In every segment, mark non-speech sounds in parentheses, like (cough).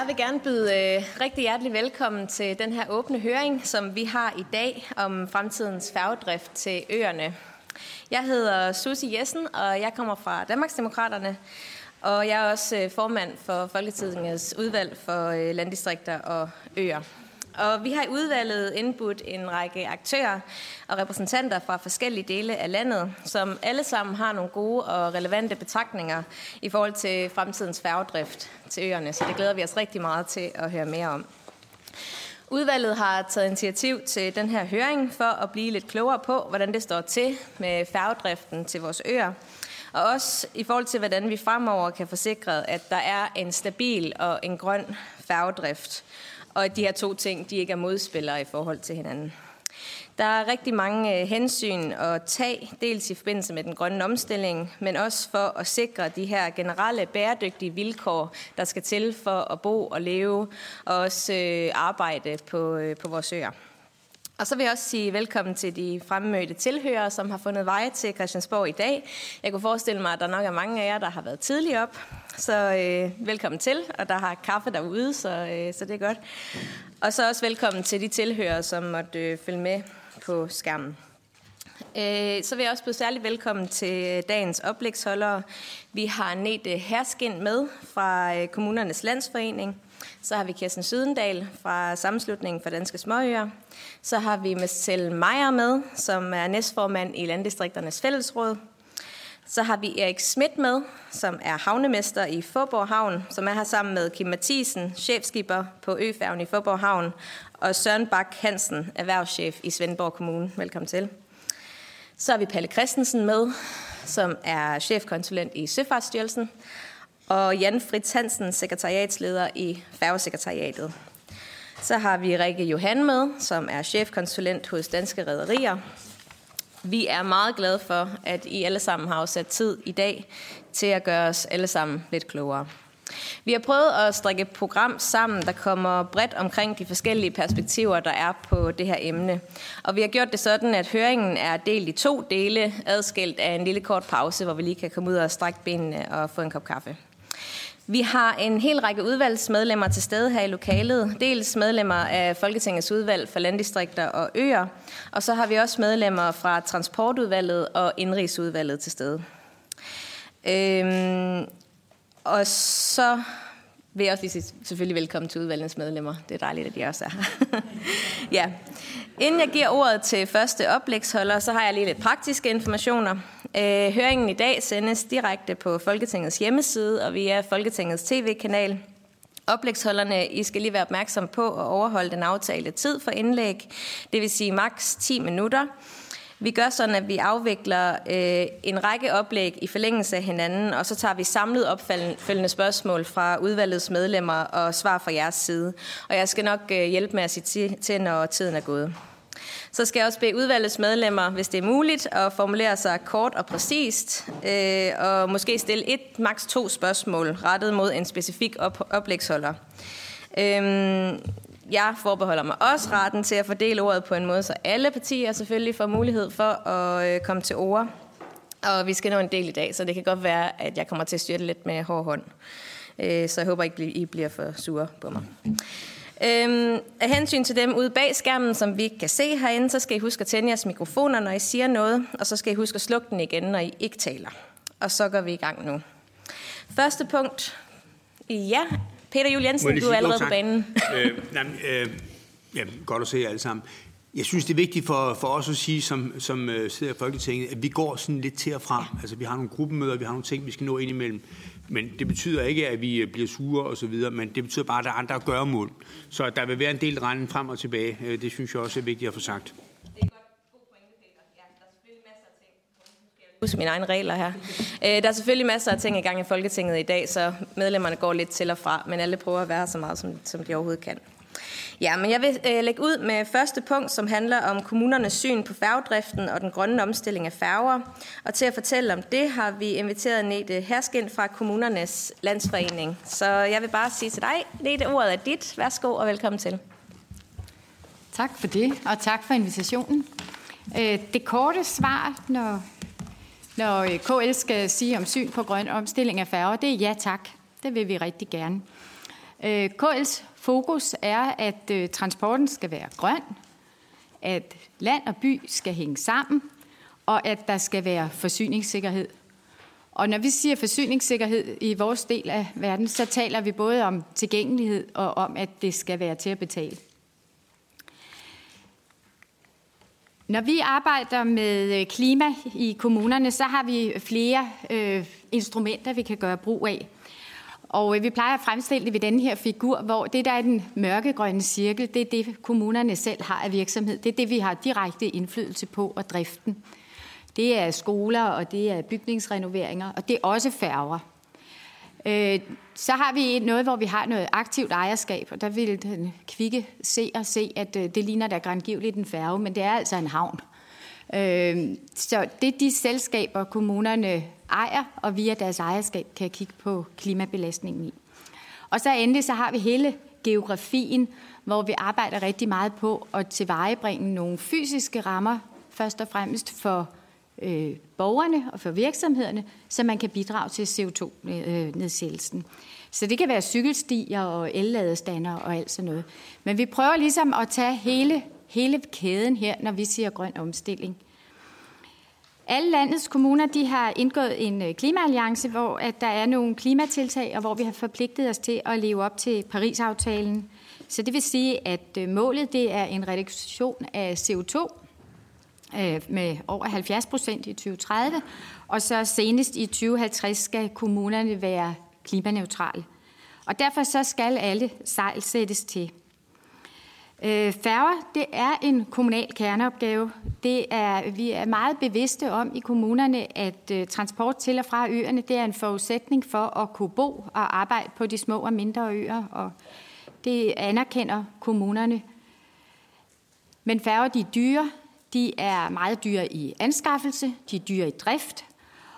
Jeg vil gerne byde øh, rigtig hjertelig velkommen til den her åbne høring, som vi har i dag om fremtidens færgedrift til øerne. Jeg hedder Susie Jessen, og jeg kommer fra Danmarksdemokraterne, og jeg er også øh, formand for Folketingets udvalg for øh, landdistrikter og øer. Og vi har i udvalget indbudt en række aktører og repræsentanter fra forskellige dele af landet, som alle sammen har nogle gode og relevante betragtninger i forhold til fremtidens færgedrift til øerne. Så det glæder vi os rigtig meget til at høre mere om. Udvalget har taget initiativ til den her høring for at blive lidt klogere på, hvordan det står til med færgedriften til vores øer. Og også i forhold til, hvordan vi fremover kan forsikre, at der er en stabil og en grøn færgedrift og at de her to ting de ikke er modspillere i forhold til hinanden. Der er rigtig mange øh, hensyn at tage, dels i forbindelse med den grønne omstilling, men også for at sikre de her generelle bæredygtige vilkår, der skal til for at bo og leve og også øh, arbejde på, øh, på vores øer. Og så vil jeg også sige velkommen til de fremmødte tilhørere, som har fundet vej til Christiansborg i dag. Jeg kunne forestille mig, at der nok er mange af jer, der har været tidligt op. Så øh, velkommen til, og der har kaffe derude, så, øh, så det er godt. Og så også velkommen til de tilhørere, som måtte øh, følge med på skærmen. Øh, så vil jeg også byde særlig velkommen til dagens oplægsholdere. Vi har Nete Herskind med fra øh, Kommunernes Landsforening. Så har vi Kirsten Sydendal fra Sammenslutningen for Danske Småøer. Så har vi Marcel Meier med, som er næstformand i Landdistrikternes Fællesråd. Så har vi Erik Schmidt med, som er havnemester i Forborg Havn, som er her sammen med Kim Mathisen, chefskipper på Øfærgen i Forborg Havn, og Søren Bak Hansen, erhvervschef i Svendborg Kommune. Velkommen til. Så har vi Palle Christensen med, som er chefkonsulent i Søfartsstyrelsen, og Jan Fritz Hansen, sekretariatsleder i Færgesekretariatet. Så har vi Rikke Johan med, som er chefkonsulent hos Danske Rederier. Vi er meget glade for, at I alle sammen har afsat tid i dag til at gøre os alle sammen lidt klogere. Vi har prøvet at strikke et program sammen, der kommer bredt omkring de forskellige perspektiver, der er på det her emne. Og vi har gjort det sådan, at høringen er delt i to dele, adskilt af en lille kort pause, hvor vi lige kan komme ud og strække benene og få en kop kaffe. Vi har en hel række udvalgsmedlemmer til stede her i lokalet. Dels medlemmer af Folketingets udvalg for landdistrikter og øer, og så har vi også medlemmer fra Transportudvalget og Indrigsudvalget til stede. Øhm, og så vil jeg også lige sige selvfølgelig velkommen til udvalgets medlemmer. Det er dejligt, at de også er her. (laughs) ja. Inden jeg giver ordet til første oplægsholder, så har jeg lige lidt praktiske informationer. Øh, høringen i dag sendes direkte på Folketingets hjemmeside og via Folketingets tv-kanal. Oplægsholderne, I skal lige være opmærksom på at overholde den aftalte tid for indlæg, det vil sige maks 10 minutter. Vi gør sådan, at vi afvikler øh, en række oplæg i forlængelse af hinanden, og så tager vi samlet opfølgende spørgsmål fra udvalgets medlemmer og svar fra jeres side. Og jeg skal nok øh, hjælpe med at sige til, når tiden er gået. Så skal jeg også bede udvalgets medlemmer, hvis det er muligt, at formulere sig kort og præcist, øh, og måske stille et, maks to spørgsmål rettet mod en specifik op- oplægsholder. Øhm, jeg forbeholder mig også retten til at fordele ordet på en måde, så alle partier selvfølgelig får mulighed for at øh, komme til ord. Og vi skal nå en del i dag, så det kan godt være, at jeg kommer til at styre det lidt med hård hånd. Øh, så jeg håber ikke, I bliver for sure på mig. Øhm, af hensyn til dem ude bag skærmen, som vi ikke kan se herinde, så skal I huske at tænde jeres mikrofoner, når I siger noget, og så skal I huske at slukke den igen, når I ikke taler. Og så går vi i gang nu. Første punkt. Ja, Peter Juel Jensen, du er allerede på banen. (laughs) øh, nej, øh, ja, godt at se jer alle sammen. Jeg synes, det er vigtigt for, for os at sige, som, som uh, sidder i Folketinget, at vi går sådan lidt til og fra. Altså, vi har nogle gruppemøder, vi har nogle ting, vi skal nå ind imellem. Men det betyder ikke, at vi øh, bliver sure og så videre, men det betyder bare, at der er andre gøremål. Så der vil være en del rende frem og tilbage. Øh, det synes jeg også er vigtigt at få sagt. Huske mine egne regler her. Øh, der er selvfølgelig masser af ting i gang i Folketinget i dag, så medlemmerne går lidt til og fra, men alle prøver at være så meget, som, som de overhovedet kan. Ja, men jeg vil øh, lægge ud med første punkt, som handler om kommunernes syn på færgedriften og den grønne omstilling af færger. Og til at fortælle om det har vi inviteret Nete Herskind fra Kommunernes Landsforening. Så jeg vil bare sige til dig, Nete, ordet er dit. Værsgo og velkommen til. Tak for det, og tak for invitationen. Øh, det korte svar, når, når øh, KL skal sige om syn på grøn omstilling af færger, det er ja tak. Det vil vi rigtig gerne. Øh, KL's fokus er, at øh, transporten skal være grøn, at land og by skal hænge sammen, og at der skal være forsyningssikkerhed. Og når vi siger forsyningssikkerhed i vores del af verden, så taler vi både om tilgængelighed og om, at det skal være til at betale. Når vi arbejder med øh, klima i kommunerne, så har vi flere øh, instrumenter, vi kan gøre brug af. Og øh, vi plejer at fremstille det ved den her figur, hvor det, der er den mørkegrønne cirkel, det er det, kommunerne selv har af virksomhed. Det er det, vi har direkte indflydelse på og driften. Det er skoler, og det er bygningsrenoveringer, og det er også færger. Øh, så har vi noget, hvor vi har noget aktivt ejerskab, og der vil den kvikke se og se, at øh, det ligner da grandgiveligt en færge, men det er altså en havn. Øh, så det er de selskaber, kommunerne ejer, og via deres ejerskab kan kigge på klimabelastningen i. Og så endelig så har vi hele geografien, hvor vi arbejder rigtig meget på at tilvejebringe nogle fysiske rammer, først og fremmest for øh, borgerne og for virksomhederne, så man kan bidrage til CO2-nedsættelsen. Øh, så det kan være cykelstier og elladestander og alt sådan noget. Men vi prøver ligesom at tage hele, hele kæden her, når vi siger grøn omstilling. Alle landets kommuner de har indgået en øh, klimaalliance, hvor at der er nogle klimatiltag, og hvor vi har forpligtet os til at leve op til Paris-aftalen. Så det vil sige, at øh, målet det er en reduktion af CO2 Øh, med over 70 procent i 2030, og så senest i 2050 skal kommunerne være klimaneutrale. Og derfor så skal alle sejl sættes til. Øh, færger, det er en kommunal kerneopgave. Det er, vi er meget bevidste om i kommunerne, at øh, transport til og fra øerne, det er en forudsætning for at kunne bo og arbejde på de små og mindre øer, og det anerkender kommunerne. Men færger, de er dyre, de er meget dyre i anskaffelse, de er dyre i drift,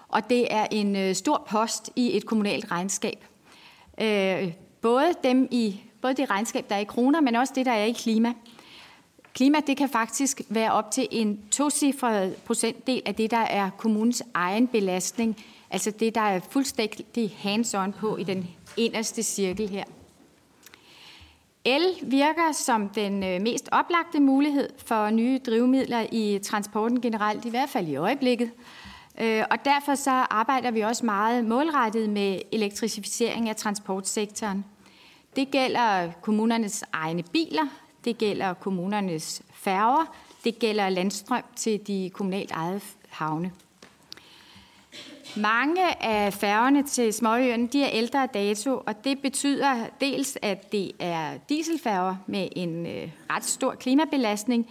og det er en øh, stor post i et kommunalt regnskab. Øh, både dem i både det regnskab, der er i kroner, men også det, der er i klima. Klima, det kan faktisk være op til en tocifret procentdel af det, der er kommunens egen belastning. Altså det, der er fuldstændig hands-on på i den inderste cirkel her. El virker som den øh, mest oplagte mulighed for nye drivmidler i transporten generelt, i hvert fald i øjeblikket. Øh, og derfor så arbejder vi også meget målrettet med elektrificering af transportsektoren. Det gælder kommunernes egne biler, det gælder kommunernes færger, det gælder landstrøm til de kommunalt ejede havne. Mange af færgerne til småøerne de er ældre dato, og det betyder dels, at det er dieselfærger med en øh, ret stor klimabelastning,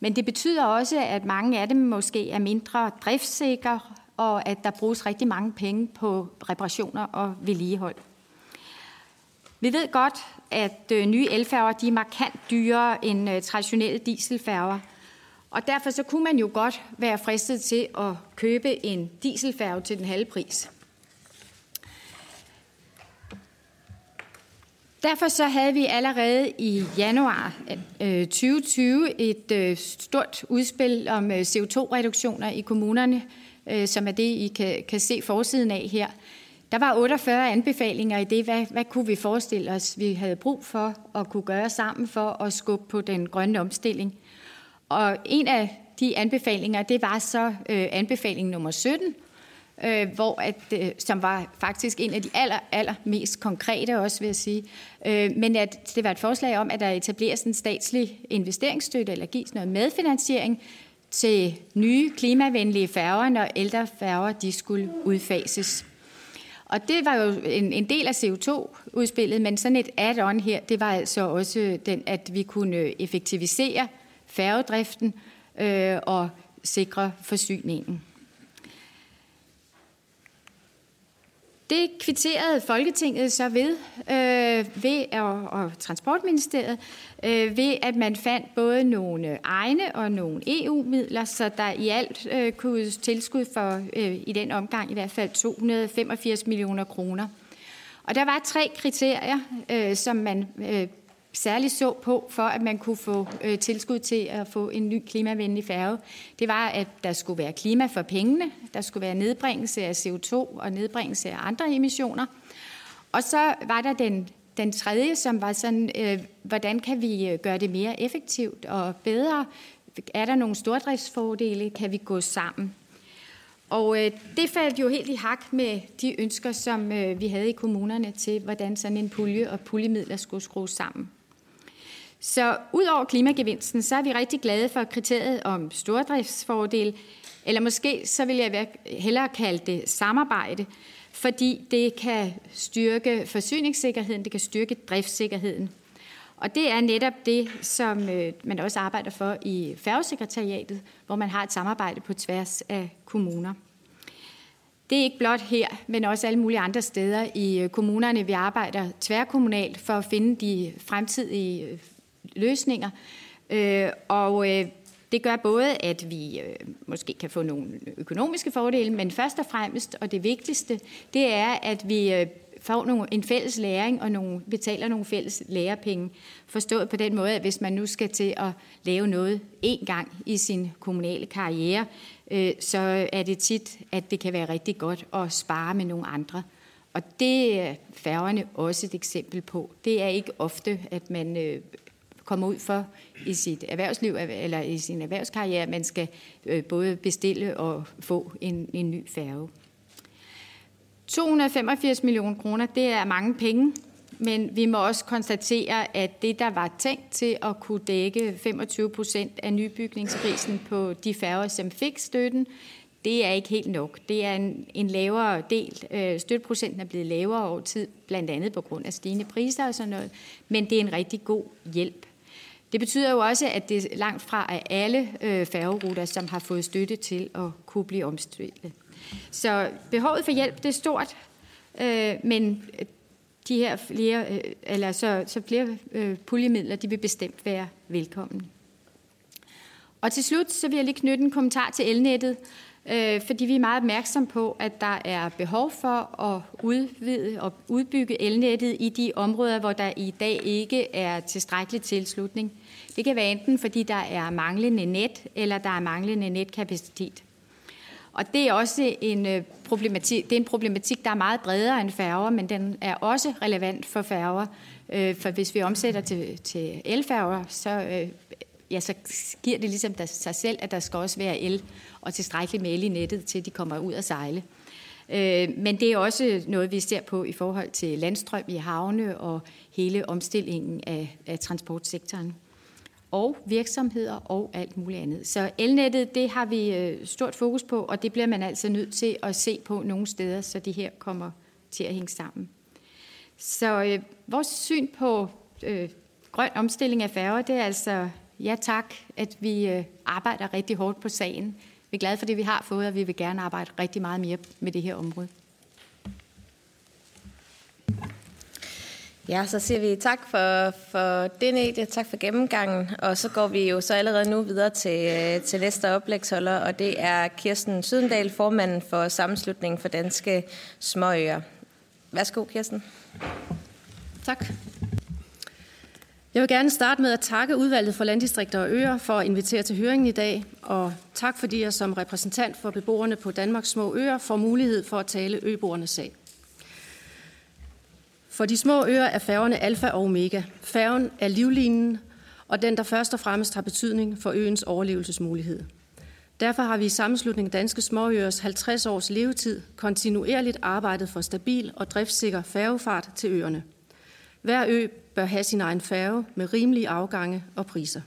men det betyder også, at mange af dem måske er mindre driftssikre, og at der bruges rigtig mange penge på reparationer og vedligehold. Vi ved godt, at øh, nye elfærger de er markant dyrere end øh, traditionelle dieselfærger. Og derfor så kunne man jo godt være fristet til at købe en dieselfærge til den halve pris. Derfor så havde vi allerede i januar øh, 2020 et øh, stort udspil om øh, CO2-reduktioner i kommunerne, som er det, I kan, kan se forsiden af her. Der var 48 anbefalinger i det. Hvad, hvad kunne vi forestille os, vi havde brug for at kunne gøre sammen for at skubbe på den grønne omstilling? Og en af de anbefalinger, det var så øh, anbefaling nummer 17, øh, hvor at, øh, som var faktisk en af de aller, aller mest konkrete også, vil jeg sige. Øh, men at det var et forslag om, at der etableres en statslig investeringsstøtte, eller gives noget medfinansiering til nye klimavenlige færger, når ældre færger de skulle udfases. Og det var jo en, en del af CO2-udspillet, men sådan et add-on her, det var altså også, den, at vi kunne effektivisere færgedriften øh, og sikre forsyningen. Det kvitterede Folketinget så ved, øh, ved og, og Transportministeriet, øh, ved at man fandt både nogle egne og nogle EU-midler, så der i alt øh, kunne tilskud for øh, i den omgang i hvert fald 285 millioner kroner. Og der var tre kriterier, øh, som man øh, særligt så på, for at man kunne få øh, tilskud til at få en ny klimavenlig færge, det var, at der skulle være klima for pengene, der skulle være nedbringelse af CO2 og nedbringelse af andre emissioner. Og så var der den den tredje, som var sådan, øh, hvordan kan vi øh, gøre det mere effektivt og bedre? Er der nogle stordriftsfordele? Kan vi gå sammen? Og øh, det faldt jo helt i hak med de ønsker, som øh, vi havde i kommunerne til, hvordan sådan en pulje og puljemidler skulle skrues sammen. Så udover klimagevinsten, så er vi rigtig glade for kriteriet om stordriftsfordel, eller måske så vil jeg hellere kalde det samarbejde, fordi det kan styrke forsyningssikkerheden, det kan styrke driftssikkerheden. Og det er netop det, som øh, man også arbejder for i færgesekretariatet, hvor man har et samarbejde på tværs af kommuner. Det er ikke blot her, men også alle mulige andre steder i øh, kommunerne. Vi arbejder tværkommunalt for at finde de fremtidige øh, øh, og Og det gør både, at vi øh, måske kan få nogle økonomiske fordele, men først og fremmest, og det vigtigste, det er, at vi øh, får nogle, en fælles læring og nogle, betaler nogle fælles lærepenge. Forstået på den måde, at hvis man nu skal til at lave noget én gang i sin kommunale karriere, øh, så er det tit, at det kan være rigtig godt at spare med nogle andre. Og det er færgerne også et eksempel på. Det er ikke ofte, at man øh, kommer ud for i sit erhvervsliv eller i sin erhvervskarriere, man skal øh, både bestille og få en, en ny færge. 285 millioner kroner, det er mange penge, men vi må også konstatere, at det, der var tænkt til at kunne dække 25 procent af nybygningsprisen på de færger, som fik støtten, det er ikke helt nok. Det er en, en lavere del. Øh, støtteprocenten er blevet lavere over tid, blandt andet på grund af stigende priser og sådan noget, men det er en rigtig god hjælp. Det betyder jo også, at det langt fra er alle øh, færgeruter, som har fået støtte til at kunne blive omstillet. Så behovet for hjælp, det er stort, øh, men de her flere, øh, eller så, så flere øh, puljemidler, de vil bestemt være velkomne. Og til slut, så vil jeg lige knytte en kommentar til elnettet, øh, fordi vi er meget opmærksom på, at der er behov for at udvide og udbygge elnettet i de områder, hvor der i dag ikke er tilstrækkelig tilslutning. Det kan være enten fordi der er manglende net, eller der er manglende netkapacitet. Og det er også en øh, problematik, det er en problematik, der er meget bredere end færger, men den er også relevant for færger. Øh, for hvis vi omsætter til, til elfærger, så, øh, ja, så giver det ligesom sig selv, at der skal også være el og tilstrækkeligt med el i nettet, til de kommer ud at sejle. Øh, men det er også noget, vi ser på i forhold til landstrøm i havne og hele omstillingen af, af transportsektoren og virksomheder og alt muligt andet. Så elnettet, det har vi øh, stort fokus på, og det bliver man altså nødt til at se på nogle steder, så de her kommer til at hænge sammen. Så øh, vores syn på øh, grøn omstilling af færger, det er altså ja tak, at vi øh, arbejder rigtig hårdt på sagen. Vi er glade for det, vi har fået, og vi vil gerne arbejde rigtig meget mere med det her område. Ja, så siger vi tak for, for det, Nedie. Tak for gennemgangen. Og så går vi jo så allerede nu videre til, til næste oplægsholder, og det er Kirsten Sydendal, formanden for Sammenslutningen for Danske Småøer. Værsgo, Kirsten. Tak. Jeg vil gerne starte med at takke udvalget for landdistrikter og øer for at invitere til høringen i dag, og tak fordi jeg som repræsentant for beboerne på Danmarks små øer får mulighed for at tale øboernes sag. For de små øer er færgerne alfa og omega. Færgen er livlinen, og den, der først og fremmest har betydning for øens overlevelsesmulighed. Derfor har vi i sammenslutningen Danske Småøers 50 års levetid kontinuerligt arbejdet for stabil og driftssikker færgefart til øerne. Hver ø bør have sin egen færge med rimelige afgange og priser.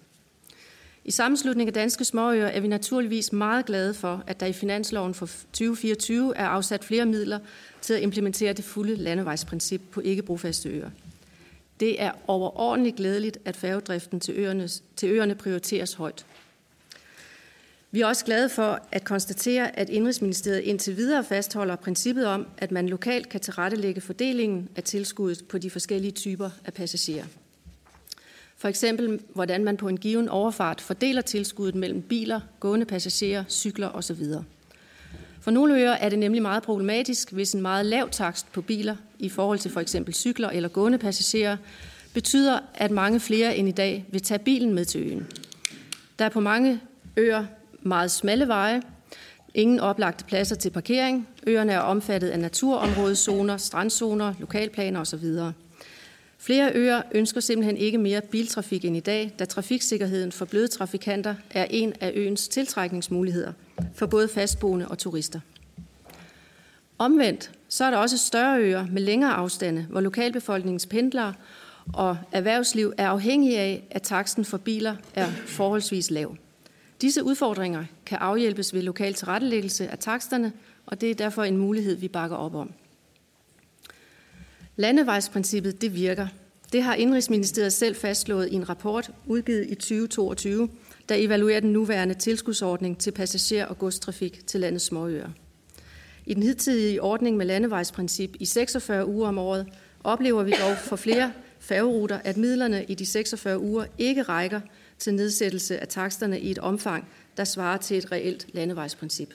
I sammenslutningen af Danske Småøer er vi naturligvis meget glade for, at der i finansloven for 2024 er afsat flere midler til at implementere det fulde landevejsprincip på ikke-brofaste øer. Det er overordentligt glædeligt, at færgedriften til øernes, til øerne prioriteres højt. Vi er også glade for at konstatere, at Indrigsministeriet indtil videre fastholder princippet om, at man lokalt kan tilrettelægge fordelingen af tilskuddet på de forskellige typer af passagerer. For eksempel, hvordan man på en given overfart fordeler tilskuddet mellem biler, gående passagerer, cykler osv. For nogle øer er det nemlig meget problematisk, hvis en meget lav takst på biler i forhold til for eksempel cykler eller gående passagerer betyder, at mange flere end i dag vil tage bilen med til øen. Der er på mange øer meget smalle veje, ingen oplagte pladser til parkering, øerne er omfattet af naturområdezoner, strandzoner, lokalplaner osv. Flere øer ønsker simpelthen ikke mere biltrafik end i dag, da trafiksikkerheden for bløde trafikanter er en af øens tiltrækningsmuligheder for både fastboende og turister. Omvendt så er der også større øer med længere afstande, hvor lokalbefolkningens pendlere og erhvervsliv er afhængige af, at taksten for biler er forholdsvis lav. Disse udfordringer kan afhjælpes ved lokal tilrettelæggelse af taksterne, og det er derfor en mulighed, vi bakker op om. Landevejsprincippet det virker. Det har Indrigsministeriet selv fastslået i en rapport udgivet i 2022, der evaluerer den nuværende tilskudsordning til passager- og godstrafik til landets småøer. I den hidtidige ordning med landevejsprincip i 46 uger om året oplever vi dog for flere færgeruter, at midlerne i de 46 uger ikke rækker til nedsættelse af taksterne i et omfang, der svarer til et reelt landevejsprincip.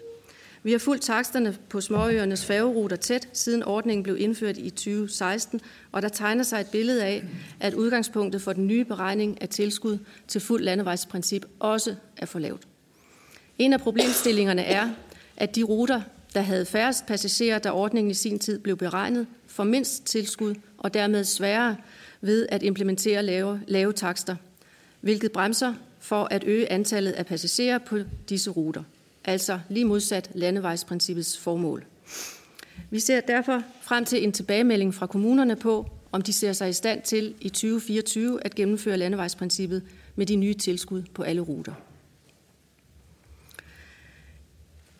Vi har fulgt taksterne på småøernes færgeruter tæt, siden ordningen blev indført i 2016, og der tegner sig et billede af, at udgangspunktet for den nye beregning af tilskud til fuld landevejsprincip også er for lavt. En af problemstillingerne er, at de ruter, der havde færrest passagerer, da ordningen i sin tid blev beregnet, får mindst tilskud og dermed sværere ved at implementere lave, lave takster, hvilket bremser for at øge antallet af passagerer på disse ruter. Altså lige modsat landevejsprincippets formål. Vi ser derfor frem til en tilbagemelding fra kommunerne på, om de ser sig i stand til i 2024 at gennemføre landevejsprincippet med de nye tilskud på alle ruter.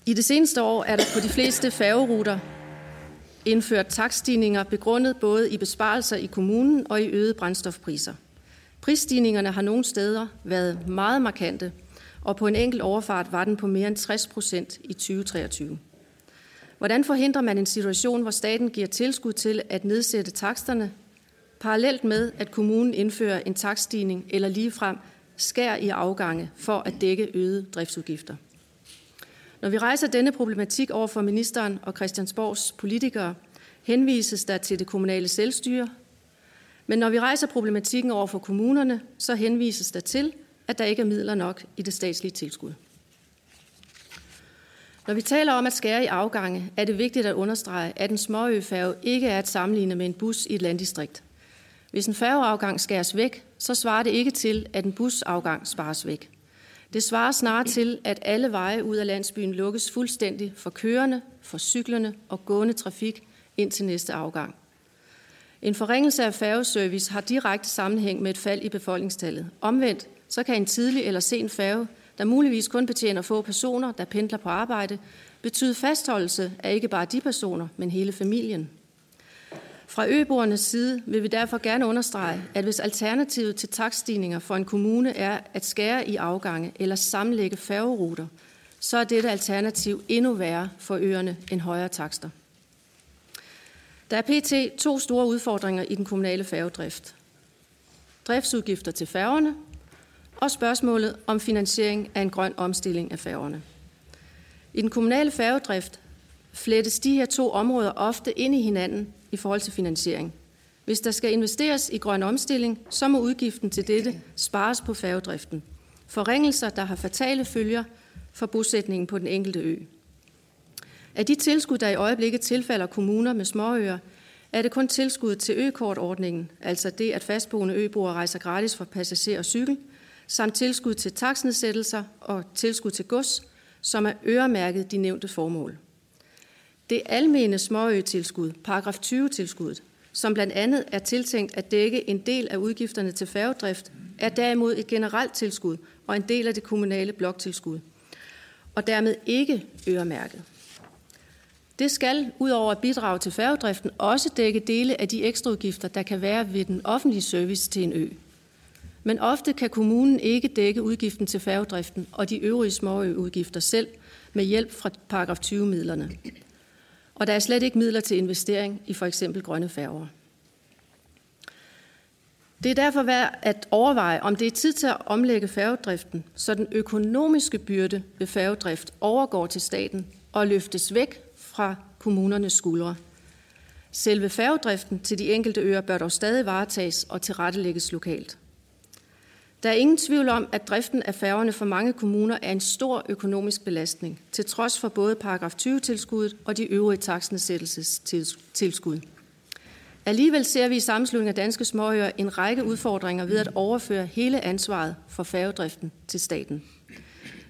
I det seneste år er der på de fleste færgeruter indført takststigninger begrundet både i besparelser i kommunen og i øgede brændstofpriser. Prisstigningerne har nogle steder været meget markante, og på en enkelt overfart var den på mere end 60 procent i 2023. Hvordan forhindrer man en situation, hvor staten giver tilskud til at nedsætte taksterne, parallelt med, at kommunen indfører en takststigning eller ligefrem skær i afgange for at dække øgede driftsudgifter? Når vi rejser denne problematik over for ministeren og Christiansborgs politikere, henvises der til det kommunale selvstyre. Men når vi rejser problematikken over for kommunerne, så henvises der til, at der ikke er midler nok i det statslige tilskud. Når vi taler om at skære i afgange, er det vigtigt at understrege, at en småøfærge ikke er at sammenligne med en bus i et landdistrikt. Hvis en færgeafgang skæres væk, så svarer det ikke til, at en busafgang spares væk. Det svarer snarere til, at alle veje ud af landsbyen lukkes fuldstændig for kørende, for cyklerne og gående trafik ind til næste afgang. En forringelse af færgeservice har direkte sammenhæng med et fald i befolkningstallet. Omvendt så kan en tidlig eller sen færge, der muligvis kun betjener få personer, der pendler på arbejde, betyde fastholdelse af ikke bare de personer, men hele familien. Fra øboernes side vil vi derfor gerne understrege, at hvis alternativet til takststigninger for en kommune er at skære i afgange eller sammenlægge færgeruter, så er dette alternativ endnu værre for øerne end højere takster. Der er pt. to store udfordringer i den kommunale færgedrift. Driftsudgifter til færgerne og spørgsmålet om finansiering af en grøn omstilling af færgerne. I den kommunale færgedrift flettes de her to områder ofte ind i hinanden i forhold til finansiering. Hvis der skal investeres i grøn omstilling, så må udgiften til dette spares på færgedriften. Forringelser, der har fatale følger for bosætningen på den enkelte ø. Af de tilskud, der i øjeblikket tilfalder kommuner med småøer, er det kun tilskud til økortordningen, altså det, at fastboende øboere rejser gratis for passager og cykel, samt tilskud til taksnedsættelser og tilskud til gods, som er øremærket de nævnte formål. Det almene småøetilskud, paragraf 20-tilskuddet, som blandt andet er tiltænkt at dække en del af udgifterne til færgedrift, er derimod et generelt tilskud og en del af det kommunale bloktilskud, og dermed ikke øremærket. Det skal, udover at bidrage til færgedriften, også dække dele af de ekstraudgifter, der kan være ved den offentlige service til en ø. Men ofte kan kommunen ikke dække udgiften til færgedriften og de øvrige småøudgifter selv med hjælp fra paragraf 20-midlerne. Og der er slet ikke midler til investering i for eksempel grønne færger. Det er derfor værd at overveje, om det er tid til at omlægge færgedriften, så den økonomiske byrde ved færgedrift overgår til staten og løftes væk fra kommunernes skuldre. Selve færgedriften til de enkelte øer bør dog stadig varetages og tilrettelægges lokalt. Der er ingen tvivl om, at driften af færgerne for mange kommuner er en stor økonomisk belastning, til trods for både paragraf 20-tilskuddet og de øvrige taksnedsættelsestilskud. Alligevel ser vi i sammenslutningen af danske småøer en række udfordringer ved at overføre hele ansvaret for færgedriften til staten.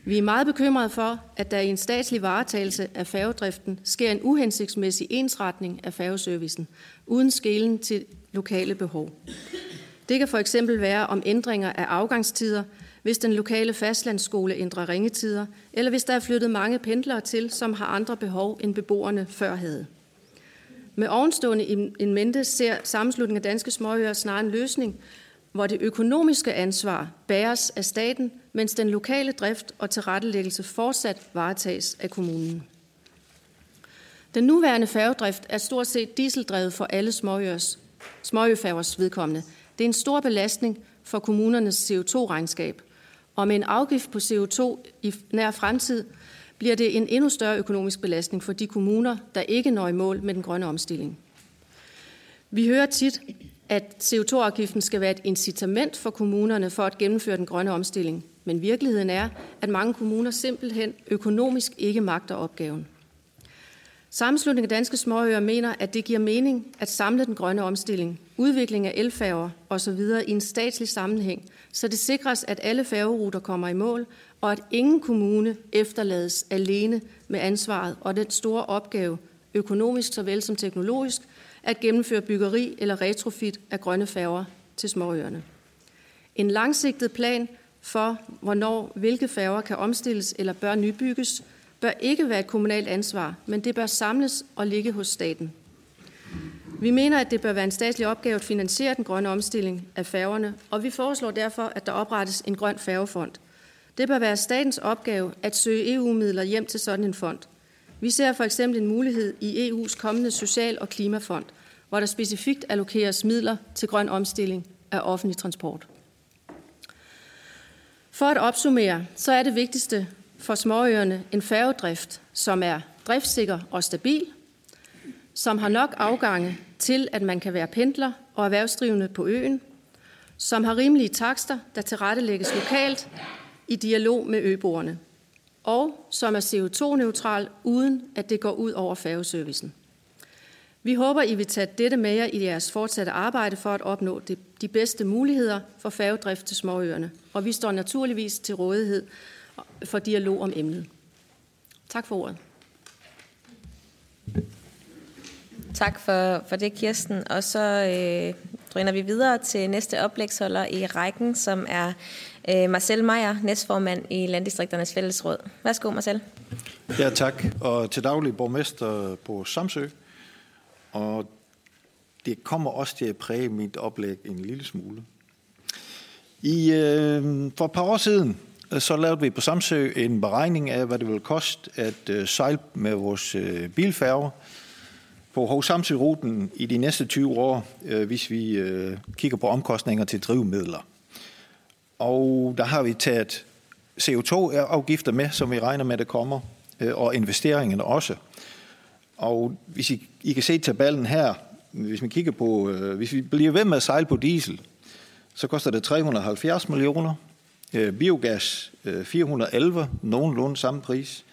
Vi er meget bekymrede for, at der i en statslig varetagelse af færgedriften sker en uhensigtsmæssig ensretning af færgeservicen, uden skelen til lokale behov. Det kan for eksempel være om ændringer af afgangstider, hvis den lokale fastlandsskole ændrer ringetider, eller hvis der er flyttet mange pendlere til, som har andre behov, end beboerne før havde. Med ovenstående en mente ser sammenslutningen af danske småøer snarere en løsning, hvor det økonomiske ansvar bæres af staten, mens den lokale drift og tilrettelæggelse fortsat varetages af kommunen. Den nuværende færgedrift er stort set dieseldrevet for alle småøers, småøfærgers vedkommende. Det er en stor belastning for kommunernes CO2-regnskab, og med en afgift på CO2 i nær fremtid bliver det en endnu større økonomisk belastning for de kommuner, der ikke når i mål med den grønne omstilling. Vi hører tit, at CO2-afgiften skal være et incitament for kommunerne for at gennemføre den grønne omstilling. Men virkeligheden er, at mange kommuner simpelthen økonomisk ikke magter opgaven. Sammenslutningen af danske småøer mener, at det giver mening at samle den grønne omstilling, udvikling af elfærger osv. i en statslig sammenhæng, så det sikres, at alle færgeruter kommer i mål, og at ingen kommune efterlades alene med ansvaret og den store opgave, økonomisk såvel som teknologisk, at gennemføre byggeri eller retrofit af grønne færger til småøerne. En langsigtet plan for, hvornår hvilke færger kan omstilles eller bør nybygges, bør ikke være et kommunalt ansvar, men det bør samles og ligge hos staten. Vi mener, at det bør være en statslig opgave at finansiere den grønne omstilling af færgerne, og vi foreslår derfor, at der oprettes en grøn færgefond. Det bør være statens opgave at søge EU-midler hjem til sådan en fond. Vi ser for eksempel en mulighed i EU's kommende social- og klimafond, hvor der specifikt allokeres midler til grøn omstilling af offentlig transport. For at opsummere, så er det vigtigste for småøerne en færgedrift, som er driftsikker og stabil, som har nok afgange til, at man kan være pendler og erhvervsdrivende på øen, som har rimelige takster, der tilrettelægges lokalt i dialog med øboerne, og som er CO2-neutral, uden at det går ud over færgeservicen. Vi håber, I vil tage dette med jer i jeres fortsatte arbejde for at opnå de bedste muligheder for færgedrift til småøerne, og vi står naturligvis til rådighed for dialog om emnet. Tak for ordet. Tak for, for det, Kirsten. Og så øh, drøner vi videre til næste oplægsholder i rækken, som er øh, Marcel Meier, næstformand i Landdistrikternes Fællesråd. Værsgo, Marcel. Ja, tak. Og til daglig borgmester på Samsø. Og det kommer også til at præge mit oplæg en lille smule. I, øh, for et par år siden, så lavede vi på Samsø en beregning af, hvad det vil koste at øh, sejle med vores øh, bilfærge på Hov-Samsø-ruten i de næste 20 år, øh, hvis vi øh, kigger på omkostninger til drivmidler. Og der har vi taget CO2-afgifter med, som vi regner med, det kommer, øh, og investeringerne også. Og hvis I, I kan se tabellen her, hvis vi kigger på, øh, hvis vi bliver ved med at sejle på diesel, så koster det 370 millioner. Øh, biogas 411, nogenlunde samme pris.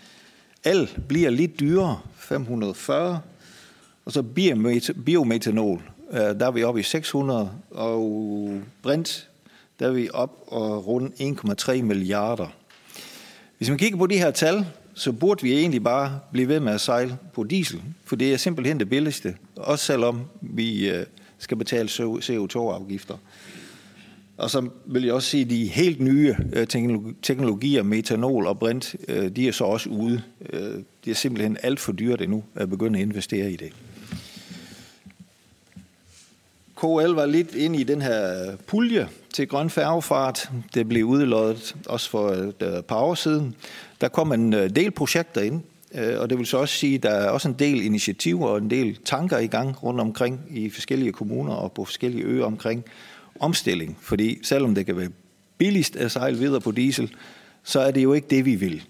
El bliver lidt dyrere, 540. Og så biometanol, der er vi oppe i 600. Og brint, der er vi op og rundt 1,3 milliarder. Hvis man kigger på de her tal, så burde vi egentlig bare blive ved med at sejle på diesel, for det er simpelthen det billigste, også selvom vi øh, skal betale CO2-afgifter. Og så vil jeg også sige, at de helt nye øh, teknologier, metanol og brint, øh, de er så også ude. Det er simpelthen alt for dyrt endnu at begynde at investere i det. KL var lidt inde i den her pulje til grøn færgefart. Det blev udløjet også for et øh, par år siden. Der kom en øh, del projekter ind, øh, og det vil så også sige, at der er også en del initiativer og en del tanker i gang rundt omkring i forskellige kommuner og på forskellige øer omkring omstilling. Fordi selvom det kan være billigst at sejle videre på diesel, så er det jo ikke det, vi vil.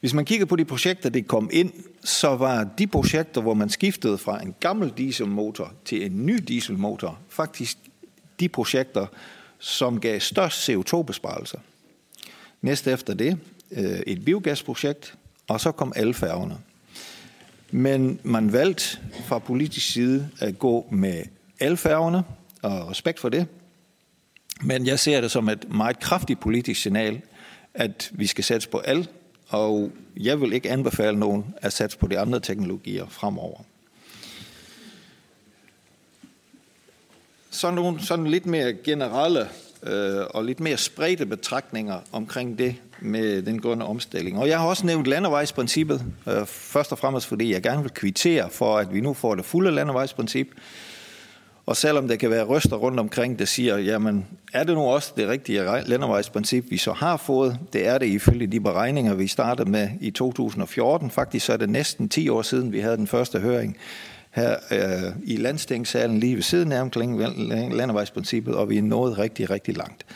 Hvis man kigger på de projekter, der kom ind, så var de projekter, hvor man skiftede fra en gammel dieselmotor til en ny dieselmotor, faktisk de projekter, som gav størst CO2-besparelser. Næste efter det, øh, et biogasprojekt, og så kom elfærgerne. Men man valgte fra politisk side at gå med elfærgerne, og respekt for det. Men jeg ser det som et meget kraftigt politisk signal, at vi skal sætte på el, og jeg vil ikke anbefale nogen at satse på de andre teknologier fremover. Så nogle sådan lidt mere generelle øh, og lidt mere spredte betragtninger omkring det med den grønne omstilling. Og jeg har også nævnt landevejsprincippet, øh, først og fremmest fordi jeg gerne vil kvittere for, at vi nu får det fulde landevejsprincip. Og selvom der kan være røster rundt omkring, der siger, jamen er det nu også det rigtige landevejsprincip, vi så har fået? Det er det ifølge de beregninger, vi startede med i 2014. Faktisk så er det næsten 10 år siden, vi havde den første høring her øh, i landstingssalen lige ved siden af omkring landevejsprincippet, og vi er nået rigtig, rigtig langt.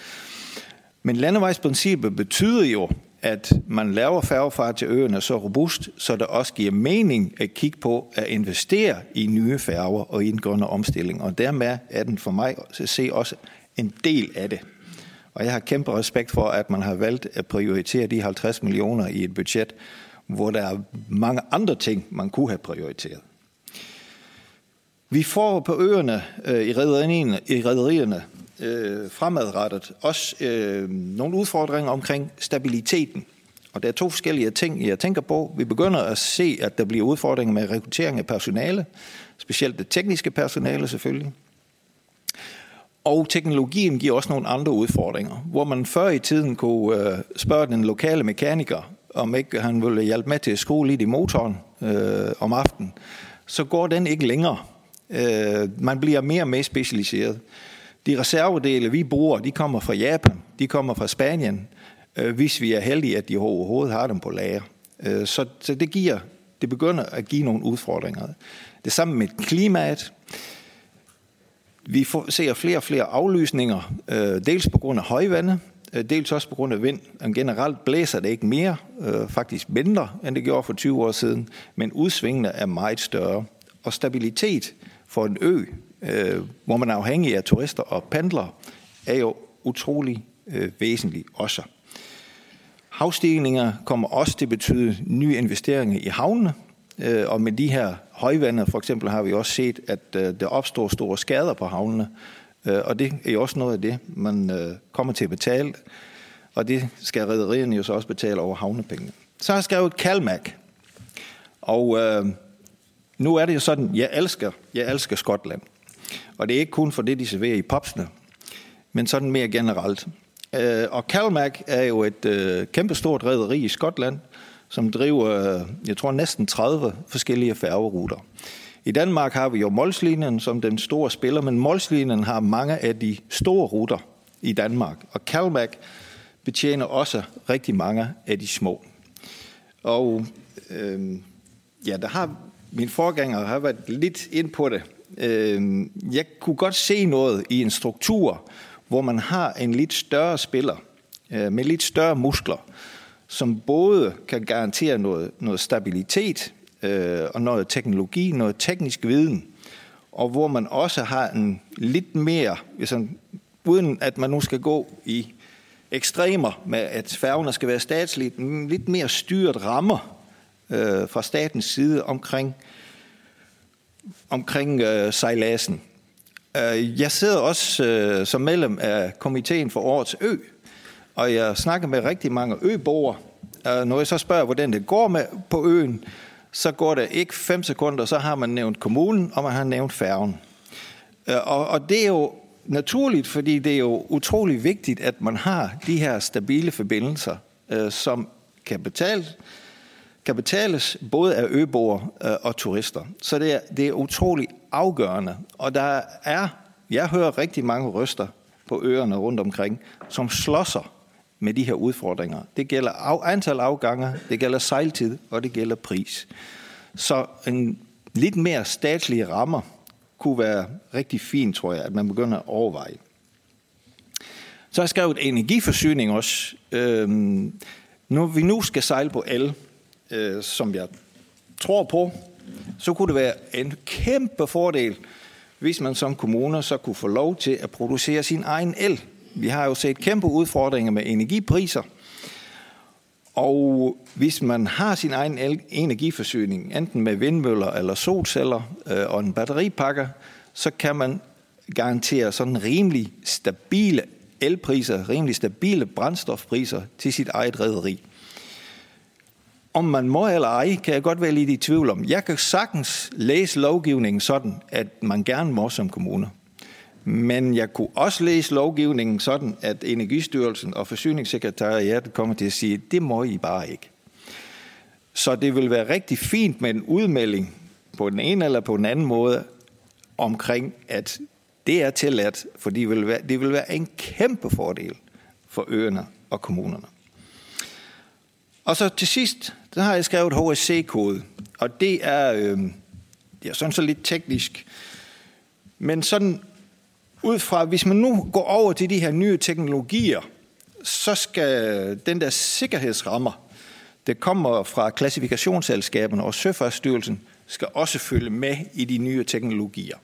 Men landevejsprincippet betyder jo, at man laver færgefart til øerne så robust, så det også giver mening at kigge på at investere i nye færger og i en grønne omstilling. Og dermed er den for mig at se også en del af det. Og jeg har kæmpe respekt for, at man har valgt at prioritere de 50 millioner i et budget, hvor der er mange andre ting, man kunne have prioriteret. Vi får på øerne øh, i rederierne, i øh, fremadrettet også øh, nogle udfordringer omkring stabiliteten. Og der er to forskellige ting, jeg tænker på. Vi begynder at se, at der bliver udfordringer med rekruttering af personale, specielt det tekniske personale selvfølgelig. Og teknologien giver også nogle andre udfordringer, hvor man før i tiden kunne øh, spørge den lokale mekaniker, om ikke han ville hjælpe med til at skrue lidt i motoren øh, om aftenen, så går den ikke længere. Øh, man bliver mere og mere specialiseret. De reservedele, vi bruger, de kommer fra Japan, de kommer fra Spanien, øh, hvis vi er heldige, at de overhovedet har dem på lager. Øh, så, så det giver, det begynder at give nogle udfordringer. Det samme med klimaet. Vi får, ser flere og flere aflysninger, øh, dels på grund af højvande, øh, dels også på grund af vind. Generelt blæser det ikke mere, øh, faktisk mindre, end det gjorde for 20 år siden, men udsvingene er meget større. Og stabilitet for en ø, øh, hvor man er afhængig af turister og pendlere, er jo utrolig øh, væsentligt også. Havstigninger kommer også til at betyde nye investeringer i havnene, øh, og med de her højvandet for eksempel har vi også set, at øh, der opstår store skader på havnene, øh, og det er jo også noget af det, man øh, kommer til at betale, og det skal rædderierne jo så også betale over havnepengene. Så har jeg skrevet Kalmak, og øh, nu er det jo sådan, jeg elsker, jeg elsker Skotland. Og det er ikke kun for det, de serverer i popsene, men sådan mere generelt. Øh, og Calmac er jo et øh, kæmpestort rederi i Skotland, som driver, øh, jeg tror, næsten 30 forskellige færgeruter. I Danmark har vi jo Molslinjen som den store spiller, men Molslinjen har mange af de store ruter i Danmark. Og Calmac betjener også rigtig mange af de små. Og øh, ja, der har min forgænger har været lidt ind på det. Øh, jeg kunne godt se noget i en struktur, hvor man har en lidt større spiller øh, med lidt større muskler, som både kan garantere noget, noget stabilitet øh, og noget teknologi, noget teknisk viden, og hvor man også har en lidt mere, sådan, uden at man nu skal gå i ekstremer med, at færgerne skal være statsligt, lidt mere styret rammer øh, fra statens side omkring, omkring øh, sejladsen. Øh, jeg sidder også øh, som medlem af komiteen for årets ø, og jeg snakker med rigtig mange øboere. Øh, når jeg så spørger, hvordan det går med på øen, så går det ikke fem sekunder, så har man nævnt kommunen, og man har nævnt færgen. Øh, og, og det er jo naturligt, fordi det er jo utrolig vigtigt, at man har de her stabile forbindelser, øh, som kan betale kan betales både af øboere øh, og turister. Så det er, det er utrolig afgørende. Og der er, jeg hører rigtig mange røster på øerne rundt omkring, som slåsser med de her udfordringer. Det gælder af, antal afgange, det gælder sejltid, og det gælder pris. Så en lidt mere statslige rammer kunne være rigtig fint, tror jeg, at man begynder at overveje. Så har jeg skrevet energiforsyning også. Øhm, når vi nu skal sejle på el, øh, som jeg tror på, så kunne det være en kæmpe fordel, hvis man som kommune så kunne få lov til at producere sin egen el. Vi har jo set kæmpe udfordringer med energipriser, Og hvis man har sin egen energiforsyning, enten med vindmøller eller solceller øh, og en batteripakke, så kan man garantere sådan rimelig stabile elpriser, rimelig stabile brændstofpriser til sit eget rederi. Om man må eller ej, kan jeg godt være lidt i tvivl om. Jeg kan sagtens læse lovgivningen sådan, at man gerne må som kommune. Men jeg kunne også læse lovgivningen sådan, at Energistyrelsen og Forsyningssekretariatet kommer til at sige, at det må I bare ikke. Så det vil være rigtig fint med en udmelding på den ene eller på den anden måde omkring, at det er tilladt, for det vil være, det vil være en kæmpe fordel for øerne og kommunerne. Og så til sidst, den har jeg skrevet HSC-kode, og det er, øh, det er sådan så lidt teknisk, men sådan ud fra, hvis man nu går over til de her nye teknologier, så skal den der sikkerhedsrammer, det kommer fra klassifikationsselskaberne og Søfartsstyrelsen, skal også følge med i de nye teknologier.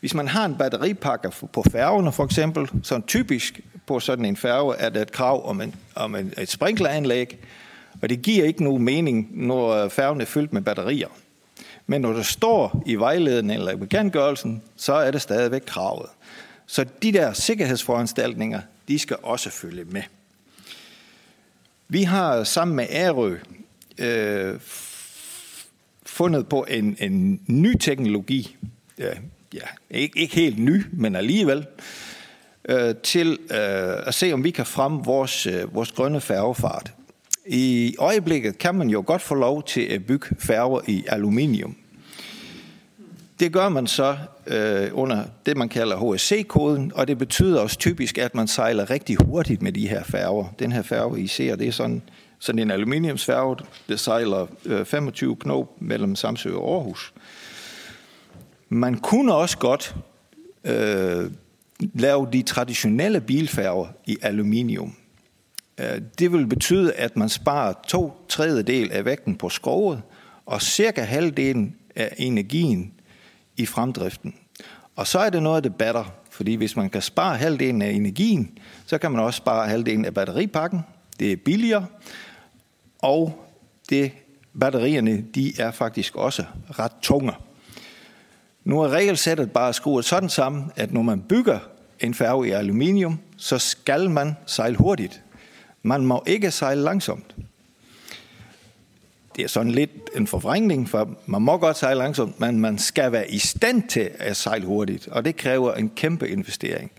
Hvis man har en batteripakke på færgerne for eksempel, så typisk på sådan en færge er der et krav om, en, om en, et sprinkleranlæg, og det giver ikke nogen mening, når øh, færgen er fyldt med batterier. Men når det står i vejledningen eller i bekendtgørelsen, så er det stadigvæk kravet. Så de der sikkerhedsforanstaltninger, de skal også følge med. Vi har sammen med Ærø øh, fundet på en, en ny teknologi, ja, ja, ikke, ikke helt ny, men alligevel, øh, til øh, at se, om vi kan fremme vores, øh, vores grønne færgefart. I øjeblikket kan man jo godt få lov til at bygge færger i aluminium. Det gør man så øh, under det, man kalder HSC-koden, og det betyder også typisk, at man sejler rigtig hurtigt med de her færger. Den her færge, I ser, det er sådan, sådan en aluminiumsfærge, der sejler øh, 25 knop mellem Samsø og Aarhus. Man kunne også godt øh, lave de traditionelle bilfærger i aluminium. Øh, det vil betyde, at man sparer to tredjedel af vægten på skroget, og cirka halvdelen af energien i fremdriften. Og så er det noget, det batter, fordi hvis man kan spare halvdelen af energien, så kan man også spare halvdelen af batteripakken. Det er billigere, og det, batterierne de er faktisk også ret tunge. Nu er regelsættet bare skruet sådan sammen, at når man bygger en færge i aluminium, så skal man sejle hurtigt. Man må ikke sejle langsomt det er sådan lidt en forvrængning, for man må godt sejle langsomt, men man skal være i stand til at sejle hurtigt, og det kræver en kæmpe investering.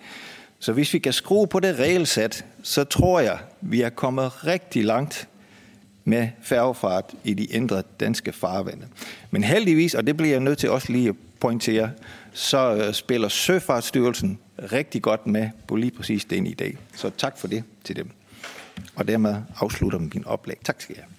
Så hvis vi kan skrue på det regelsæt, så tror jeg, vi er kommet rigtig langt med færgefart i de indre danske farvande. Men heldigvis, og det bliver jeg nødt til også lige at pointere, så øh, spiller Søfartsstyrelsen rigtig godt med på lige præcis den i dag. Så tak for det til dem. Og dermed afslutter min oplæg. Tak skal jeg have.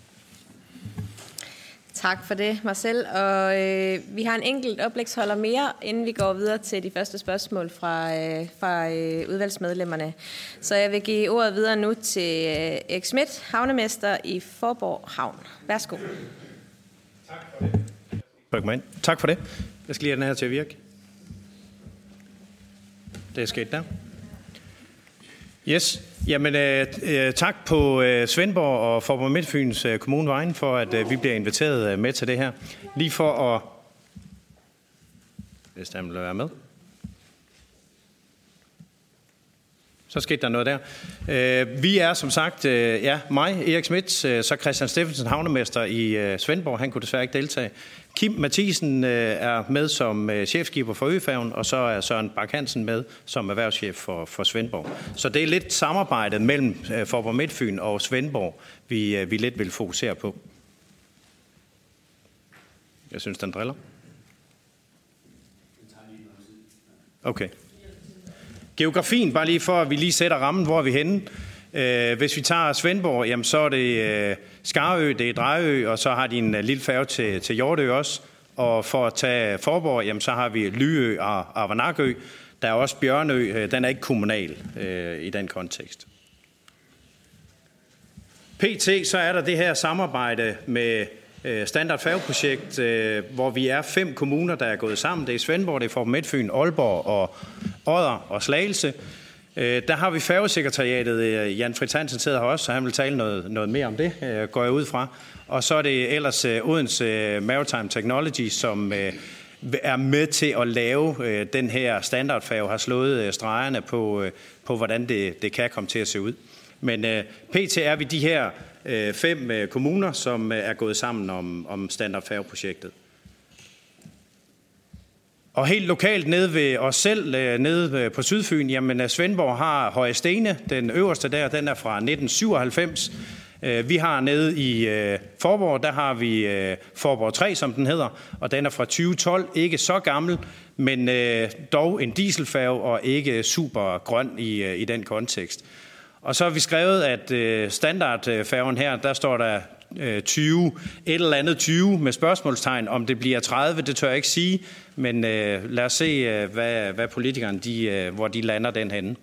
Tak for det, Marcel. Og øh, vi har en enkelt oplægsholder mere, inden vi går videre til de første spørgsmål fra, øh, fra øh, udvalgsmedlemmerne. Så jeg vil give ordet videre nu til øh, Erik Schmidt, havnemester i Forborg Havn. Værsgo. Tak for det. Tak for det. Jeg skal lige have den her til at virke. Det er sket der. Yes. Jamen, øh, øh, tak på øh, Svendborg og Forborg Midtfyns øh, Kommunevejen for, at øh, vi bliver inviteret øh, med til det her. Lige for at... Hvis der vil være med. Så skete der noget der. Øh, vi er som sagt, øh, ja, mig, Erik Schmidt, øh, så Christian Steffensen, havnemester i øh, Svendborg. Han kunne desværre ikke deltage. Kim Mathisen øh, er med som øh, chefskiber for Øfærgen, og så er Søren Bak Hansen med som erhvervschef for, for Svendborg. Så det er lidt samarbejdet mellem øh, Forborg Midtfyn og Svendborg, vi, vi lidt vil fokusere på. Jeg synes, den driller. Okay. Geografien, bare lige for at vi lige sætter rammen, hvor er vi henne. Hvis vi tager Svendborg, jamen, så er det Skarø, det er Drejø, og så har de en øh, lille færge til, til Hjortø også. Og for at tage Forborg, jamen, så har vi Lyø og Avanakø. Der er også Bjørnø, øh, den er ikke kommunal øh, i den kontekst. PT, så er der det her samarbejde med Øh, standard færgeprojekt, øh, hvor vi er fem kommuner, der er gået sammen. Det er Svendborg, det er Fort Midtfyn, Aalborg og Odder og Slagelse. Øh, der har vi færgesekretariatet. Øh, Jan Fritz Hansen sidder her også, så han vil tale noget, noget mere om det, øh, går jeg ud fra. Og så er det ellers øh, Odense øh, Maritime Technology, som er med til at lave den her standardfærge, har slået stregerne på, på hvordan det, det kan komme til at se ud. Men pt. er vi de her fem kommuner, som er gået sammen om, om standardfærgeprojektet. Og helt lokalt nede ved os selv, øh, nede på Sydfyn, jamen øh, Svendborg har Høje Stene, den øverste der, den er fra 1997. Øh, vi har nede i Forborg, der har vi Forborg 3, som den hedder, og den er fra 2012, ikke så gammel, men dog en dieselfærge og ikke super grøn i, i den kontekst. Og så har vi skrevet, at standardfærgen her, der står der 20, et eller andet 20 med spørgsmålstegn. Om det bliver 30, det tør jeg ikke sige, men øh, lad os se, øh, hvad, hvad politikerne, de, øh, hvor de lander den henne.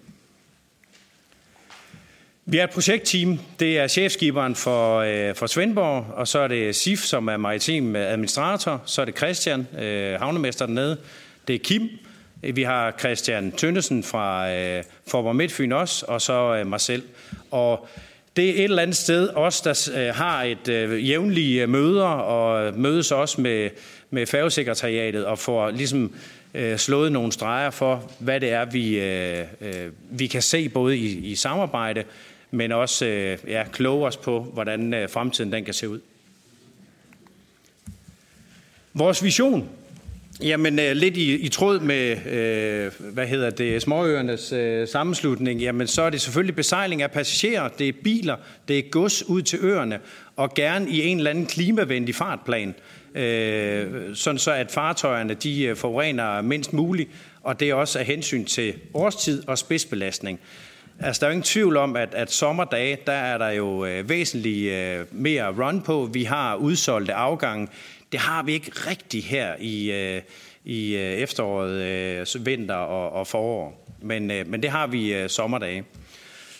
Vi er et projektteam. Det er chefskiberen for, øh, for Svendborg, og så er det SIF, som er maritim administrator. Så er det Christian, øh, havnemester dernede. Det er Kim. Vi har Christian Tønnesen fra øh, Forborg Midtfyn også, og så øh, mig selv. Og det er et eller andet sted os, der øh, har et øh, jævnlige øh, møder og mødes også med, med færgesekretariatet og får ligesom øh, slået nogle streger for, hvad det er, vi, øh, øh, vi kan se både i, i samarbejde, men også øh, ja, kloge os på, hvordan øh, fremtiden den kan se ud. Vores vision Jamen øh, lidt i, i tråd med, øh, hvad hedder det, småøernes øh, sammenslutning, jamen så er det selvfølgelig besejling af passagerer, det er biler, det er gods ud til øerne, og gerne i en eller anden klimavenlig fartplan, øh, sådan så at fartøjerne de øh, forurener mindst muligt, og det er også af hensyn til årstid og spidsbelastning. Altså, der er jo ingen tvivl om, at, at sommerdage, der er der jo øh, væsentligt øh, mere run på. Vi har udsolgte afgange. Det har vi ikke rigtigt her i, øh, i øh, efteråret, øh, vinter og, og forår. Men, øh, men det har vi øh, sommerdage.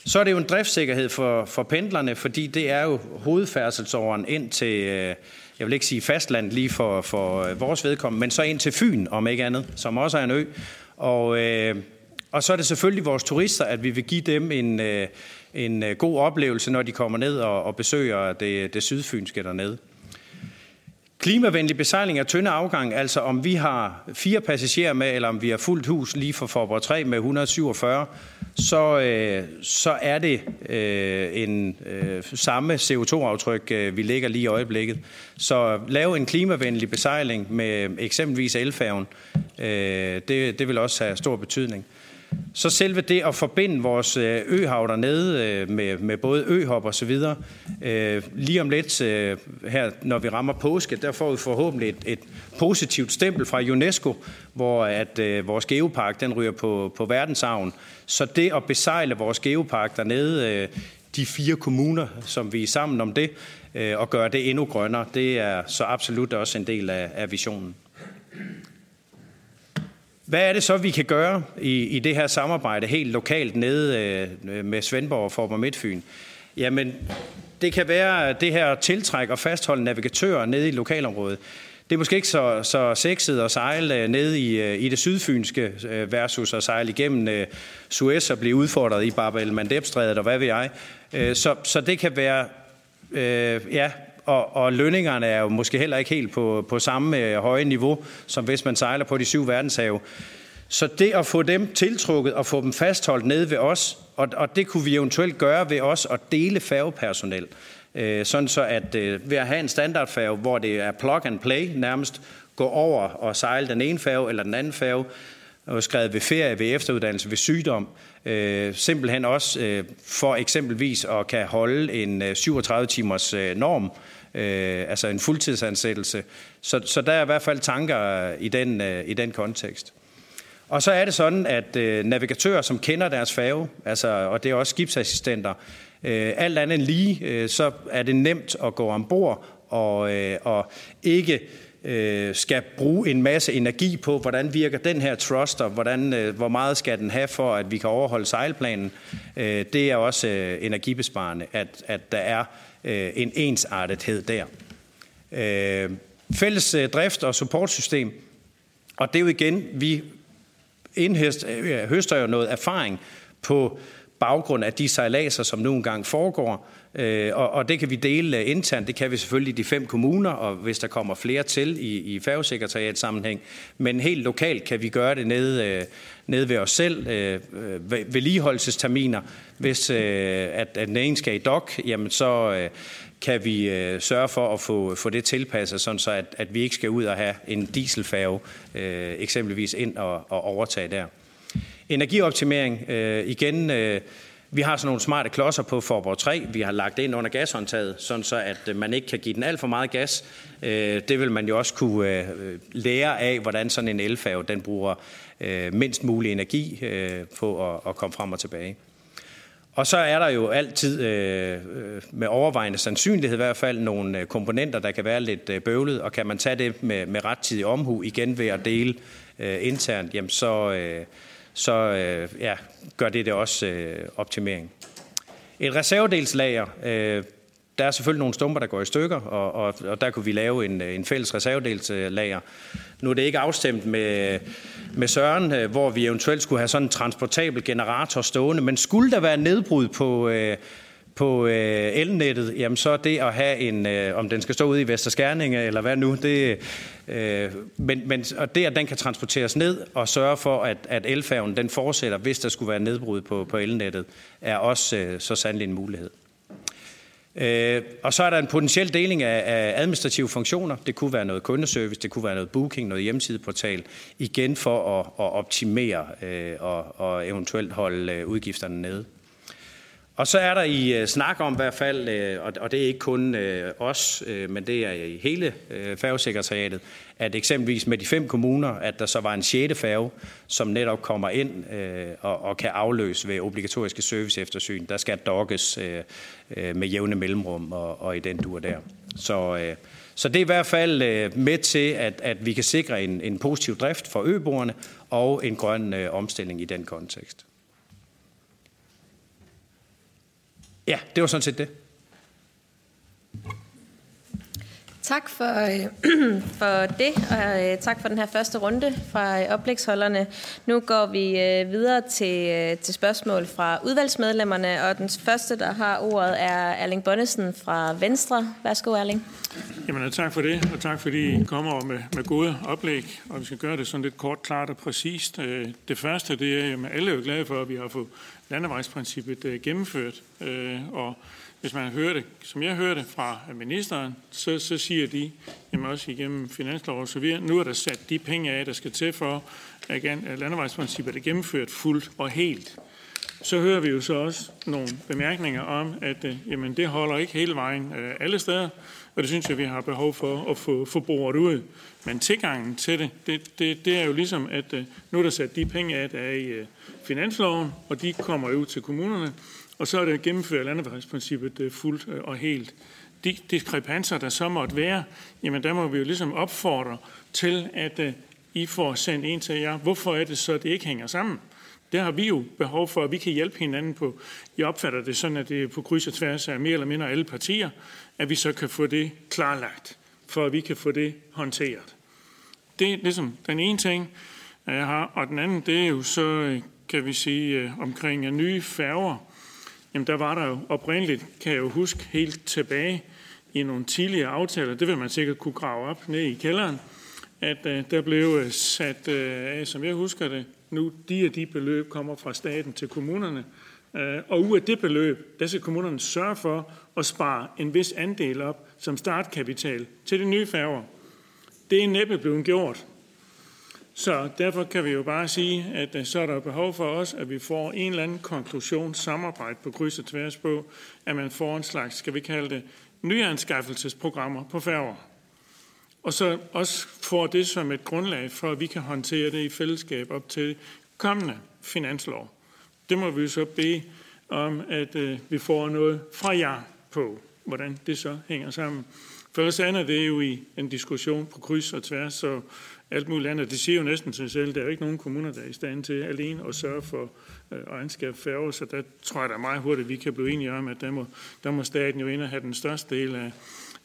Så er det jo en driftssikkerhed for, for pendlerne, fordi det er jo hovedfærdselsåren ind til, øh, jeg vil ikke sige fastland lige for, for øh, vores vedkommende, men så ind til Fyn, om ikke andet, som også er en ø. Og, øh, og så er det selvfølgelig vores turister, at vi vil give dem en, øh, en øh, god oplevelse, når de kommer ned og, og besøger det, det sydfynske dernede. Klimavenlig besejling af tynde afgang, altså om vi har fire passagerer med, eller om vi har fuldt hus lige for Forborg 3 med 147, så, øh, så er det øh, en øh, samme CO2-aftryk, øh, vi ligger lige i øjeblikket. Så lave en klimavenlig besejling med eksempelvis elfærgen, øh, det, det vil også have stor betydning. Så selve det at forbinde vores øh, øhav dernede øh, med, med både øhop og så videre, øh, lige om lidt øh, her, når vi rammer påske, der får vi forhåbentlig et, et positivt stempel fra UNESCO, hvor at vores geopark den ryger på, på verdensarven. Så det at besejle vores geopark dernede, de fire kommuner, som vi er sammen om det, og gøre det endnu grønnere, det er så absolut også en del af, af visionen. Hvad er det så, vi kan gøre i, i det her samarbejde helt lokalt nede øh, med Svendborg og Forborg Midtfyn? Jamen, det kan være det her tiltræk og fastholde navigatører nede i lokalområdet. Det er måske ikke så, så sexet at sejle øh, nede i, øh, i det sydfynske øh, versus at sejle igennem øh, Suez og blive udfordret i Barbel Mandebstrædet og hvad ved jeg. Så, så det kan være øh, ja, og, og lønningerne er jo måske heller ikke helt på, på samme øh, høje niveau, som hvis man sejler på de syv verdenshave. Så det at få dem tiltrukket og få dem fastholdt nede ved os, og, og det kunne vi eventuelt gøre ved os at dele færgepersonel. Øh, sådan så at øh, ved at have en standardfærge, hvor det er plug and play nærmest, gå over og sejle den ene færge eller den anden færge, og skrevet ved ferie, ved efteruddannelse, ved sygdom. Øh, simpelthen også øh, for eksempelvis at kan holde en øh, 37 timers øh, norm, øh, altså en fuldtidsansættelse. Så, så der er i hvert fald tanker i den, øh, i den kontekst. Og så er det sådan, at øh, navigatører, som kender deres færge, altså, og det er også skibsassistenter, øh, alt andet end lige, øh, så er det nemt at gå ombord og, øh, og ikke øh, skal bruge en masse energi på, hvordan virker den her thruster, hvordan, øh, hvor meget skal den have for, at vi kan overholde sejlplanen. Øh, det er også øh, energibesparende, at, at der er øh, en ensartethed der. Øh, fælles øh, drift og supportsystem, og det er jo igen, vi indhøster øh, høster jo noget erfaring på baggrund af de sejladser, som nu engang foregår. Øh, og, og det kan vi dele øh, internt. Det kan vi selvfølgelig i de fem kommuner, og hvis der kommer flere til i, i færgesekretariat sammenhæng. Men helt lokalt kan vi gøre det nede, øh, nede ved os selv. Øh, øh vedligeholdelsesterminer. Hvis øh, at, at den ene skal i dok, jamen så kan vi øh, sørge for at få, få det tilpasset, sådan så at, at vi ikke skal ud og have en dieselfærge øh, eksempelvis ind og, og overtage der. Energioptimering, øh, igen, øh, vi har sådan nogle smarte klodser på Forborg 3, vi har lagt ind under gashåndtaget, sådan så at øh, man ikke kan give den alt for meget gas. Øh, det vil man jo også kunne øh, lære af, hvordan sådan en elfærge den bruger mindst mulig energi på at, komme frem og tilbage. Og så er der jo altid øh, med overvejende sandsynlighed i hvert fald nogle komponenter, der kan være lidt bøvlet, og kan man tage det med, med rettidig omhu igen ved at dele øh, internt, jamen så, øh, så øh, ja, gør det det også øh, optimering. Et reservedelslager, øh, der er selvfølgelig nogle stumper, der går i stykker, og, og, og der kunne vi lave en, øh, en fælles reservedelslager. Nu er det ikke afstemt med, med Søren, øh, hvor vi eventuelt skulle have sådan en transportabel generator stående, men skulle der være nedbrud på, øh, på øh, elnettet, jamen så er det at have en, øh, om den skal stå ude i Vesterskærninge eller hvad nu, det, øh, men, men og det at den kan transporteres ned og sørge for, at, at elfærgen den fortsætter, hvis der skulle være nedbrud på, på elnettet, er også øh, så sandelig en mulighed. Øh, og så er der en potentiel deling af, administrative funktioner. Det kunne være noget kundeservice, det kunne være noget booking, noget hjemmesideportal, igen for at, at optimere øh, og, og eventuelt holde øh, udgifterne nede. Og så er der i øh, snak om i hvert fald, øh, og og det er ikke kun øh, os, men det er i hele færgesekretariatet, at eksempelvis med de fem kommuner, at der så var en sjette færge, som netop kommer ind og, og kan afløse ved obligatoriske serviceeftersyn. Der skal dokkes med jævne mellemrum og, og i den dur der. Så, så det er i hvert fald med til, at, at vi kan sikre en, en positiv drift for øboerne og en grøn omstilling i den kontekst. Ja, det var sådan set det. Tak for, øh, (clears throat) for det, og øh, tak for den her første runde fra øh, oplægsholderne. Nu går vi øh, videre til, øh, til spørgsmål fra udvalgsmedlemmerne, og den første, der har ordet, er Erling Bonnesen fra Venstre. Værsgo, Erling. Jamen, tak for det, og tak fordi I kommer med, med gode oplæg, og vi skal gøre det sådan lidt kort, klart og præcist. Øh, det første, det er, at alle er jo glade for, at vi har fået landevejsprincippet gennemført, og hvis man hører det, som jeg hørte fra øh, ministeren, så, så siger de, jamen også igennem finanslov og så videre, nu er der sat de penge af, der skal til for, at landevejsprincippet er gennemført fuldt og helt. Så hører vi jo så også nogle bemærkninger om, at øh, jamen, det holder ikke hele vejen øh, alle steder, og det synes jeg, vi har behov for at få, få bordet ud. Men tilgangen til det, det, det, det er jo ligesom, at øh, nu er der sat de penge af, der er i øh, finansloven, og de kommer ud til kommunerne, og så er det gennemført landevejsprincippet øh, fuldt øh, og helt. De diskrepanser, der så måtte være, jamen der må vi jo ligesom opfordre til, at øh, I får sendt en til jer. Hvorfor er det så, at det ikke hænger sammen? Det har vi jo behov for, at vi kan hjælpe hinanden på. Jeg opfatter det sådan, at det er på kryds og tværs af mere eller mindre alle partier, at vi så kan få det klarlagt, for at vi kan få det håndteret. Det er ligesom den ene ting, jeg har. Og den anden, det er jo så, kan vi sige, omkring nye færger. Jamen der var der jo oprindeligt, kan jeg jo huske helt tilbage i nogle tidligere aftaler, det vil man sikkert kunne grave op ned i kælderen, at uh, der blev øh, sat uh, af, som jeg husker det, nu de og de beløb kommer fra staten til kommunerne, uh, og ud af det beløb, der skal kommunerne sørge for at spare en vis andel op som startkapital til de nye færger. Det er næppe blevet gjort. Så derfor kan vi jo bare sige, at øh, så er der behov for os, at vi får en eller anden konklusion, samarbejde på kryds og tværs på, at man får en slags, skal vi kalde det, nyanskaffelsesprogrammer på færger. Og så også får det som et grundlag for, at vi kan håndtere det i fællesskab op til kommende finanslov. Det må vi så bede om, at øh, vi får noget fra jer på, hvordan det så hænger sammen. For ellers andet det jo i en diskussion på kryds og tværs, så alt muligt andet. Det siger jo næsten sig selv. Der er jo ikke nogen kommuner, der er i stand til alene at sørge for øh, færger, så der tror jeg da meget hurtigt, at vi kan blive enige om, at der må, der må staten jo ind og have den største del af,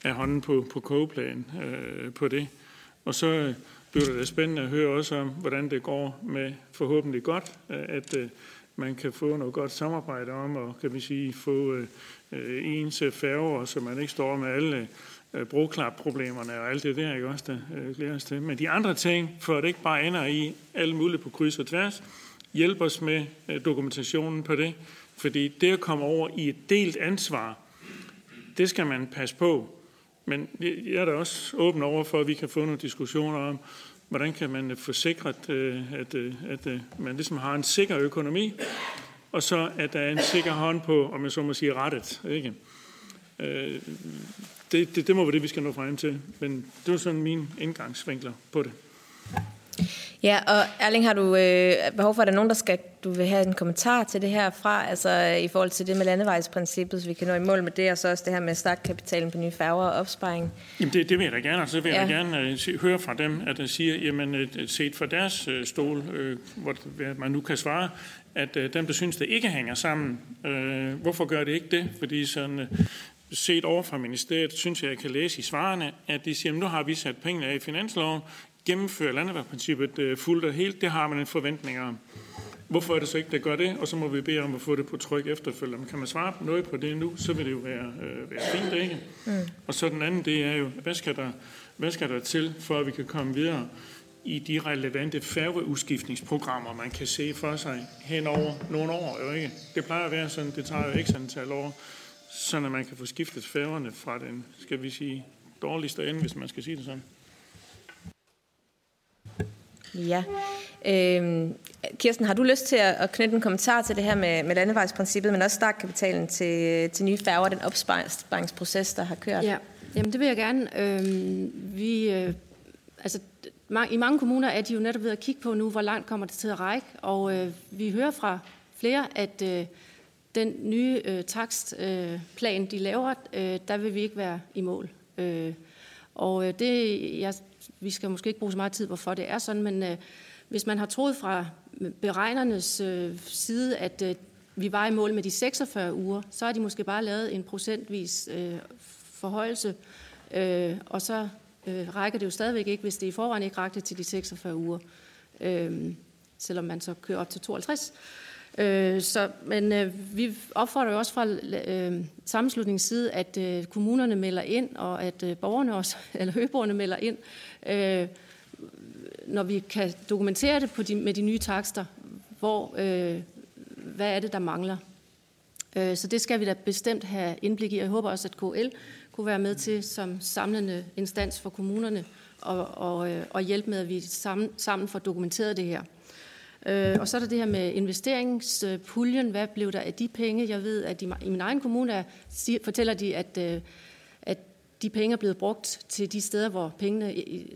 af hånden på, på kogeplan øh, på det. Og så øh, bliver det da spændende at høre også om, hvordan det går med forhåbentlig godt, øh, at, øh, man kan få noget godt samarbejde om, og kan vi sige, få øh, øh, ens færger, så man ikke står med alle øh, broklapproblemerne og alt det der, ikke også, der øh, glæder os til. Men de andre ting, for det ikke bare ender i alle mulige på kryds og tværs, hjælp os med øh, dokumentationen på det, fordi det at komme over i et delt ansvar, det skal man passe på. Men jeg er da også åben over for, at vi kan få nogle diskussioner om, hvordan kan man øh, få sikret, øh, at, øh, at, at man ligesom har en sikker økonomi, og så at der er en sikker hånd på, om jeg så må sige, rettet. Ikke? Det, det, det må være det, vi skal nå frem til. Men det var sådan min indgangsvinkler på det. Ja, og Erling, har du øh, behov for, at der er nogen, der skal, du vil have en kommentar til det her fra, altså i forhold til det med landevejsprincippet, så vi kan nå i mål med det, og så også det her med startkapitalen på nye færger og opsparing? Jamen det, det vil jeg da gerne, og så vil ja. jeg gerne uh, se, høre fra dem, at de siger, jamen uh, set fra deres uh, stol, uh, hvor man nu kan svare, at uh, dem, der synes, det ikke hænger sammen, uh, hvorfor gør det ikke det? Fordi sådan, uh, set over fra ministeriet, synes jeg, jeg kan læse i svarene, at de siger, at nu har vi sat pengene af i finansloven, gennemføre landevejsprincippet øh, fuldt og helt, det har man en forventning om. Hvorfor er det så ikke, der gør det? Og så må vi bede om at få det på tryk efterfølgende. Men kan man svare noget på det nu, så vil det jo være, øh, være fint, ikke? Mm. Og så den anden, det er jo, hvad skal, der, hvad skal der til, for at vi kan komme videre i de relevante færgeudskiftningsprogrammer, man kan se for sig hen over nogle år. Jo ikke? Det plejer at være sådan, det tager jo ikke antal år, så man kan få skiftet færgerne fra den, skal vi sige, dårligste ende, hvis man skal sige det sådan. Ja. Øhm, Kirsten, har du lyst til at knytte en kommentar til det her med, med landevejsprincippet, men også startkapitalen til, til nye færger, den opsparingsproces, der har kørt? Ja, Jamen, det vil jeg gerne. Øhm, vi, øh, altså, I mange kommuner er de jo netop ved at kigge på nu, hvor langt kommer det til at række, og øh, vi hører fra flere, at øh, den nye øh, takstplan, øh, de laver, øh, der vil vi ikke være i mål. Øh, og øh, det, jeg vi skal måske ikke bruge så meget tid på, for det er sådan, men øh, hvis man har troet fra beregnernes øh, side, at øh, vi var i mål med de 46 uger, så har de måske bare lavet en procentvis øh, forhøjelse, øh, og så øh, rækker det jo stadigvæk ikke, hvis det i forvejen ikke rakte til de 46 uger, øh, selvom man så kører op til 52. Øh, så, men øh, vi opfordrer jo også fra øh, sammenslutningens side, at øh, kommunerne melder ind, og at øh, borgerne også, (laughs) eller høgeborgerne melder ind, øh, når vi kan dokumentere det på de, med de nye takster, hvor, øh, hvad er det, der mangler. Øh, så det skal vi da bestemt have indblik i, jeg håber også, at KL kunne være med til som samlende instans for kommunerne og, og, øh, og hjælpe med, at vi sammen, sammen får dokumenteret det her. Øh, og så er der det her med investeringspuljen. Hvad blev der af de penge? Jeg ved, at i min egen kommune er, fortæller de, at, øh, de penge er blevet brugt til de steder, hvor pengene,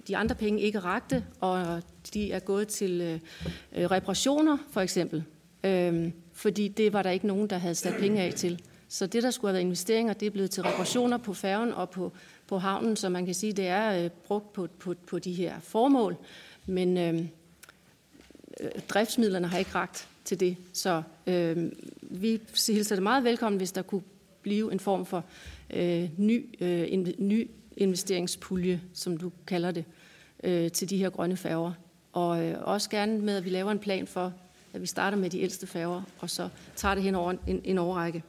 de andre penge ikke rakte, og de er gået til øh, øh reparationer, for eksempel. Øh, fordi det var der ikke nogen, der havde sat penge af til. Så det, der skulle have været investeringer, det er blevet til reparationer på færgen og på, på havnen, så man kan sige, det er øh, brugt på, på, på de her formål. Men, øh, Øh, driftsmidlerne har ikke ragt til det. Så øh, vi hilser det meget velkommen, hvis der kunne blive en form for øh, ny, øh, in, ny investeringspulje, som du kalder det, øh, til de her grønne færger. Og øh, også gerne med, at vi laver en plan for, at vi starter med de ældste færger, og så tager det hen over en, en overrække.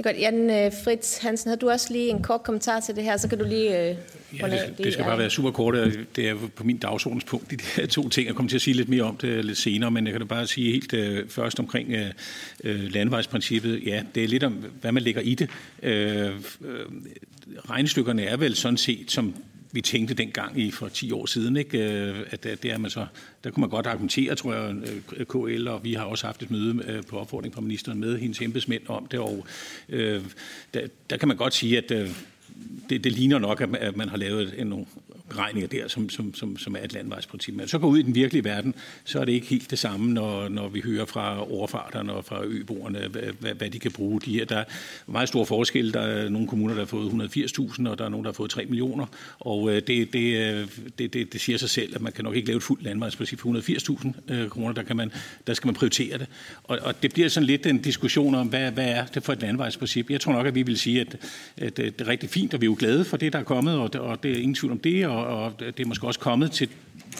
Det er godt. Jan øh, Fritz Hansen, har du også lige en kort kommentar til det her? Så kan du lige... Øh, ja, det, det skal bare være super kort. Det er på min dagsordenspunkt, de her to ting. Jeg kommer til at sige lidt mere om det lidt senere, men jeg kan da bare sige helt uh, først omkring uh, landevejsprincippet. Ja, det er lidt om, hvad man lægger i det. Uh, regnestykkerne er vel sådan set, som vi tænkte dengang i for 10 år siden, ikke? Øh, at, det er man så, der kunne man godt argumentere, tror jeg, øh, KL, og vi har også haft et møde øh, på opfordring fra ministeren med hendes embedsmænd om det, og øh, der, der kan man godt sige, at øh, det, det ligner nok, at man har lavet en beregninger der, som, som, som, som er et landvejsprincip. Men så går ud i den virkelige verden, så er det ikke helt det samme, når, når vi hører fra overfarterne og fra øboerne, hvad, hvad de kan bruge. De her, der er meget store forskel. Der er nogle kommuner, der har fået 180.000, og der er nogle, der har fået 3 millioner. Og øh, det, det, øh, det, det, det siger sig selv, at man kan nok ikke lave et fuldt landvejsprincip for 180.000 øh, kroner. Der, kan man, der skal man prioritere det. Og, og det bliver sådan lidt en diskussion om, hvad, hvad er det for et landvejsprincip. Jeg tror nok, at vi vil sige, at, at det er rigtig fint, og vi er jo glade for det, der er kommet, og, og det er ingen tvivl om det, og, og det er måske også kommet til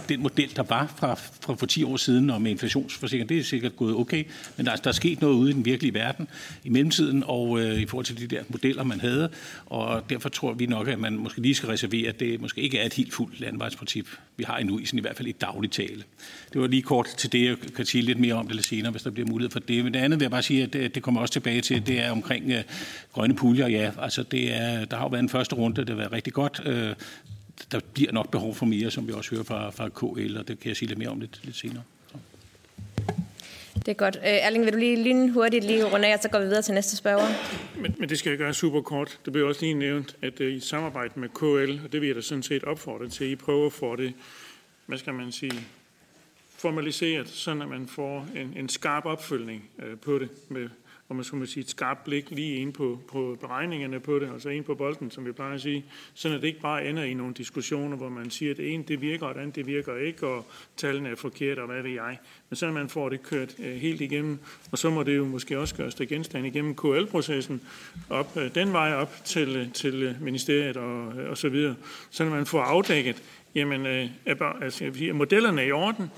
den model, der var fra, fra for 10 år siden om inflationsforsikring, det er sikkert gået okay, men der, der er sket noget ude i den virkelige verden i mellemtiden, og øh, i forhold til de der modeller, man havde, og derfor tror vi nok, at man måske lige skal reservere, at det måske ikke er et helt fuldt landvejsprincip, vi har endnu, i, sådan i hvert fald i daglig tale. Det var lige kort til det, jeg kan sige lidt mere om det lidt senere, hvis der bliver mulighed for det. Men det andet vil jeg bare sige, at det, det kommer også tilbage til, det er omkring øh, grønne puljer. Ja, altså det er, der har jo været en første runde, det har været rigtig godt. Øh, der bliver nok behov for mere, som vi også hører fra, fra KL, og det kan jeg sige lidt mere om lidt, lidt senere. Så. Det er godt. Øh, Erling, vil du lige lynhurtigt hurtigt lige runde af, og så går vi videre til næste spørger? Men, men det skal jeg gøre super kort. Det bliver også lige nævnt, at uh, i samarbejde med KL, og det vil jeg da sådan set opfordre til, at I prøver at få det, hvad skal man sige, formaliseret, sådan at man får en, en skarp opfølgning uh, på det med om man skulle sige, et skarpt blik lige ind på, på beregningerne på det, altså ind på bolden, som vi plejer at sige, sådan at det ikke bare ender i nogle diskussioner, hvor man siger, at det ene det virker, og det andet det virker ikke, og tallene er forkerte, og hvad ved jeg. Men sådan at man får det kørt øh, helt igennem, og så må det jo måske også gøres til genstand igennem KL-processen, op øh, den vej op til, øh, til øh, ministeriet og, øh, og så videre, sådan at man får afdækket, jamen, øh, er, altså, er modellerne i orden,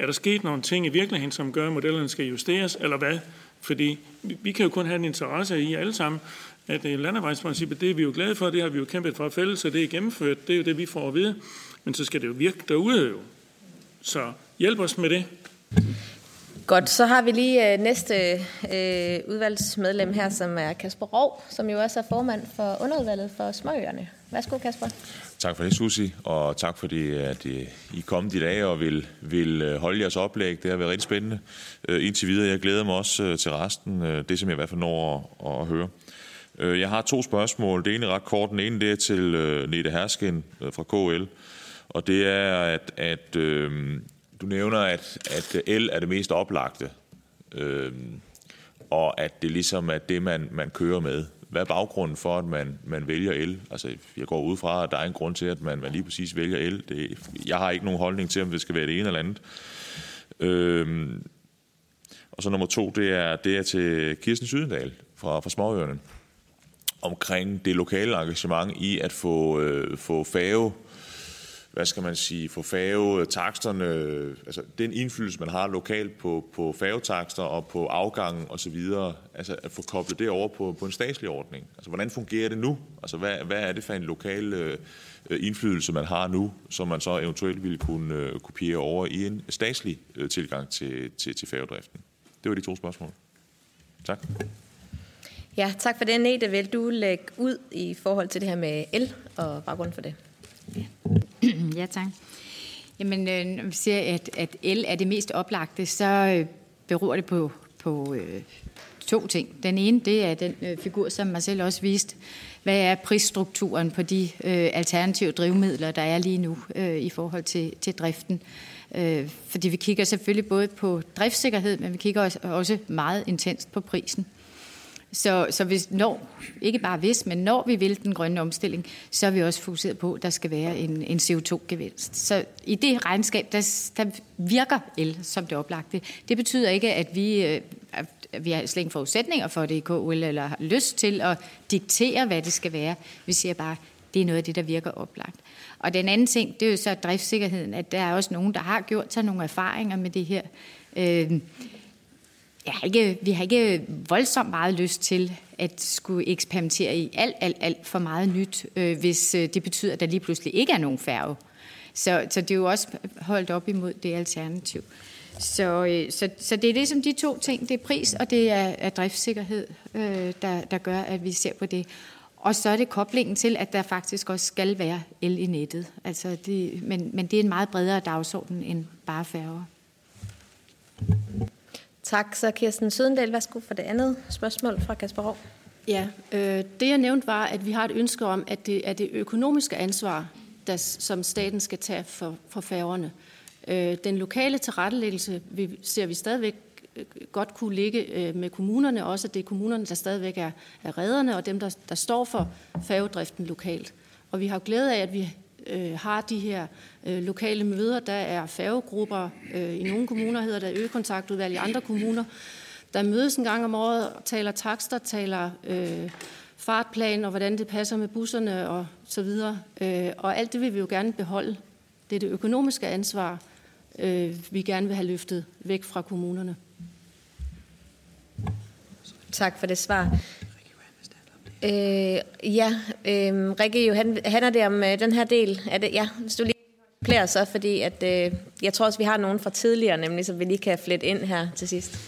er der sket nogle ting i virkeligheden, som gør, at modellerne skal justeres, eller hvad? Fordi vi kan jo kun have en interesse i alle sammen, at landevejsprincippet, det er vi jo glade for, det har vi jo kæmpet for fælles, og det er gennemført, det er jo det, vi får at vide. Men så skal det jo virke derude jo. Så hjælp os med det. Godt, så har vi lige øh, næste øh, udvalgsmedlem her, som er Kasper Rov, som jo også er formand for underudvalget for Småøerne. Værsgo, Kasper. Tak for det, Susi, og tak fordi at øh, I kom i dag og vil, vil øh, holde jeres oplæg. Det har været rigtig spændende øh, indtil videre. Jeg glæder mig også til resten, det som jeg i hvert fald når at, at høre. Jeg har to spørgsmål. Det ene er ret kort. Den ene det er til Nete Hersken fra KL, og det er, at, at øh, du nævner, at, at el er det mest oplagte, øh, og at det ligesom er det, man, man kører med hvad er baggrunden for, at man, man vælger el? Altså, jeg går ud fra, at der er en grund til, at man, man lige præcis vælger el. Det, jeg har ikke nogen holdning til, om det skal være det ene eller andet. Øhm, og så nummer to, det er, det er til Kirsten Sydendal fra, fra Småøerne omkring det lokale engagement i at få, øh, få fave hvad skal man sige, få færgetaksterne, altså den indflydelse, man har lokalt på, på færgetakster og på afgangen osv., altså at få koblet det over på, på en statslig ordning. Altså hvordan fungerer det nu? Altså hvad, hvad er det for en lokal øh, indflydelse, man har nu, som man så eventuelt ville kunne øh, kopiere over i en statslig øh, tilgang til, til, til færgedriften? Det var de to spørgsmål. Tak. Ja, tak for det, Nete. Vil du lægge ud i forhold til det her med el og baggrunden for det? Ja, tak. Jamen, øh, når vi siger, at, at el er det mest oplagte, så øh, beror det på, på øh, to ting. Den ene, det er den øh, figur, som Marcel også viste. Hvad er prisstrukturen på de øh, alternative drivmidler, der er lige nu øh, i forhold til, til driften? Øh, fordi vi kigger selvfølgelig både på driftssikkerhed, men vi kigger også, også meget intenst på prisen. Så, så hvis, når, ikke bare hvis, men når vi vil den grønne omstilling, så er vi også fokuseret på, at der skal være en, en CO2-gevinst. Så i det regnskab, der, der virker el som det oplagte. Det betyder ikke, at vi, øh, at vi har slet ikke forudsætninger for det i KUL, eller har lyst til at diktere, hvad det skal være. Vi siger bare, det er noget af det, der virker oplagt. Og den anden ting, det er jo så driftssikkerheden, at der er også nogen, der har gjort sig nogle erfaringer med det her. Øh, jeg har ikke, vi har ikke voldsomt meget lyst til at skulle eksperimentere i alt, alt, alt for meget nyt, øh, hvis øh, det betyder, at der lige pludselig ikke er nogen færge. Så, så det er jo også holdt op imod det alternativ. Så, øh, så, så det er ligesom de to ting. Det er pris, og det er, er driftssikkerhed, øh, der, der gør, at vi ser på det. Og så er det koblingen til, at der faktisk også skal være el i nettet. Altså det, men, men det er en meget bredere dagsorden end bare færger. Tak. Så Kirsten Sødendal, værsgo for det andet spørgsmål fra Kasper Rov. Ja, øh, det jeg nævnte var, at vi har et ønske om, at det er det økonomiske ansvar, der, som staten skal tage for, for færgerne. Øh, den lokale tilrettelæggelse vi, ser vi stadigvæk øh, godt kunne ligge øh, med kommunerne, også at det er kommunerne, der stadigvæk er, er redderne, og dem, der, der står for færgedriften lokalt. Og vi har glæde af, at vi øh, har de her øh, lokale møder. Der er færgegrupper. Øh, I nogle kommuner hedder det økontaktudvalg, i andre kommuner. Der mødes en gang om året og taler takster, taler øh, fartplan og hvordan det passer med busserne og så videre. Øh, og alt det vil vi jo gerne beholde. Det er det økonomiske ansvar, øh, vi gerne vil have løftet væk fra kommunerne. Tak for det svar. Øh, ja, øh, Rikke, jo, han, handler det om øh, den her del? Er det, ja, hvis du lige plejer så, fordi at, øh, jeg tror også, vi har nogen fra tidligere, nemlig, som vi lige kan flette ind her til sidst.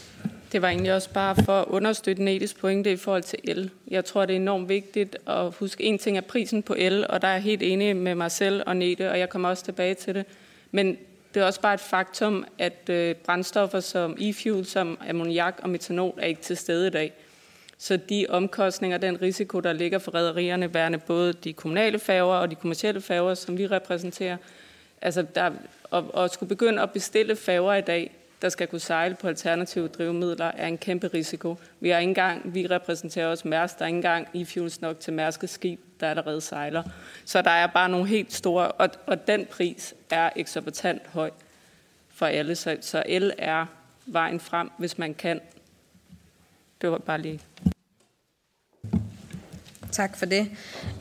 Det var egentlig også bare for at understøtte Nettes pointe i forhold til el. Jeg tror, det er enormt vigtigt at huske, en ting er prisen på el, og der er jeg helt enig med mig selv og Nette, og jeg kommer også tilbage til det. Men det er også bare et faktum, at øh, brændstoffer som e-fuel, som ammoniak og metanol, er ikke til stede i dag. Så de omkostninger, den risiko, der ligger for rædderierne, værende både de kommunale færger og de kommercielle færger, som vi repræsenterer, altså der, og, og skulle begynde at bestille færger i dag, der skal kunne sejle på alternative drivmidler, er en kæmpe risiko. Vi har ikke engang, vi repræsenterer også Mærsk, der er ikke engang i fuels nok til Mærskes skib, der allerede sejler. Så der er bare nogle helt store, og, og den pris er eksorbitant høj for alle. Så, så el er vejen frem, hvis man kan. Det var bare lige Tak for det.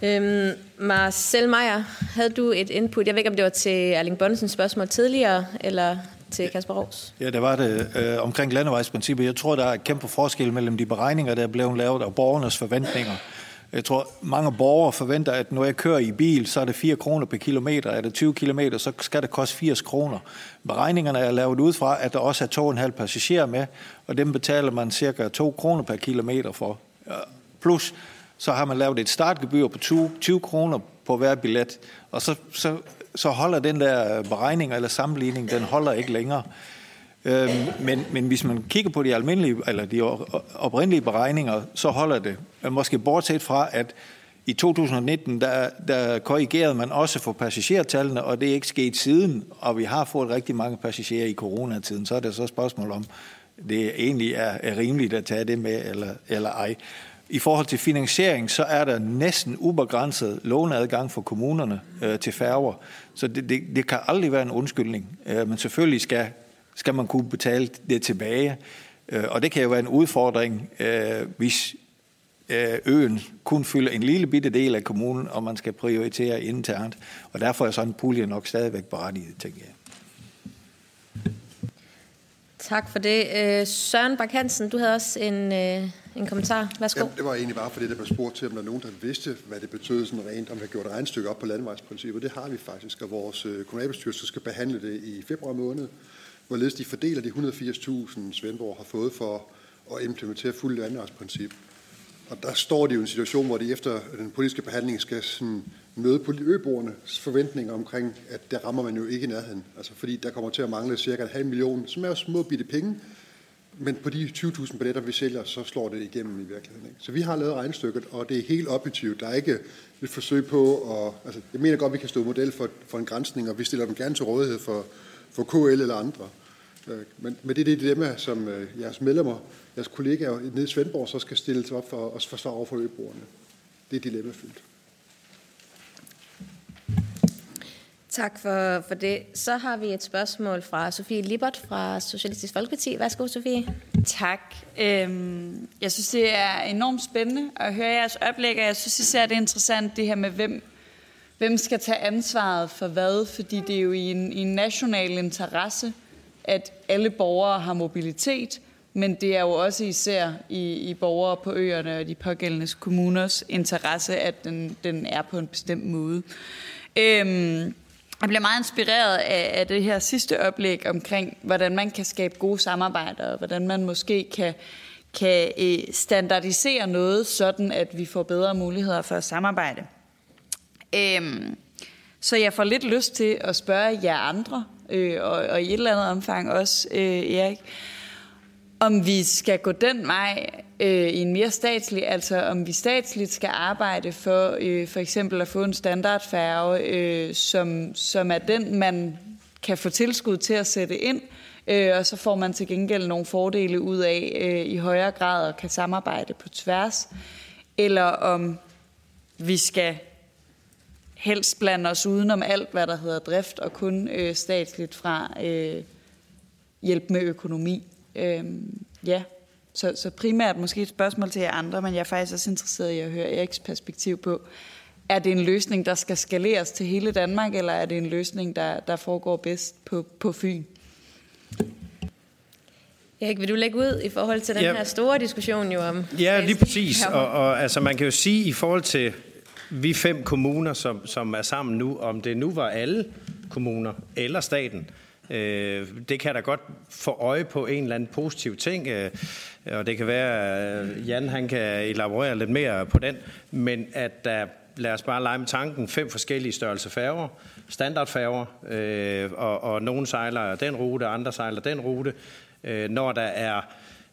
Øhm, Marcel Meyer, havde du et input? Jeg ved ikke, om det var til Erling Bonnensens spørgsmål tidligere, eller til Kasper Rovs? Ja, det var det øh, omkring landevejsprincippet. Jeg tror, der er et kæmpe forskel mellem de beregninger, der er blevet lavet, og borgernes forventninger. Jeg tror, mange borgere forventer, at når jeg kører i bil, så er det 4 kroner per kilometer. Er det 20 kilometer, så skal det koste 80 kroner. Beregningerne er lavet ud fra, at der også er 2,5 passagerer med, og dem betaler man cirka 2 kroner per kilometer for. Plus, så har man lavet et startgebyr på 20, 20 kroner på hver billet, og så, så, så holder den der beregning eller sammenligning, den holder ikke længere. Øhm, men, men hvis man kigger på de almindelige, eller de oprindelige beregninger, så holder det. Måske bortset fra, at i 2019, der, der korrigerede man også for passagertallene, og det er ikke sket siden, og vi har fået rigtig mange passagerer i coronatiden. Så er det så et spørgsmål om, det egentlig er, er rimeligt at tage det med, eller, eller ej. I forhold til finansiering, så er der næsten ubegrænset låneadgang for kommunerne øh, til færger. Så det, det, det kan aldrig være en undskyldning. Øh, men selvfølgelig skal, skal man kunne betale det tilbage. Øh, og det kan jo være en udfordring, øh, hvis øh, øen kun fylder en lille bitte del af kommunen, og man skal prioritere internt. Og derfor er sådan en pulje nok stadigvæk berettiget, tænker jeg. Tak for det. Søren Bak Hansen, du havde også en, en kommentar. Værsgo. Ja, det var egentlig bare fordi, der blev spurgt til, om der er nogen, der vidste, hvad det betød sådan rent, om vi har gjort et regnstykke op på landevejsprincippet. Det har vi faktisk, og vores kommunalbestyrelse skal behandle det i februar måned, hvorledes de fordeler de 180.000, Svendborg har fået for at implementere fuldt landevejsprincip. Og der står de jo i en situation, hvor de efter den politiske behandling skal sådan møde på øboernes forventninger omkring, at der rammer man jo ikke i nærheden. Altså fordi der kommer til at mangle cirka en halv million, som er små bitte penge, men på de 20.000 billetter, vi sælger, så slår det igennem i virkeligheden. Ikke? Så vi har lavet regnstykket, og det er helt objektivt. Der er ikke et forsøg på at... Altså, jeg mener godt, at vi kan stå model for, for en grænsning, og vi stiller dem gerne til rådighed for, for KL eller andre. Øh, men, men det er det dilemma, som øh, jeres medlemmer, jeres kollegaer nede i Svendborg, så skal stille sig op for at forsvare over for øboerne. Det er dilemmafyldt. Tak for, for det. Så har vi et spørgsmål fra Sofie Libert fra Socialistisk Folkeparti. Værsgo, Sofie. Tak. Øhm, jeg synes, det er enormt spændende at høre jeres oplæg, og jeg synes især, det er interessant det her med, hvem, hvem skal tage ansvaret for hvad, fordi det er jo i en, i en national interesse, at alle borgere har mobilitet, men det er jo også især i, i borgere på øerne og de pågældende kommuners interesse, at den, den er på en bestemt måde. Øhm, jeg bliver meget inspireret af, af det her sidste oplæg omkring, hvordan man kan skabe gode samarbejder, og hvordan man måske kan, kan øh, standardisere noget, sådan at vi får bedre muligheder for at samarbejde. Øhm, så jeg får lidt lyst til at spørge jer andre, øh, og, og i et eller andet omfang også øh, Erik, om vi skal gå den vej øh, i en mere statslig, altså om vi statsligt skal arbejde for øh, for eksempel at få en standardfærge, øh, som, som er den, man kan få tilskud til at sætte ind, øh, og så får man til gengæld nogle fordele ud af øh, i højere grad og kan samarbejde på tværs, eller om vi skal helst blande os udenom alt, hvad der hedder drift, og kun øh, statsligt fra øh, hjælp med økonomi. Øh, ja, så, så primært måske et spørgsmål til jer andre, men jeg er faktisk også interesseret i at høre Eriks perspektiv på, er det en løsning, der skal skaleres til hele Danmark, eller er det en løsning, der, der foregår bedst på, på Fyn? Erik, vil du lægge ud i forhold til den ja. her store diskussion jo om... Ja, lige præcis. Og, og altså, man kan jo sige i forhold til vi fem kommuner, som, som er sammen nu, om det nu var alle kommuner eller staten, øh, det kan da godt få øje på en eller anden positiv ting, øh, og det kan være, at Jan han kan elaborere lidt mere på den, men at der, lad os bare lege med tanken, fem forskellige størrelse færger, standardfærger, øh, og, og nogle sejler den rute, andre sejler den rute, øh, når der er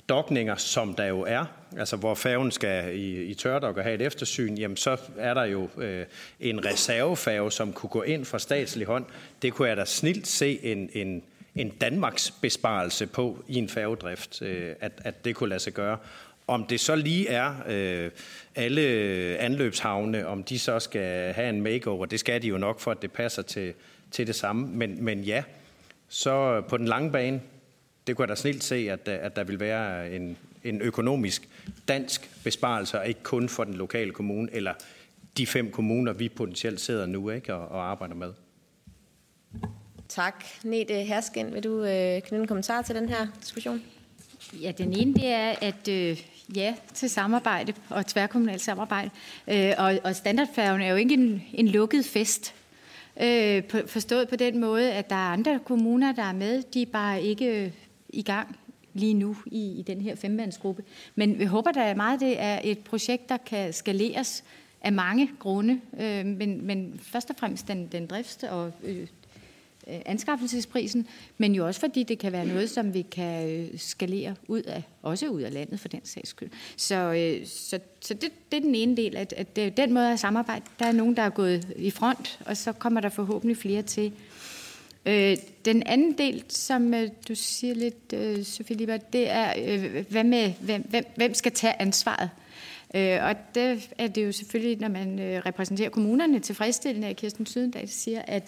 dokninger, som der jo er, altså hvor færgen skal i, i tørdok og have et eftersyn, jamen så er der jo øh, en reservefærge, som kunne gå ind fra statslig hånd. Det kunne jeg da snilt se en, en, en Danmarks besparelse på i en færgedrift, øh, at, at det kunne lade sig gøre. Om det så lige er øh, alle anløbshavne, om de så skal have en makeover, det skal de jo nok, for at det passer til, til det samme. Men, men ja, så på den lange bane, det kunne jeg da snilt se, at, at der vil være en, en økonomisk dansk besparelse, og ikke kun for den lokale kommune, eller de fem kommuner, vi potentielt sidder nu ikke, og, og arbejder med. Tak. Nete Hersken, vil du øh, knytte en kommentar til den her diskussion? Ja, den ene det er, at øh, ja til samarbejde og tværkommunalt samarbejde. Øh, og, og standardfærgen er jo ikke en, en lukket fest. Øh, på, forstået på den måde, at der er andre kommuner, der er med. De er bare ikke i gang lige nu i, i den her femmandsgruppe. Men vi håber da meget, det er et projekt, der kan skaleres af mange grunde, øh, men, men først og fremmest den, den drifts- og øh, øh anskaffelsesprisen, men jo også fordi det kan være noget, som vi kan øh, skalere ud af, også ud af landet for den sags skyld. Så, øh, så, så det, det er den ene del, at, at det, den måde at samarbejde, der er nogen, der er gået i front, og så kommer der forhåbentlig flere til. Øh, den anden del, som øh, du siger lidt, øh, Sofie Lieber, det er, øh, hvad med, hvem, hvem, hvem skal tage ansvaret? Øh, og det er det jo selvfølgelig, når man øh, repræsenterer kommunerne tilfredsstillende, at Kirsten Sydendal siger, at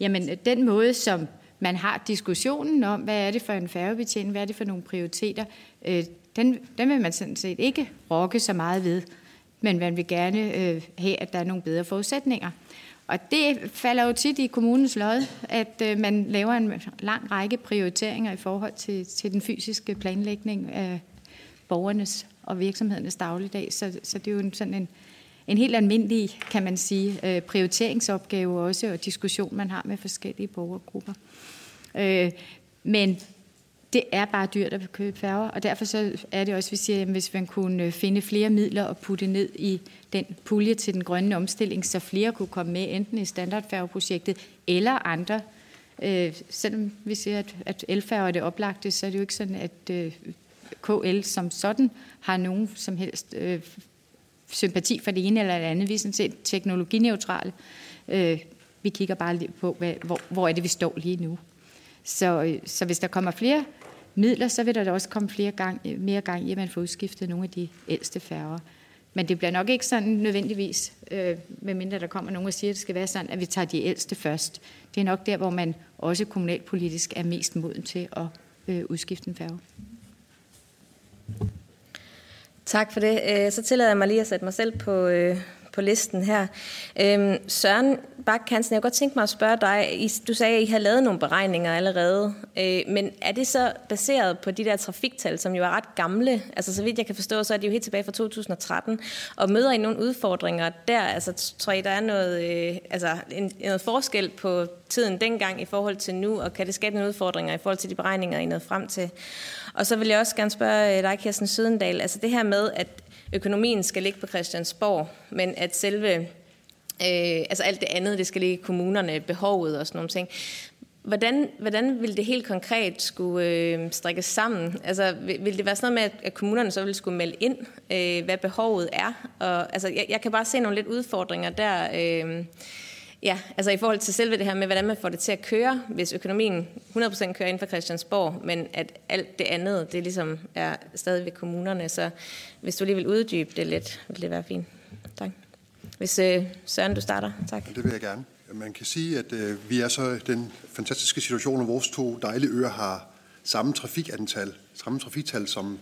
jamen, den måde, som man har diskussionen om, hvad er det for en færgebetjening, hvad er det for nogle prioriteter, øh, den, den vil man sådan set ikke rokke så meget ved, men man vil gerne øh, have, at der er nogle bedre forudsætninger. Og det falder jo tit i kommunens lod, at øh, man laver en lang række prioriteringer i forhold til, til den fysiske planlægning af borgernes og virksomhedernes dagligdag. Så, så det er jo en, sådan en, en helt almindelig, kan man sige, øh, prioriteringsopgave også, og diskussion, man har med forskellige borgergrupper. Øh, men det er bare dyrt at købe færger, og derfor så er det også, vi siger, at hvis man kunne øh, finde flere midler og putte ned i den pulje til den grønne omstilling, så flere kunne komme med, enten i standardfærgeprojektet eller andre. Øh, selvom vi siger, at, at elfærger er det oplagte, så er det jo ikke sådan, at øh, KL som sådan har nogen som helst øh, sympati for det ene eller det andet. Vi er sådan set teknologineutrale. Øh, vi kigger bare på, hvad, hvor, hvor er det, vi står lige nu. Så, øh, så hvis der kommer flere midler, så vil der også komme flere gang, mere gang i, at man får udskiftet nogle af de ældste færger. Men det bliver nok ikke sådan nødvendigvis, øh, medmindre der kommer nogen og siger, at det skal være sådan, at vi tager de ældste først. Det er nok der, hvor man også kommunalpolitisk er mest moden til at øh, udskifte en færge. Tak for det. Øh, så tillader jeg mig lige at sætte mig selv på, øh, på listen her. Øhm, Søren Bak Hansen, jeg kunne godt tænke mig at spørge dig. Du sagde, at I har lavet nogle beregninger allerede, øh, men er det så baseret på de der trafiktal, som jo er ret gamle? Altså så vidt jeg kan forstå, så er de jo helt tilbage fra 2013. Og møder I nogle udfordringer der? Altså tror I, der er noget, øh, altså, en, noget forskel på tiden dengang i forhold til nu, og kan det skabe nogle udfordringer i forhold til de beregninger, I nåede frem til? Og så vil jeg også gerne spørge øh, dig, Kirsten Sydendal, altså det her med, at økonomien skal ligge på Christiansborg, men at selve, øh, altså alt det andet, det skal ligge i kommunerne, behovet og sådan nogle ting. Hvordan, hvordan vil det helt konkret skulle øh, strikkes sammen? Altså, vil, vil det være sådan noget med, at kommunerne så vil skulle melde ind, øh, hvad behovet er? Og, altså, jeg, jeg kan bare se nogle lidt udfordringer der. Øh, Ja, altså i forhold til selve det her med, hvordan man får det til at køre, hvis økonomien 100% kører inden for Christiansborg, men at alt det andet, det ligesom er stadig ved kommunerne. Så hvis du lige vil uddybe det lidt, vil det være fint. Tak. Hvis øh, Søren, du starter. Tak. Det vil jeg gerne. Man kan sige, at øh, vi er så den fantastiske situation, at vores to dejlige øer har samme trafikantal, samme trafiktal som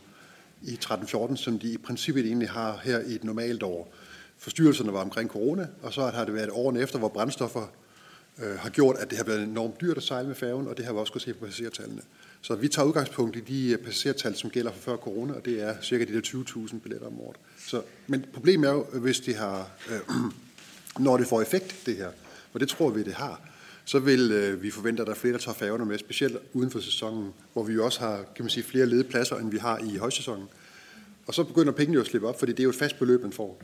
i 13-14, som de i princippet egentlig har her i et normalt år forstyrrelserne var omkring corona, og så har det været årene efter, hvor brændstoffer øh, har gjort, at det har været enormt dyrt at sejle med færgen, og det har vi også kunnet se på passagertallene. Så vi tager udgangspunkt i de øh, passagertal, som gælder for før corona, og det er cirka de der 20.000 billetter om året. Så, men problemet er jo, øh, hvis det har, øh, (clears throat) når det får effekt, det her, og det tror vi, det har, så vil øh, vi forvente, at der er flere, der tager færgerne med, specielt uden for sæsonen, hvor vi jo også har kan man sige, flere ledige pladser, end vi har i højsæsonen. Og så begynder pengene jo at slippe op, fordi det er jo et fast beløb, man får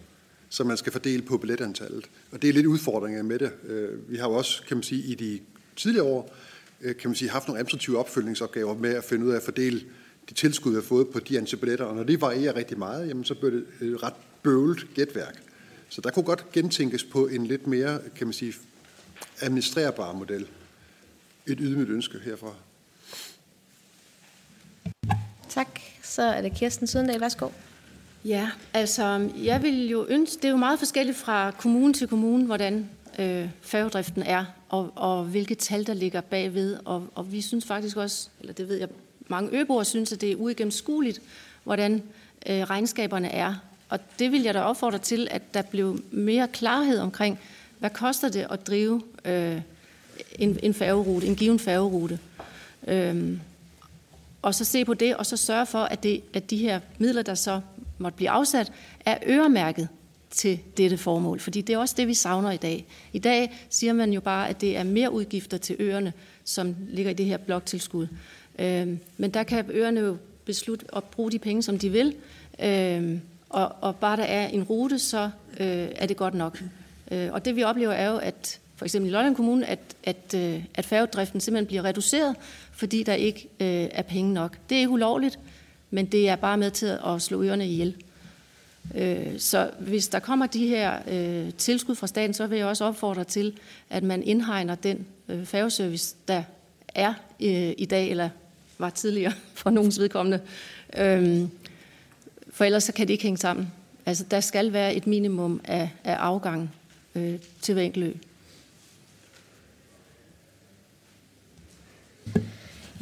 som man skal fordele på billetantallet. Og det er lidt udfordringer med det. Øh, vi har jo også, kan man sige, i de tidligere år, øh, kan man sige, haft nogle administrative opfølgningsopgaver med at finde ud af at fordele de tilskud, vi har fået på de antal billetter. Og når det varierer rigtig meget, jamen, så bliver det et ret bøvlet gætværk. Så der kunne godt gentænkes på en lidt mere, kan man sige, administrerbar model. Et ydmygt ønske herfra. Tak. Så er det Kirsten Sydendal. Værsgo. Ja, altså jeg vil jo ønske, det er jo meget forskelligt fra kommune til kommune, hvordan øh, færgedriften er, og, og hvilke tal, der ligger bagved. Og, og vi synes faktisk også, eller det ved jeg, mange øboere synes, at det er uigennemskueligt, hvordan øh, regnskaberne er. Og det vil jeg da opfordre til, at der blev mere klarhed omkring, hvad koster det at drive øh, en, en færgerute, en given færgerute. Øh, og så se på det, og så sørge for, at, det, at de her midler, der så måtte blive afsat, er øremærket til dette formål. Fordi det er også det, vi savner i dag. I dag siger man jo bare, at det er mere udgifter til øerne, som ligger i det her bloktilskud. Øh, men der kan øerne jo beslutte at bruge de penge, som de vil. Øh, og, og bare der er en rute, så øh, er det godt nok. Øh, og det vi oplever er jo, at for eksempel i Lolland Kommune, at, at, øh, at færgedriften simpelthen bliver reduceret, fordi der ikke øh, er penge nok. Det er ikke ulovligt, men det er bare med til at slå ørerne ihjel. Øh, så hvis der kommer de her øh, tilskud fra staten, så vil jeg også opfordre til, at man indhegner den øh, færgeservice, der er øh, i dag, eller var tidligere (laughs) for nogens vedkommende. Øh, for ellers så kan det ikke hænge sammen. Altså, der skal være et minimum af, af afgang øh, til hver enkelt ø.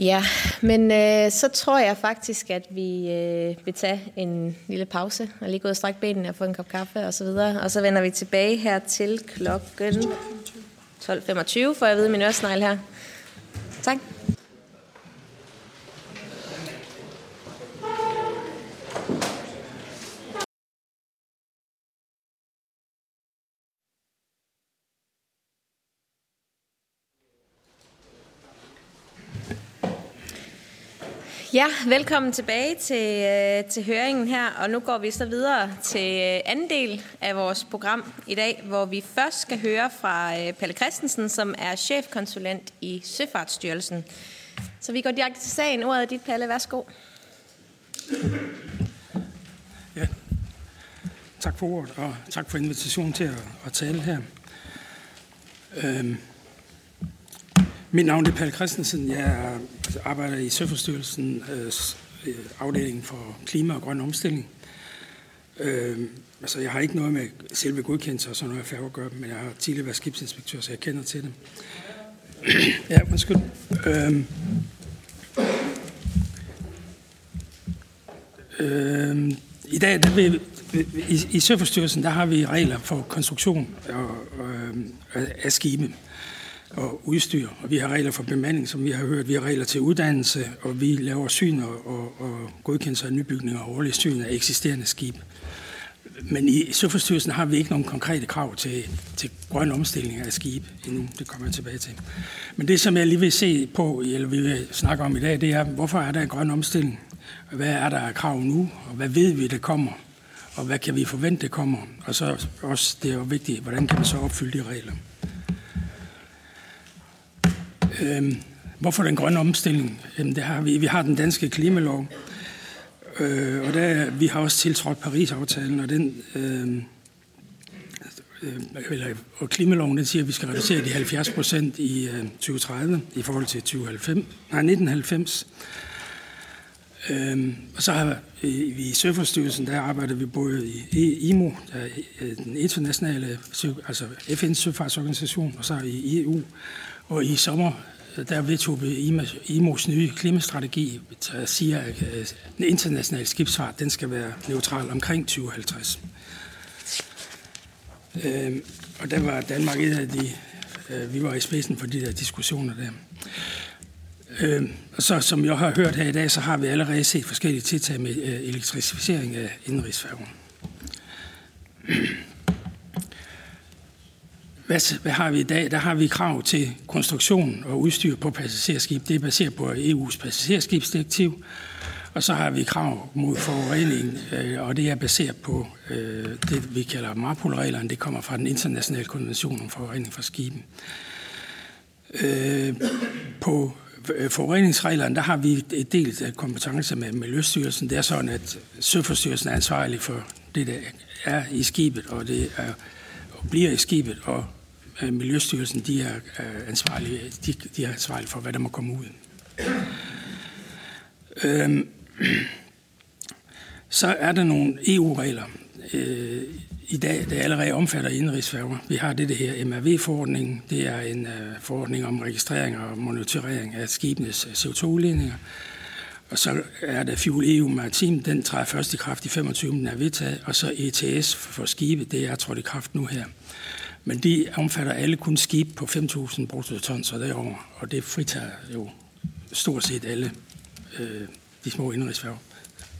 Ja, men øh, så tror jeg faktisk, at vi øh, vil tage en lille pause og lige gå og strække benene og få en kop kaffe og så videre. Og så vender vi tilbage her til klokken 12.25, for jeg ved min øresnegl her. Tak. Ja, velkommen tilbage til, øh, til høringen her, og nu går vi så videre til øh, anden del af vores program i dag, hvor vi først skal høre fra øh, Palle Christensen, som er chefkonsulent i Søfartsstyrelsen. Så vi går direkte til sagen. Ordet er dit, Palle. Værsgo. Ja. Tak for ordet, og tak for invitationen til at, at tale her. Øhm. Mit navn er Palle Christensen. Jeg altså, arbejder i Søforstyrelsen, øh, øh, afdelingen for klima og grøn omstilling. Øh, altså, jeg har ikke noget med selve godkendelse og sådan noget færge at gøre, men jeg har tidligere været skibsinspektør, så jeg kender til det. (clears throat) ja, undskyld. Øh, øh, I dag, der vil, i, i Søforstyrelsen, der har vi regler for konstruktion og, og, øh, af skibe og udstyr, og vi har regler for bemanding, som vi har hørt. Vi har regler til uddannelse, og vi laver syn og, og, og godkendelse af nybygninger og årlige syn af eksisterende skib. Men i Søforstyrelsen har vi ikke nogen konkrete krav til, til grøn omstilling af skib endnu. Det kommer jeg tilbage til. Men det, som jeg lige vil se på, eller vi vil snakke om i dag, det er, hvorfor er der grøn omstilling? Hvad er der af krav nu? Og hvad ved vi, det kommer? Og hvad kan vi forvente, det kommer? Og så også, det er jo vigtigt, hvordan kan vi så opfylde de regler? Øhm, hvorfor den grønne omstilling? Jamen, det har vi. Vi har den danske klimalov, øh, og der, vi har også tiltrådt Paris-aftalen, og den... Øhm, øh, eller, og klimaloven den siger, at vi skal reducere de 70 procent i øh, 2030 i forhold til 2090, nej, 1990. Øhm, og så har vi i Søforstyrelsen, der arbejder vi både i e, IMO, der er øh, den internationale, altså FN's søfartsorganisation, og så i EU. Og i sommer øh, der vedtog vi IMO's nye klimastrategi, der siger, at øh, den internationale skibsfart den skal være neutral omkring 2050. Øh, og der var Danmark et af de, øh, vi var i spidsen for de der diskussioner der. Øh, og så som jeg har hørt her i dag, så har vi allerede set forskellige tiltag med øh, elektrificering af indrigsfærgen. (clears throat) Hvad, hvad har vi i dag? Der har vi krav til konstruktion og udstyr på passagerskib. Det er baseret på EU's passagerskibsdirektiv. Og så har vi krav mod forurening, øh, og det er baseret på øh, det, vi kalder MARPOL-reglerne. Det kommer fra den internationale konvention om forurening fra skiben. Øh, på Øh, forureningsreglerne, der har vi et delt af kompetencer med Miljøstyrelsen. Det er sådan, at Søforstyrelsen er ansvarlig for det, der er i skibet, og det er og bliver i skibet, og øh, Miljøstyrelsen de er øh, ansvarlige, de, de er ansvarlige for, hvad der må komme ud. Øhm, (clears throat) så er der nogle EU-regler øh, i dag, det allerede omfatter indrigsfærger. Vi har det, det her MRV-forordning. Det er en øh, forordning om registrering og monitorering af skibenes øh, CO2-udledninger. Og så er der Fuel EU Maritim, den træder først i kraft i 25, den er vedtaget, og så ETS for skibe, det er trådt i kraft nu her. Men de omfatter alle kun skib på 5.000 bruttotons og derover, og det fritager jo stort set alle øh, de små indrigsfærger.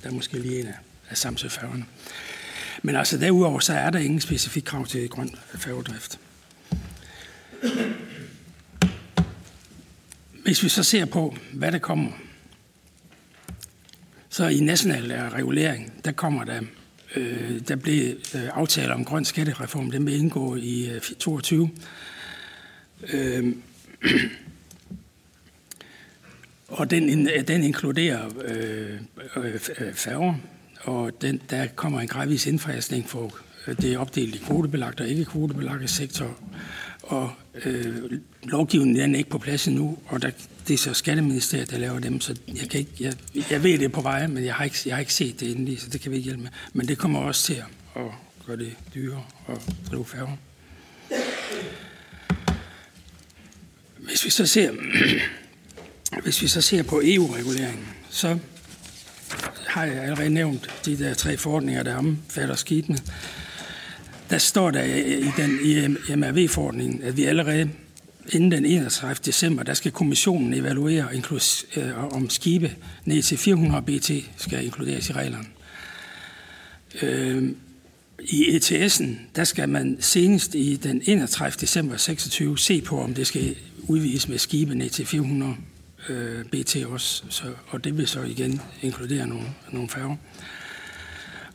Der er måske lige en af, af samsøfærgerne. Øh, men altså derudover, så er der ingen specifik krav til grøn færgedrift. Hvis vi så ser på, hvad der kommer, så i national regulering, der kommer der, øh, der blev øh, aftaler om grøn skattereform, den blev indgå i øh, 22. Øh, og den, den inkluderer øh, øh, færger, og den, der kommer en gradvis indfasning for øh, det er opdelt i kvotebelagt og ikke kvotebelagte sektor. Og øh, lovgivningen den er ikke på plads endnu, og der, det er så Skatteministeriet, der laver dem, så jeg, kan ikke, jeg, jeg ved det er på vej, men jeg har, ikke, jeg har ikke set det endelig, så det kan vi ikke hjælpe med. Men det kommer også til at gøre det dyrere og drive færre. Hvis vi så ser (clears throat) Hvis vi så ser på EU-reguleringen, så har jeg allerede nævnt de der tre forordninger, der omfatter skibene. Der står der i den i MRV-forordningen, at vi allerede inden den 31. december, der skal kommissionen evaluere øh, om skibe ned til 400 BT skal inkluderes i reglerne. Øh, I ETS'en, der skal man senest i den 31. december 26 se på, om det skal udvides med skibe ned til 400 øh, BT også, så, og det vil så igen inkludere nogle, nogle færger.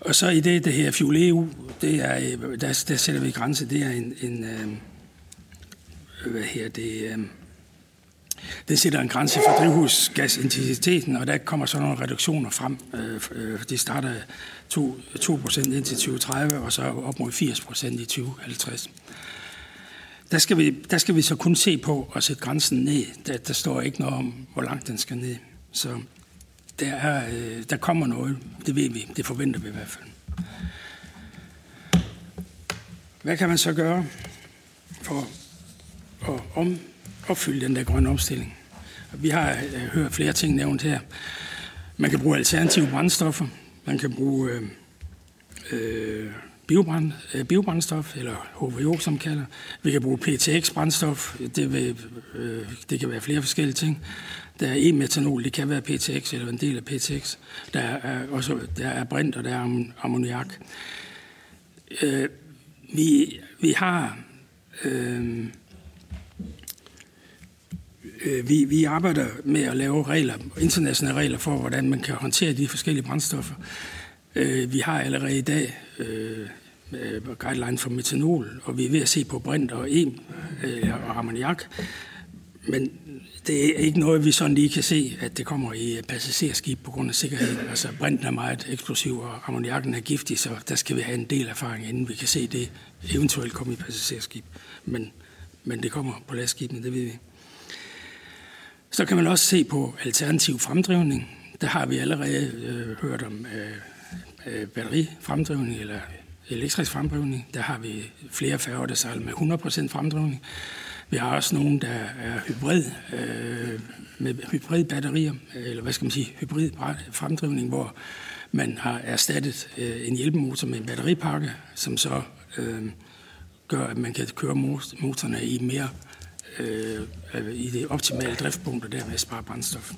Og så i det, det her Fuel EU, det er, øh, der, der sætter vi grænse, det er en, en øh, hvad her det, øh, det sætter en grænse for drivhusgasintensiteten, og der kommer så nogle reduktioner frem. Øh, øh de starter 2, 2 indtil 2030, og så op mod 80% i 2050. Der skal, vi, der skal vi så kun se på at sætte grænsen ned. Der, der står ikke noget om, hvor langt den skal ned. Så der, er, øh, der kommer noget. Det ved vi. Det forventer vi i hvert fald. Hvad kan man så gøre for at om, opfylde den der grønne omstilling? Vi har øh, hørt flere ting nævnt her. Man kan bruge alternative brændstoffer. Man kan bruge øh, øh, biobrand, øh, biobrændstof, eller HVO, som kalder. Vi kan bruge PTX-brændstof. Det, vil, øh, det kan være flere forskellige ting. Der er e-metanol, det kan være PTX, eller en del af PTX. Der er også der er brint, og der er ammoniak. Øh, vi, vi har... Øh, øh, vi, vi arbejder med at lave regler, internationale regler for, hvordan man kan håndtere de forskellige brændstoffer. Øh, vi har allerede i dag øh, guideline for metanol, og vi er ved at se på brint og em øh, og ammoniak. Men det er ikke noget, vi sådan lige kan se, at det kommer i passagerskib på grund af sikkerhed. Altså brinten er meget eksplosiv, og ammoniakken er giftig, så der skal vi have en del erfaring, inden vi kan se det eventuelt komme i passagerskib. Men, men det kommer på lastskibene, det ved vi. Så kan man også se på alternativ fremdrivning. Der har vi allerede øh, hørt om øh, øh, batterifremdrivning eller elektrisk fremdrivning. Der har vi flere færger, der sejler med 100% fremdrivning. Vi har også nogle, der er hybrid, øh, med hybridbatterier, eller hvad skal man sige, hybrid fremdrivning, hvor man har erstattet øh, en hjælpemotor med en batteripakke, som så øh, gør, at man kan køre motorerne i mere øh, i det optimale driftpunkt og dermed spare brændstof.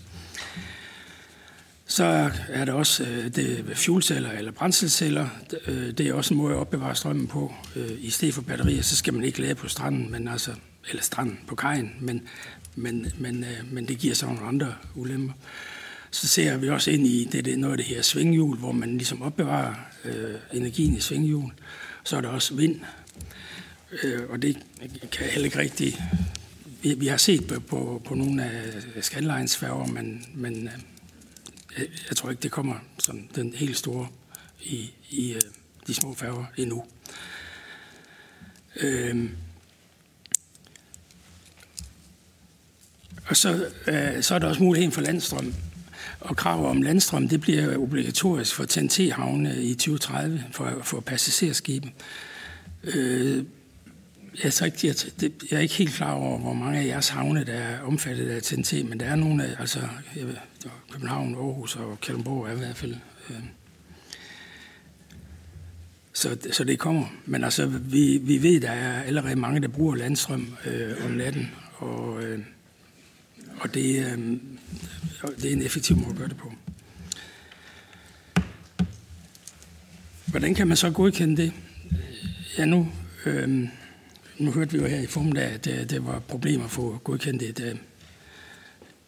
Så er der også øh, det fuelceller eller brændselceller. Øh, det er også en måde at opbevare strømmen på. Øh, I stedet for batterier, så skal man ikke lade på stranden, men altså, eller stranden på kajen, men, men, men, øh, men det giver så nogle andre ulemper. Så ser vi også ind i det, det noget af det her svinghjul, hvor man ligesom opbevarer øh, energien i svinghjul. Så er der også vind, øh, og det kan heller ikke rigtig... Vi, vi har set på, på, på nogle af Scandlines færger, men, men øh, jeg tror ikke, det kommer som den helt store i, i øh, de små færger endnu. Øh, og så, øh, så er der også muligheden for landstrøm. Og krav om landstrøm, det bliver obligatorisk for TNT-havne i 2030 for, for passagerskibe. Øh, jeg, er ikke, jeg, det, jeg er ikke helt klar over, hvor mange af jeres havne, der er omfattet af TNT, men der er nogle af, altså jeg ved, København, Aarhus og Kalundborg er i hvert fald. Øh. Så, så det kommer. Men altså, vi, vi ved, der er allerede mange, der bruger landstrøm øh, om natten, og, øh, og det, øh, det er en effektiv måde at gøre det på. Hvordan kan man så godkende det? Ja, nu, øh, nu hørte vi jo her i formiddag, at øh, det, det var problemer at få godkendt et, øh,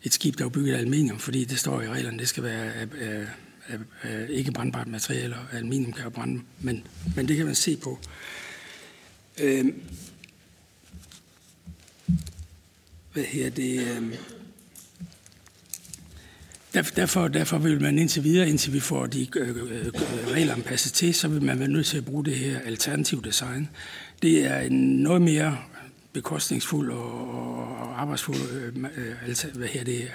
et skib, der er bygget af aluminium, fordi det står i reglerne, det skal være af, af, af, af ikke brandbart materiale, og aluminium kan jo brænde, men, men det kan man se på. Øh, hvad her det? Øh, Derfor, derfor vil man indtil videre, indtil vi får de øh, øh, øh regler passet til, så vil man være nødt til at bruge det her alternativ design. Det er en noget mere bekostningsfuld og, og arbejdsfuld, øh, hvad her det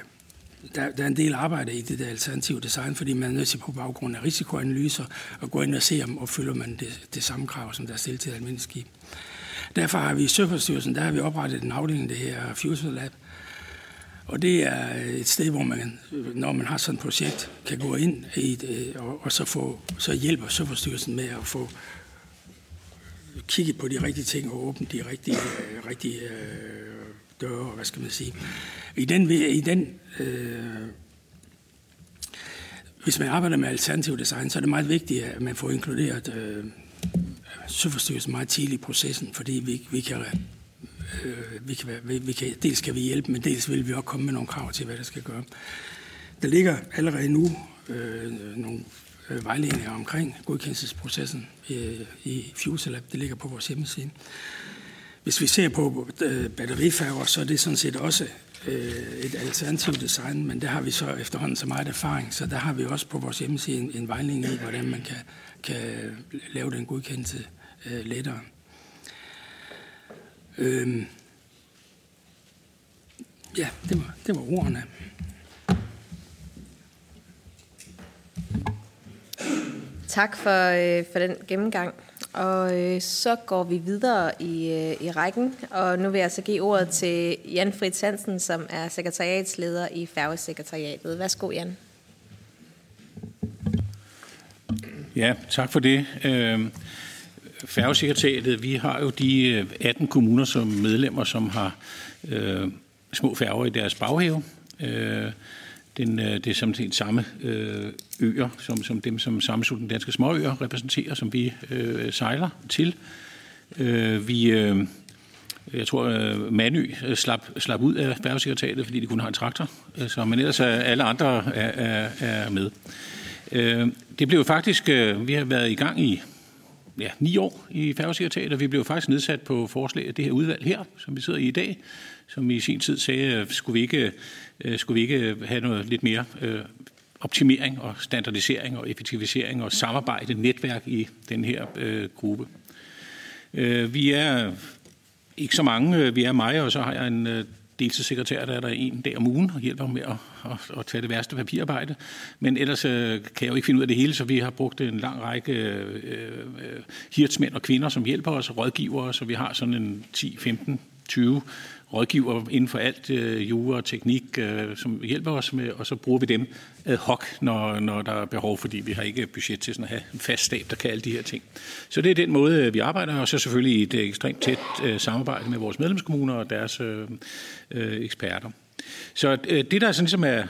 der, der er en del arbejde i det der alternative design, fordi man er nødt til på baggrund af risikoanalyser at gå ind og se, om opfylder man det, det samme krav, som der er stillet til et almindeligt skib. Derfor har vi i Søfartsstyrelsen, der har vi oprettet en afdeling, det her Fusion Lab, og det er et sted, hvor man, når man har sådan et projekt, kan gå ind i det, øh, og, og så, få, så hjælper Søfartsstyrelsen med at få kigget på de rigtige ting og åbnet de rigtige, øh, rigtige øh, døre, hvad skal man sige. I den, i den øh, hvis man arbejder med alternativ design, så er det meget vigtigt, at man får inkluderet øh, søforstyrrelse meget tidligt i processen, fordi vi, vi kan øh, vi kan, vi, vi kan, dels kan vi hjælpe, men dels vil vi også komme med nogle krav til, hvad der skal gøre. Der ligger allerede nu øh, nogle Øh, vejledninger omkring godkendelsesprocessen øh, i FuselLab. Det ligger på vores hjemmeside. Hvis vi ser på øh, batterifærger, så er det sådan set også øh, et alternativt design, men der har vi så efterhånden så meget erfaring, så der har vi også på vores hjemmeside en, en vejledning i, hvordan man kan, kan lave den godkendelse øh, lettere. Øhm, ja, det var, det var ordene. Tak for, øh, for den gennemgang. Og øh, så går vi videre i, øh, i rækken, og nu vil jeg så give ordet til Jan Fritz Hansen, som er sekretariatsleder i Færgesekretariatet. Værsgo, Jan. Ja, tak for det. Øh, Færgesekretariatet, vi har jo de øh, 18 kommuner som medlemmer, som har øh, små færger i deres baghave. Øh, den, øh, det er som den samme øh, øer, som, som dem, som sammenslutningen Danske Småøer repræsenterer, som vi øh, sejler til. Øh, vi, øh, jeg tror, øh, Manø øh, slap, slap ud af færgesekretariatet, fordi de kun har en traktor, så, men ellers er alle andre er, er, er med. Øh, det blev faktisk, øh, vi har været i gang i ja, ni år i færgesekretariatet, og vi blev faktisk nedsat på forslag af det her udvalg her, som vi sidder i i dag, som i sin tid sagde, øh, skulle vi ikke, øh, skulle vi ikke have noget lidt mere øh, optimering og standardisering og effektivisering og samarbejde, netværk i den her øh, gruppe. Øh, vi er ikke så mange, vi er mig, og så har jeg en øh, deltidssekretær, der er der en dag om ugen og hjælper med at, at, at tage det værste papirarbejde. Men ellers øh, kan jeg jo ikke finde ud af det hele, så vi har brugt en lang række øh, hirtsmænd og kvinder, som hjælper os og rådgiver os, og vi har sådan en 10-15 20 rådgiver inden for alt øh, jura og teknik, øh, som hjælper os med, og så bruger vi dem ad hoc, når, når der er behov, fordi vi har ikke budget til sådan at have en fast stab, der kan alle de her ting. Så det er den måde, øh, vi arbejder, og så selvfølgelig et ekstremt tæt øh, samarbejde med vores medlemskommuner og deres øh, øh, eksperter. Så øh, det der sådan som er,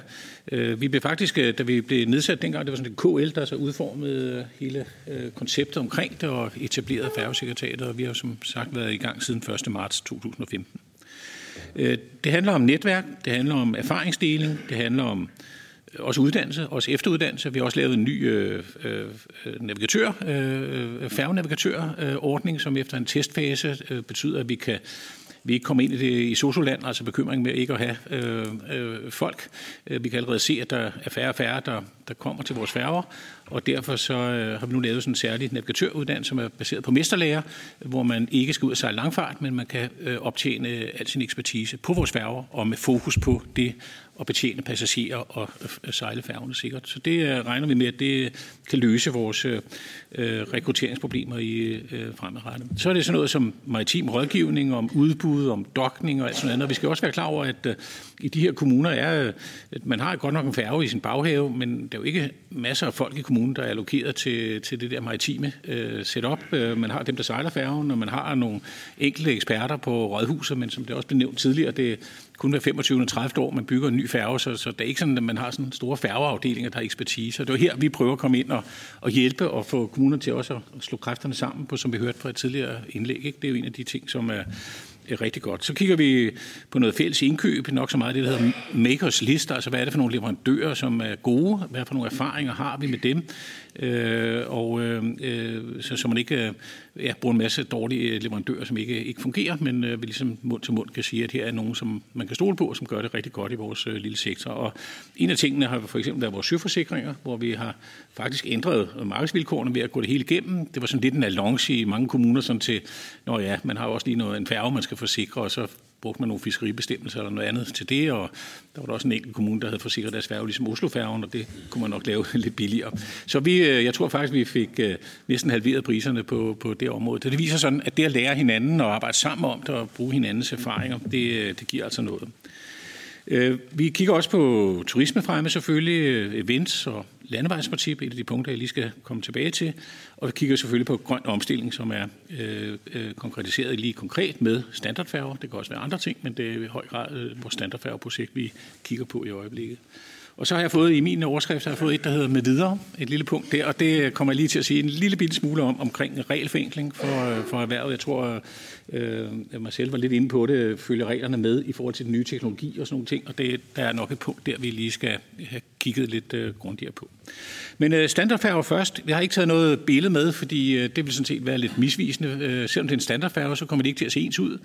øh, vi blev faktisk, øh, da vi blev nedsat dengang, det var sådan en KL, der så udformede øh, hele øh, konceptet omkring det og etablerede færgesekretariatet, og vi har som sagt været i gang siden 1. marts 2015. Øh, det handler om netværk, det handler om erfaringsdeling, det handler om øh, også uddannelse, også efteruddannelse. Vi har også lavet en ny øh, øh, navigatør, øh, færgenavigatørordning, som efter en testfase øh, betyder, at vi kan vi ikke kommer ind i det i Sosoland, altså bekymring med ikke at have øh, øh, folk. Øh, vi kan allerede se, at der er færre og færre, der, der kommer til vores færger, og derfor så øh, har vi nu lavet sådan en særlig navigatøruddannelse, som er baseret på mesterlærer, hvor man ikke skal ud og sejle langfart, men man kan øh, optjene al sin ekspertise på vores færger, og med fokus på det at betjene passagerer og øh, sejle færgerne sikkert. Så det øh, regner vi med, at det øh, kan løse vores øh, rekrutteringsproblemer i øh, fremadrettet. Så er det sådan noget som maritim rådgivning, om udbud, om dokning og alt sådan noget. Og vi skal også være klar over, at øh, i de her kommuner er, at man har godt nok en færge i sin baghave, men der er jo ikke masser af folk i kommunen, der er allokeret til, til det der maritime øh, setup. Øh, man har dem, der sejler færgen, og man har nogle enkelte eksperter på rådhuset, men som det også blev nævnt tidligere, det kun hver 25. og 30. år, man bygger en ny færge, så, så det er ikke sådan, at man har sådan store færgeafdelinger, der har ekspertise. Og det er her, vi prøver at komme ind og, og hjælpe og få kommunerne til også at slå kræfterne sammen på, som vi hørte fra et tidligere indlæg. Ikke? Det er jo en af de ting, som er, rigtig godt. Så kigger vi på noget fælles indkøb, nok så meget det, der hedder makers list, altså hvad er det for nogle leverandører, som er gode, hvad for nogle erfaringer har vi med dem, øh, og øh, så, så man ikke øh, ja, bruger en masse dårlige øh, leverandører, som ikke, ikke fungerer, men øh, vi ligesom mund til mund kan sige, at her er nogen, som man kan stole på, og som gør det rigtig godt i vores øh, lille sektor. Og en af tingene har for eksempel været vores søforsikringer, hvor vi har faktisk ændret markedsvilkårene ved at gå det hele igennem. Det var sådan lidt en allonge i mange kommuner, sådan til, når ja, man har også lige noget, en færge, man skal forsikre, og så brugte man nogle fiskeribestemmelser eller noget andet til det, og der var der også en enkelt kommune, der havde forsikret deres færge, ligesom Oslofærgen, og det kunne man nok lave (laughs) lidt billigere. Så vi, øh, jeg tror faktisk, vi fik øh, næsten halveret priserne på, på det område. Så det viser sådan, at det at lære hinanden og arbejde sammen om det og bruge hinandens erfaringer, det, øh, det giver altså noget. Vi kigger også på turismefremme selvfølgelig, events og landevejsprincip, et af de punkter, jeg lige skal komme tilbage til. Og vi kigger selvfølgelig på grøn omstilling, som er øh, øh, konkretiseret lige konkret med standardfærger. Det kan også være andre ting, men det er i høj grad øh, vores standardfærgeprojekt, vi kigger på i øjeblikket. Og så har jeg fået i min overskrift, har jeg fået et, der hedder med videre, et lille punkt der, og det kommer jeg lige til at sige en lille bitte smule om, omkring regelforenkling for, øh, for erhvervet. Jeg tror, øh, jeg mig selv var lidt inde på det, følge reglerne med i forhold til den nye teknologi og sådan nogle ting, og det, der er nok et punkt der, vi lige skal have kigget lidt øh, grundigere på. Men øh, standardfærge først. Jeg har ikke taget noget billede med, fordi øh, det vil sådan set være lidt misvisende. Øh, selvom det er en standardfærge, så kommer det ikke til at se ens ud.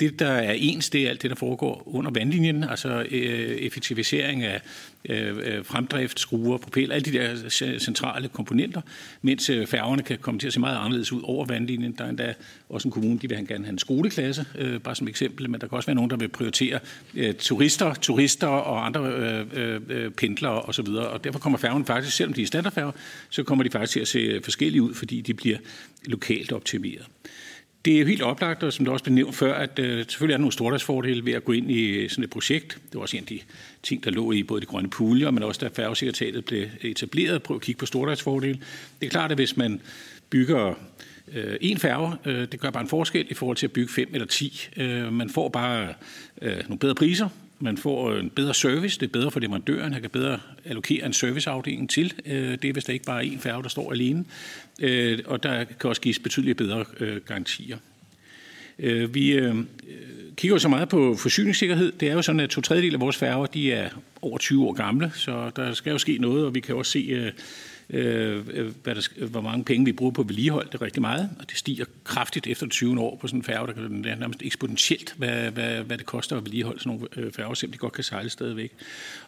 Det, der er ens, det er alt det, der foregår under vandlinjen, altså øh, effektivisering af Øh, øh, fremdrift, skruer, propeller, alle de der centrale komponenter, mens øh, færgerne kan komme til at se meget anderledes ud over vandlinjen. Der er endda også en kommune, de vil gerne have en skoleklasse, øh, bare som eksempel, men der kan også være nogen, der vil prioritere øh, turister, turister og andre øh, øh, øh pendlere osv., og derfor kommer færgen faktisk, selvom de er standardfærger, så kommer de faktisk til at se øh, forskellige ud, fordi de bliver lokalt optimeret. Det er jo helt oplagt, og som det også blev nævnt før, at øh, selvfølgelig er der nogle stordagsfordele ved at gå ind i øh, sådan et projekt. Det var også en af de ting, der lå i både de grønne puljer, men også da færgesekretariatet blev etableret, prøve at kigge på stordagsfordele. Det er klart, at hvis man bygger øh, en færge, øh, det gør bare en forskel i forhold til at bygge fem eller ti. Øh, man får bare øh, nogle bedre priser, man får øh, en bedre service, det er bedre for leverandøren, han kan bedre allokere en serviceafdeling til. Øh, det er hvis der ikke bare er én færge, der står alene. Øh, og der kan også gives betydeligt bedre garantier. Vi kigger så meget på forsyningssikkerhed. Det er jo sådan, at to tredjedel af vores færger de er over 20 år gamle, så der skal jo ske noget, og vi kan også se Øh, øh, hvad der, hvor mange penge vi bruger på vedligehold. Det er rigtig meget, og det stiger kraftigt efter 20 år på sådan en færge. Der kan det er nærmest eksponentielt, hvad, hvad, hvad det koster at vedligeholde sådan nogle øh, færger, selvom de godt kan sejle stadigvæk.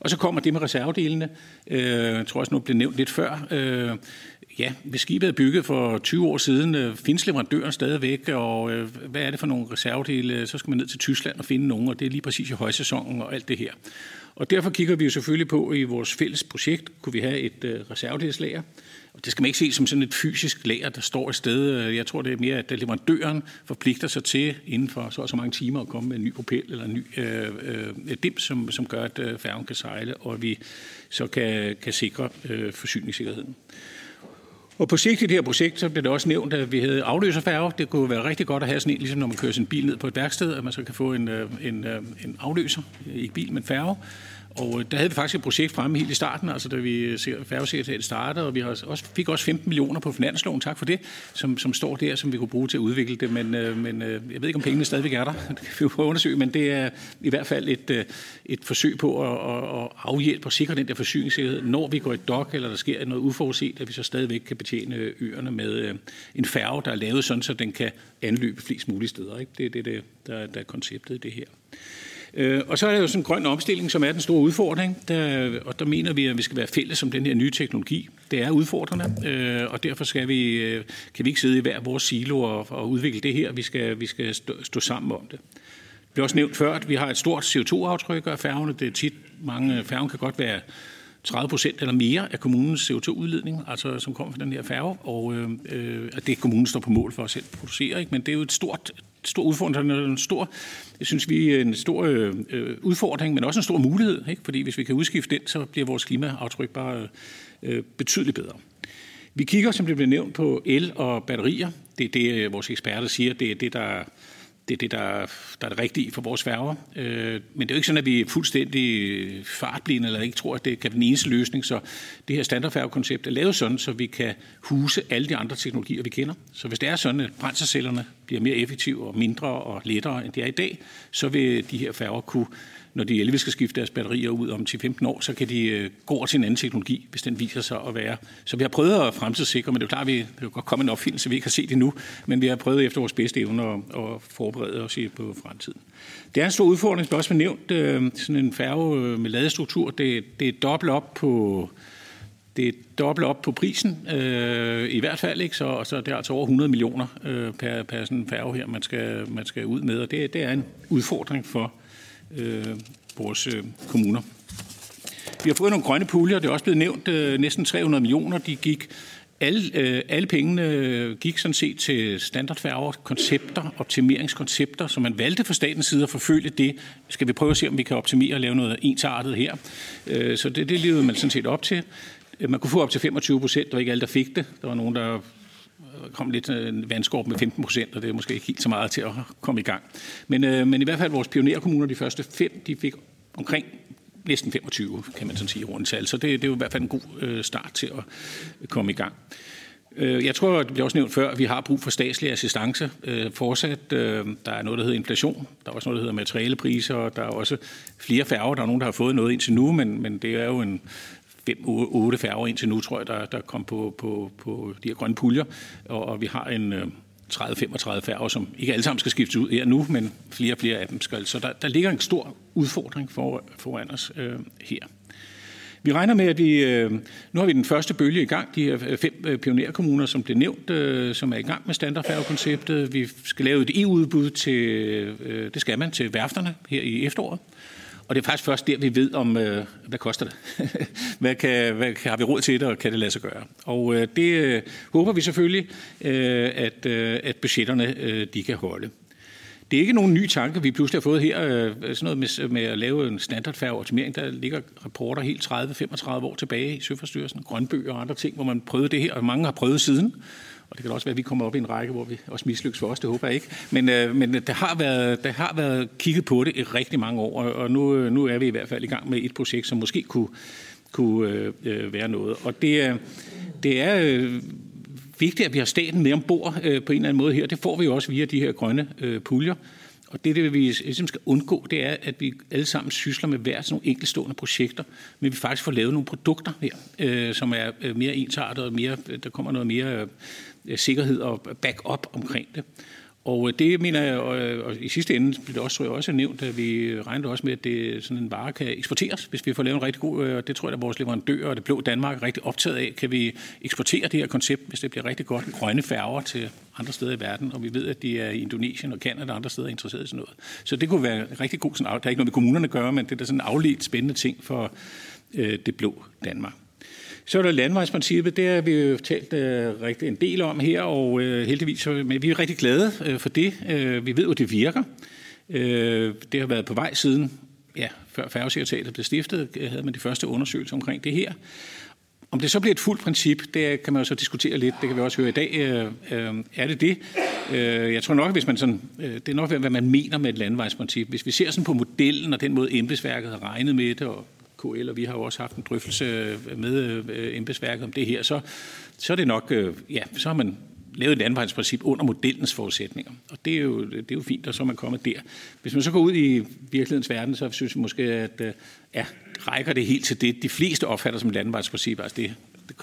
Og så kommer det med reservedelene. Øh, jeg tror også, nu blev nævnt lidt før. Øh, Ja, hvis skibet er bygget for 20 år siden, øh, findes leverandøren stadigvæk, og øh, hvad er det for nogle reservedele? Så skal man ned til Tyskland og finde nogen, og det er lige præcis i højsæsonen og alt det her. Og derfor kigger vi jo selvfølgelig på i vores fælles projekt, kunne vi have et øh, reservedelslager. Og det skal man ikke se som sådan et fysisk lager, der står et sted. Øh, jeg tror, det er mere, at leverandøren forpligter sig til inden for så og så mange timer at komme med en ny propel eller en ny øh, øh, dim, som, som gør, at øh, færgen kan sejle, og vi så kan, kan sikre øh, forsyningssikkerheden. Og på sigt i det her projekt, så blev det også nævnt, at vi havde afløserfærge. Det kunne være rigtig godt at have sådan en, ligesom når man kører sin bil ned på et værksted, at man så kan få en, øh, en, øh, en afløser, ikke bil, men færge, og øh, der havde vi faktisk et projekt fremme helt i starten, altså da vi færgesekretariatet startede, og vi har også, fik også 15 millioner på finansloven, tak for det, som, som står der, som vi kunne bruge til at udvikle det, men, øh, men øh, jeg ved ikke, om pengene stadigvæk er der, (laughs) det kan vi jo prøve at undersøge, men det er i hvert fald et, et forsøg på at, at afhjælpe og sikre den der forsyningssikkerhed, når vi går i dok, eller der sker noget uforudset, at vi så stadigvæk kan betjene øerne med en færge, der er lavet sådan, så den kan anløbe flest mulige steder. Ikke? Det er det, der, der, der er konceptet i det her. Øh, og så er der jo sådan en grøn omstilling, som er den store udfordring, der, og der mener vi, at vi skal være fælles om den her nye teknologi. Det er udfordrende, øh, og derfor skal vi, øh, kan vi ikke sidde i hver vores silo og, og udvikle det her. Vi skal, vi skal stå, stå sammen om det. Det også nævnt før, at vi har et stort CO2-aftryk af færgerne. Det er tit, mange færgen kan godt være 30 procent eller mere af kommunens CO2-udledning, altså som kommer fra den her færge, og øh, øh at det kommunen står på mål for at selv producere. Ikke? Men det er jo et stort, stor udfordring, en stor, jeg synes vi er en stor øh, øh, udfordring, men også en stor mulighed, ikke? fordi hvis vi kan udskifte den, så bliver vores klimaaftryk bare øh, øh betydeligt bedre. Vi kigger, som det blev nævnt, på el og batterier. Det er det, øh, vores eksperter siger, det er det, der det er det, der, der er det rigtige for vores færger. Øh, men det er jo ikke sådan, at vi er fuldstændig fartblinde, eller ikke tror, at det kan være den eneste løsning. Så det her standardfærgekoncept er lavet sådan, så vi kan huse alle de andre teknologier, vi kender. Så hvis det er sådan, at brændselcellerne bliver mere effektive og mindre og lettere, end det er i dag, så vil de her færger kunne når de 11 skal skifte deres batterier ud om 10-15 år, så kan de øh, gå over til en anden teknologi, hvis den viser sig at være. Så vi har prøvet at fremtidssikre, men det er klart, at vi kan godt komme en opfindelse, vi ikke har set det nu, men vi har prøvet efter vores bedste evner at, forberede os på fremtiden. Det er en stor udfordring, som også var nævnt, øh, sådan en færge øh, med ladestruktur, det, det er dobbelt op på det er dobbelt op på prisen, øh, i hvert fald, ikke? Så, så det er altså over 100 millioner øh, per, per sådan en færge her, man skal, man skal ud med, og det, det er en udfordring for øh, vores øh, kommuner. Vi har fået nogle grønne puljer, det er også blevet nævnt, øh, næsten 300 millioner, de gik alle, øh, alle pengene øh, gik sådan set til standardfærger, koncepter, optimeringskoncepter, så man valgte fra statens side at forfølge det. Skal vi prøve at se, om vi kan optimere og lave noget ensartet her. Øh, så det, det levede man sådan set op til. Øh, man kunne få op til 25 procent, der var ikke alle, der fik det. Der var nogen, der øh, kom lidt øh, vandskorp med 15 procent, og det er måske ikke helt så meget til at komme i gang. Men, øh, men i hvert fald vores pionerkommuner, de første fem, de fik omkring næsten 25, kan man sådan sige, rundt tal. Så det, det er jo i hvert fald en god øh, start til at komme i gang. Øh, jeg tror, det blev også nævnt før, at vi har brug for statslig assistance øh, fortsat. Øh, der er noget, der hedder inflation. Der er også noget, der hedder materialepriser. Og der er også flere færger. Der er nogen, der har fået noget indtil nu, men, men det er jo en, 5-8 færger indtil nu, tror jeg, der, der kom på, på, på de her grønne puljer. Og, og vi har en øh, 30-35 færger, som ikke alle sammen skal skiftes ud her nu, men flere og flere af dem skal. Så der, der ligger en stor udfordring for, foran os øh, her. Vi regner med, at vi, øh, nu har vi den første bølge i gang, de her øh, fem øh, pionerkommuner, som blev nævnt, øh, som er i gang med standardfærgekonceptet. Vi skal lave et EU-udbud til, øh, det skal man, til værfterne her i efteråret. Og det er faktisk først der, vi ved om, øh, hvad koster det? (laughs) hvad, kan, hvad har vi råd til det, og kan det lade sig gøre? Og øh, det øh, håber vi selvfølgelig, øh, at, øh, at budgetterne øh, de kan holde. Det er ikke nogen ny tanke, vi pludselig har fået her. Øh, sådan noget med, med at lave en standardfærgeoptimering. Der ligger rapporter helt 30-35 år tilbage i Søforstyrelsen, Grønby og andre ting, hvor man prøvede det her, og mange har prøvet siden. Og det kan også være, at vi kommer op i en række, hvor vi også mislykkes for os, det håber jeg ikke. Men, øh, men der, har været, der har været kigget på det i rigtig mange år, og nu, øh, nu er vi i hvert fald i gang med et projekt, som måske kunne, kunne øh, øh være noget. Og det øh, det er øh, vigtigt, at vi har staten med ombord øh, på en eller anden måde her. Det får vi jo også via de her grønne øh, puljer. Og det, det vi ligesom skal undgå, det er, at vi alle sammen sysler med hver sådan nogle enkeltstående projekter, men vi faktisk får lavet nogle produkter her, øh, som er mere ensartet og mere, der kommer noget mere øh, Øh, sikkerhed og backup omkring det. Og øh, det mener jeg, og øh, i sidste ende blev det også, tror jeg, også nævnt, at vi regner også med, at det, sådan en vare kan eksporteres, hvis vi får lavet en rigtig god, og det tror jeg, at vores leverandører og det blå Danmark er rigtig optaget af. Kan vi eksportere det her koncept, hvis det bliver rigtig godt, grønne færger til andre steder i verden, og vi ved, at de er i Indonesien og Kanada og andre steder interesseret i sådan noget. Så det kunne være rigtig god, sådan, der er ikke noget med kommunerne at gøre, men det er sådan en afledt spændende ting for øh, det blå Danmark. Så er der landvejsprincippet, det har vi jo talt øh, rigtig en del om her, og øh, heldigvis men vi er rigtig glade øh, for det. Øh, vi ved jo, det virker. Øh, det har været på vej siden, ja, før færgesekretariatet blev stiftet, øh, havde man de første undersøgelser omkring det her. Om det så bliver et fuldt princip, det kan man jo så diskutere lidt. Det kan vi også høre i dag. Øh, øh er det det? Øh, jeg tror nok, hvis man sådan, øh, det er nok, hvad man mener med et landvejsprincip. Hvis vi ser sådan på modellen og den måde, embedsværket har regnet med det, og KL, og vi har jo også haft en drøftelse øh, med øh, embedsværket om det her, så, så er det nok, øh, ja, så har man lavet et landvejsprincip under modellens forudsætninger. Og det er, jo, det er jo fint, og så er man kommet der. Hvis man så går ud i virkelighedens verden, så synes jeg måske, at ja, rækker det helt til det, de fleste opfatter som landvejsprincip. Altså det, det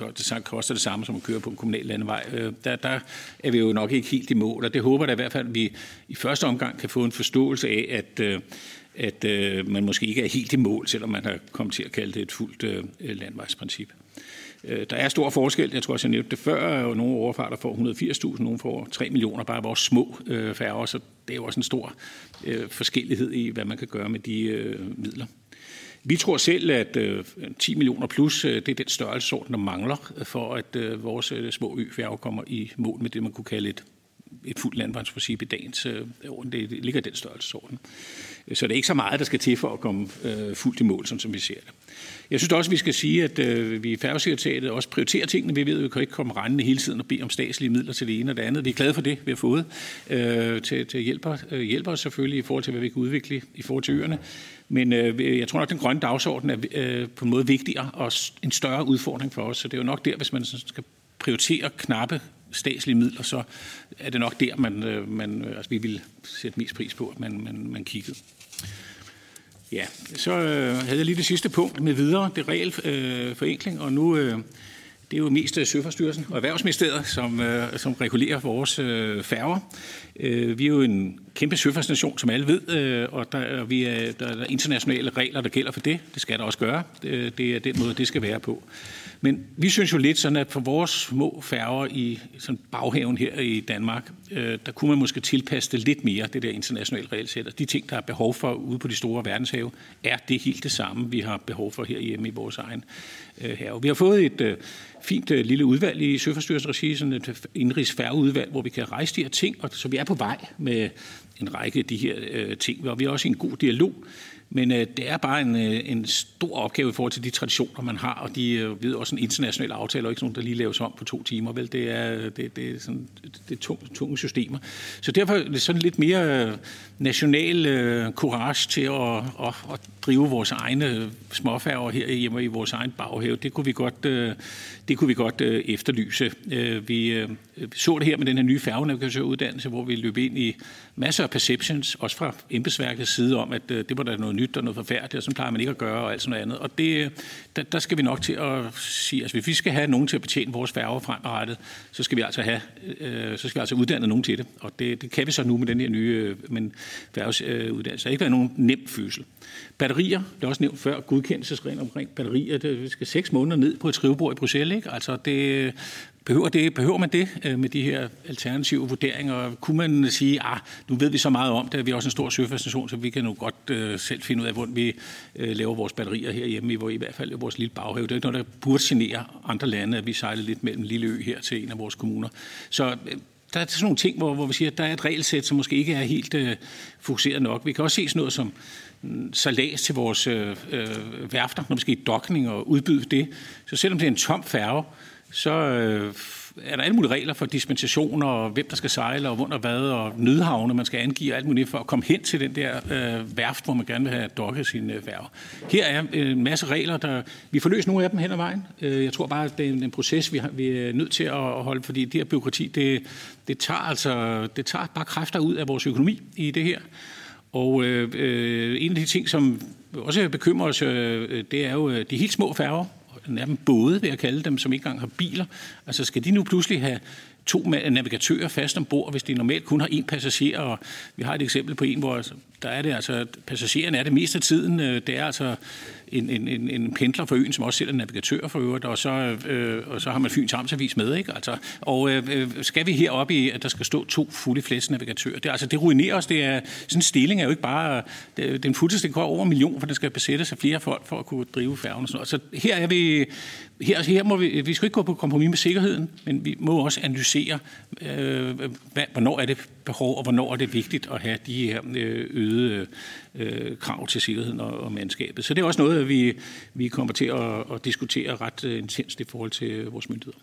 koster det samme som at køre på en kommunal landevej. Der, der er vi jo nok ikke helt i mål, og det håber jeg i hvert fald, at vi i første omgang kan få en forståelse af, at at øh, man måske ikke er helt i mål, selvom man har kommet til at kalde det et fuldt øh, landvejsprincip. Øh, der er stor forskel, jeg tror også, jeg nævnte det før, og nogle overfarter får 180.000, nogle får 3 millioner, bare vores små øh, færger, så det er jo også en stor øh, forskellighed i, hvad man kan gøre med de øh, midler. Vi tror selv, at øh, 10 millioner plus, øh, det er den størrelsesorden, der mangler øh, for, at øh, vores øh, små øfærger kommer i mål med det, man kunne kalde et et fuldt landvejsprincip i dagens øh, det ligger i den størrelsesorden. Så det er ikke så meget, der skal til for at komme øh, fuldt i mål, som vi ser det. Jeg synes også, vi skal sige, at øh, vi i færgesekretariatet også prioriterer tingene. Vi ved, at vi kan ikke komme rendende hele tiden og bede om statslige midler til det ene og det andet. Vi er glade for det, vi har fået øh, til, til hjælper, øh, hjælper os selvfølgelig i forhold til, hvad vi kan udvikle i forhold til øerne. Men øh, jeg tror nok, at den grønne dagsorden er øh, på en måde vigtigere og en større udfordring for os. Så det er jo nok der, hvis man skal prioritere knappe statslige midler, så er det nok der, man, øh, man, øh, altså, vi vil sætte mest pris på, at man, man, man kiggede. Ja, så øh, havde jeg lige det sidste punkt med videre, det regelforenkling, øh, og nu øh, det er jo mest øh, Søfartsstyrelsen og Erhvervsministeriet, som, øh, som regulerer vores øh, færger. Øh, vi er jo en kæmpe søfartsnation, som alle ved, øh, og der, vi er, der er internationale regler, der gælder for det. Det skal der også gøre. Det, det er den måde, det skal være på. Men vi synes jo lidt sådan, at for vores små færger i sådan baghaven her i Danmark, øh, der kunne man måske tilpasse det lidt mere, det der internationale regelsæt. de ting, der er behov for ude på de store verdenshave, er det helt det samme, vi har behov for her hjemme i vores egen øh, have. Vi har fået et øh, fint øh, lille udvalg i Søforstyrrelsens regi, sådan et øh, indrigsfærgeudvalg, hvor vi kan rejse de her ting, og så vi er på vej med en række af de her øh, ting, og vi er også i en god dialog men øh, det er bare en, øh, en stor opgave i forhold til de traditioner, man har, og de øh, ved også en international aftale, og ikke sådan, der lige laves om på to timer. Vel? Det er, øh, det, det er, sådan, det er tunge, tunge systemer. Så derfor er det sådan lidt mere øh, national øh, courage til at, at, at drive vores egne småfærger her hjemme i vores egen baghave. Det kunne vi godt, øh, det kunne vi godt øh, efterlyse. Øh, vi øh, så det her med den her nye færgenavigatøruddannelse, hvor vi løb ind i masser af perceptions, også fra embedsværkets side om, at øh, det var der noget nyt og noget forfærdeligt, og sådan plejer man ikke at gøre, og alt sådan noget andet. Og det, øh, der, der skal vi nok til at sige, altså hvis vi skal have nogen til at betjene vores færger fremadrettet, så skal vi altså have, øh, så skal vi altså uddanne nogen til det. Og det, det kan vi så nu med den her nye øh, men færgeuddannelse. Det har ikke været nogen nem fødsel. Batterier, det er også nævnt før, godkendelsesregler omkring batterier, det skal seks måneder ned på et skrivebord i Bruxelles. Ikke? Altså det, Behøver, det, behøver man det øh, med de her alternative vurderinger? Kunne man sige, at ah, nu ved vi så meget om det, at vi er også en stor søfartsnation, så vi kan nu godt uh, selv finde ud af, hvordan vi uh, laver vores batterier herhjemme, i, hvor i hvert fald i vores lille baghave. Det er ikke noget, der burde genere andre lande, at vi sejler lidt mellem en lille ø her til en af vores kommuner. Så uh, der er sådan nogle ting, hvor, hvor vi siger, at der er et regelsæt, som måske ikke er helt øh, fokuseret nok. Vi kan også se sådan noget som mm, salas til vores øh, øh, værfter, når vi skal i dokning og udbyde det. Så selvom det er en tom færge, så øh, er der alle mulige regler for dispensationer, og hvem der skal sejle, og hvor hvad, og nødhavne, man skal angive alt muligt for at komme hen til den der øh, værft, hvor man gerne vil have dokket sin øh, færge. Her er øh, en masse regler, der vi får løst nogle af dem hen ad vejen. Øh, jeg tror bare, at det er en, en proces, vi, har, vi er nødt til at holde, fordi det her byråkrati, det, det, tager altså, det tager bare kræfter ud af vores økonomi i det her. Og øh, øh, en af de ting, som også bekymrer os, øh, øh det er jo øh, de helt små færger, nærmest både, vil jeg kalde dem, som ikke engang har biler. Altså skal de nu pludselig have to navigatører fast ombord, hvis de normalt kun har én passager. Og vi har et eksempel på en, hvor altså, der er det altså, passageren er det meste af tiden. Øh, det er altså en, en, en, en pendler for øen, som også selv er navigatør for øvrigt, og så, øh, og så har man Fyns Amtsavis med. Ikke? Altså, og øh, øh skal vi heroppe i, at der skal stå to fulde flæs navigatører? Det, altså, det ruinerer os. Det er, sådan en stilling er jo ikke bare... Øh, det, den fuldstændig går over en million, for den skal besættes af flere folk for at kunne drive færgen. Og sådan noget. Så her er vi... Her, her må vi, vi skal ikke gå på kompromis med sikkerheden, men vi må også analysere, øh, hvad, hvornår er det behov, og hvornår er det vigtigt at have de her øh, øgede øh, krav til sikkerheden og, og mandskabet. Så det er også noget, vi, vi kommer til at, at diskutere ret øh, intenst i forhold til øh, vores myndigheder.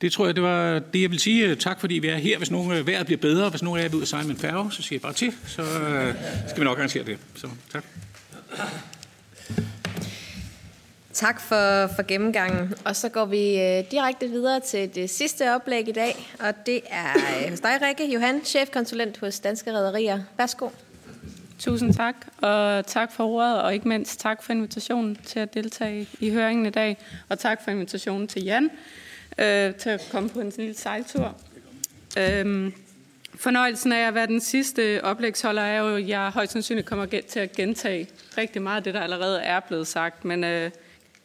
Det tror jeg, det var det, jeg vil sige. Tak fordi vi er her. Hvis nogen vejret bliver bedre, hvis nogen af jer vil ud og sejle med en færge, så siger jeg bare til. Så skal vi nok arrangere det. Så tak. Tak for, for gennemgangen. Og så går vi øh, direkte videre til det sidste oplæg i dag, og det er øh, hos dig, Rikke Johan, chefkonsulent hos Danske Rederier. Værsgo. Tusind tak, og tak for ordet, og ikke mindst tak for invitationen til at deltage i høringen i dag, og tak for invitationen til Jan øh, til at komme på en lille sejltur. Øhm, fornøjelsen af at være den sidste oplægsholder er jo, at jeg højst sandsynligt kommer til at gentage rigtig meget af det, der allerede er blevet sagt, men øh,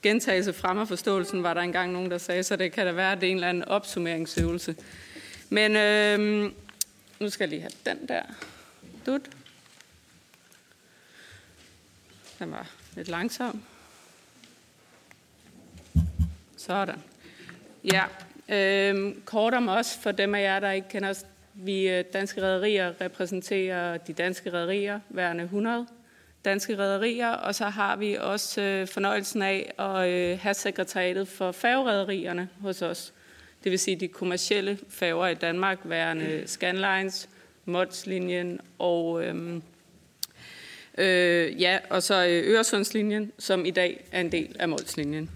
gentagelse fremmer forståelsen, var der engang nogen, der sagde, så det kan da være, at det er en eller anden opsummeringsøvelse. Men øh, nu skal jeg lige have den der. Dut. Den var lidt langsom. Sådan. Ja, øh, kort om os, for dem af jer, der ikke kender os. Vi øh, danske rædderier repræsenterer de danske rædderier, værende 100 danske rædderier, og så har vi også øh, fornøjelsen af at øh, have sekretariatet for færgerædderierne hos os. Det vil sige de kommercielle færger i Danmark, værende Scanlines, Modslinjen og øhm, øh, ja, og så øh, Øresundslinjen, som i dag er en del af Modslinjen.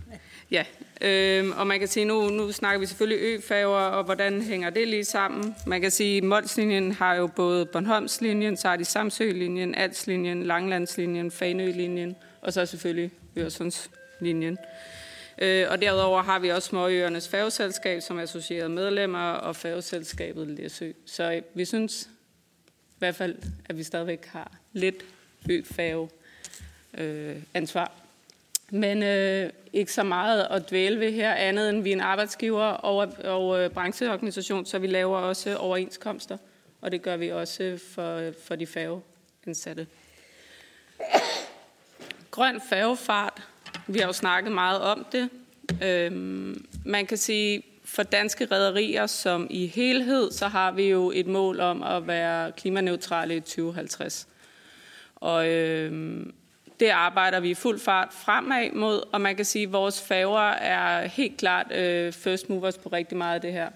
Ja, Øhm, og man kan sige, nu, nu snakker vi selvfølgelig øfærger, og hvordan hænger det lige sammen? Man kan sige, at Molslinjen har jo både Bornholmslinjen, så har de Samsølinjen, Alslinjen, Langlandslinjen, Fanølinjen, og så selvfølgelig Øresundslinjen. Øh, og derudover har vi også Småøernes færgeselskab som er associerede medlemmer, og færgeselskabet Læsø. Så øh, vi synes i hvert fald, at vi stadigvæk har lidt øfærge øh, ansvar men øh, ikke så meget at dvæle ved her, andet end vi er en arbejdsgiver og, og brancheorganisation, så vi laver også overenskomster, og det gør vi også for, for de færgeansatte. Grøn færgefart, vi har jo snakket meget om det. Øhm, man kan sige, for danske rædderier som i helhed, så har vi jo et mål om at være klimaneutrale i 2050. Og øhm, det arbejder vi i fuld fart fremad mod, og man kan sige, at vores færger er helt klart øh, first movers på rigtig meget af det her.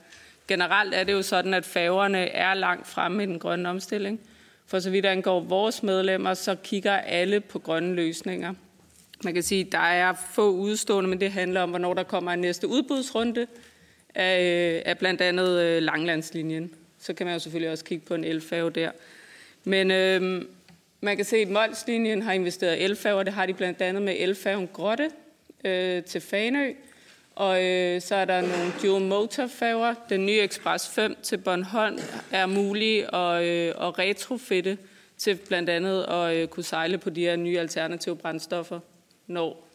Generelt er det jo sådan, at færgerne er langt fremme i den grønne omstilling. For så vidt angår vores medlemmer, så kigger alle på grønne løsninger. Man kan sige, at der er få udstående, men det handler om, hvornår der kommer en næste udbudsrunde af, øh, af blandt andet øh, Langlandslinjen. Så kan man jo selvfølgelig også kigge på en elfærge der. Men øh, man kan se, at Molslinjen har investeret elfærger. Det har de blandt andet med elfærgen Grotte øh, til Fanø. Og øh, så er der nogle dual motor færger. Den nye Express 5 til Bornholm er mulig at, øh, at retrofitte til blandt andet at øh, kunne sejle på de her nye alternative brændstoffer, når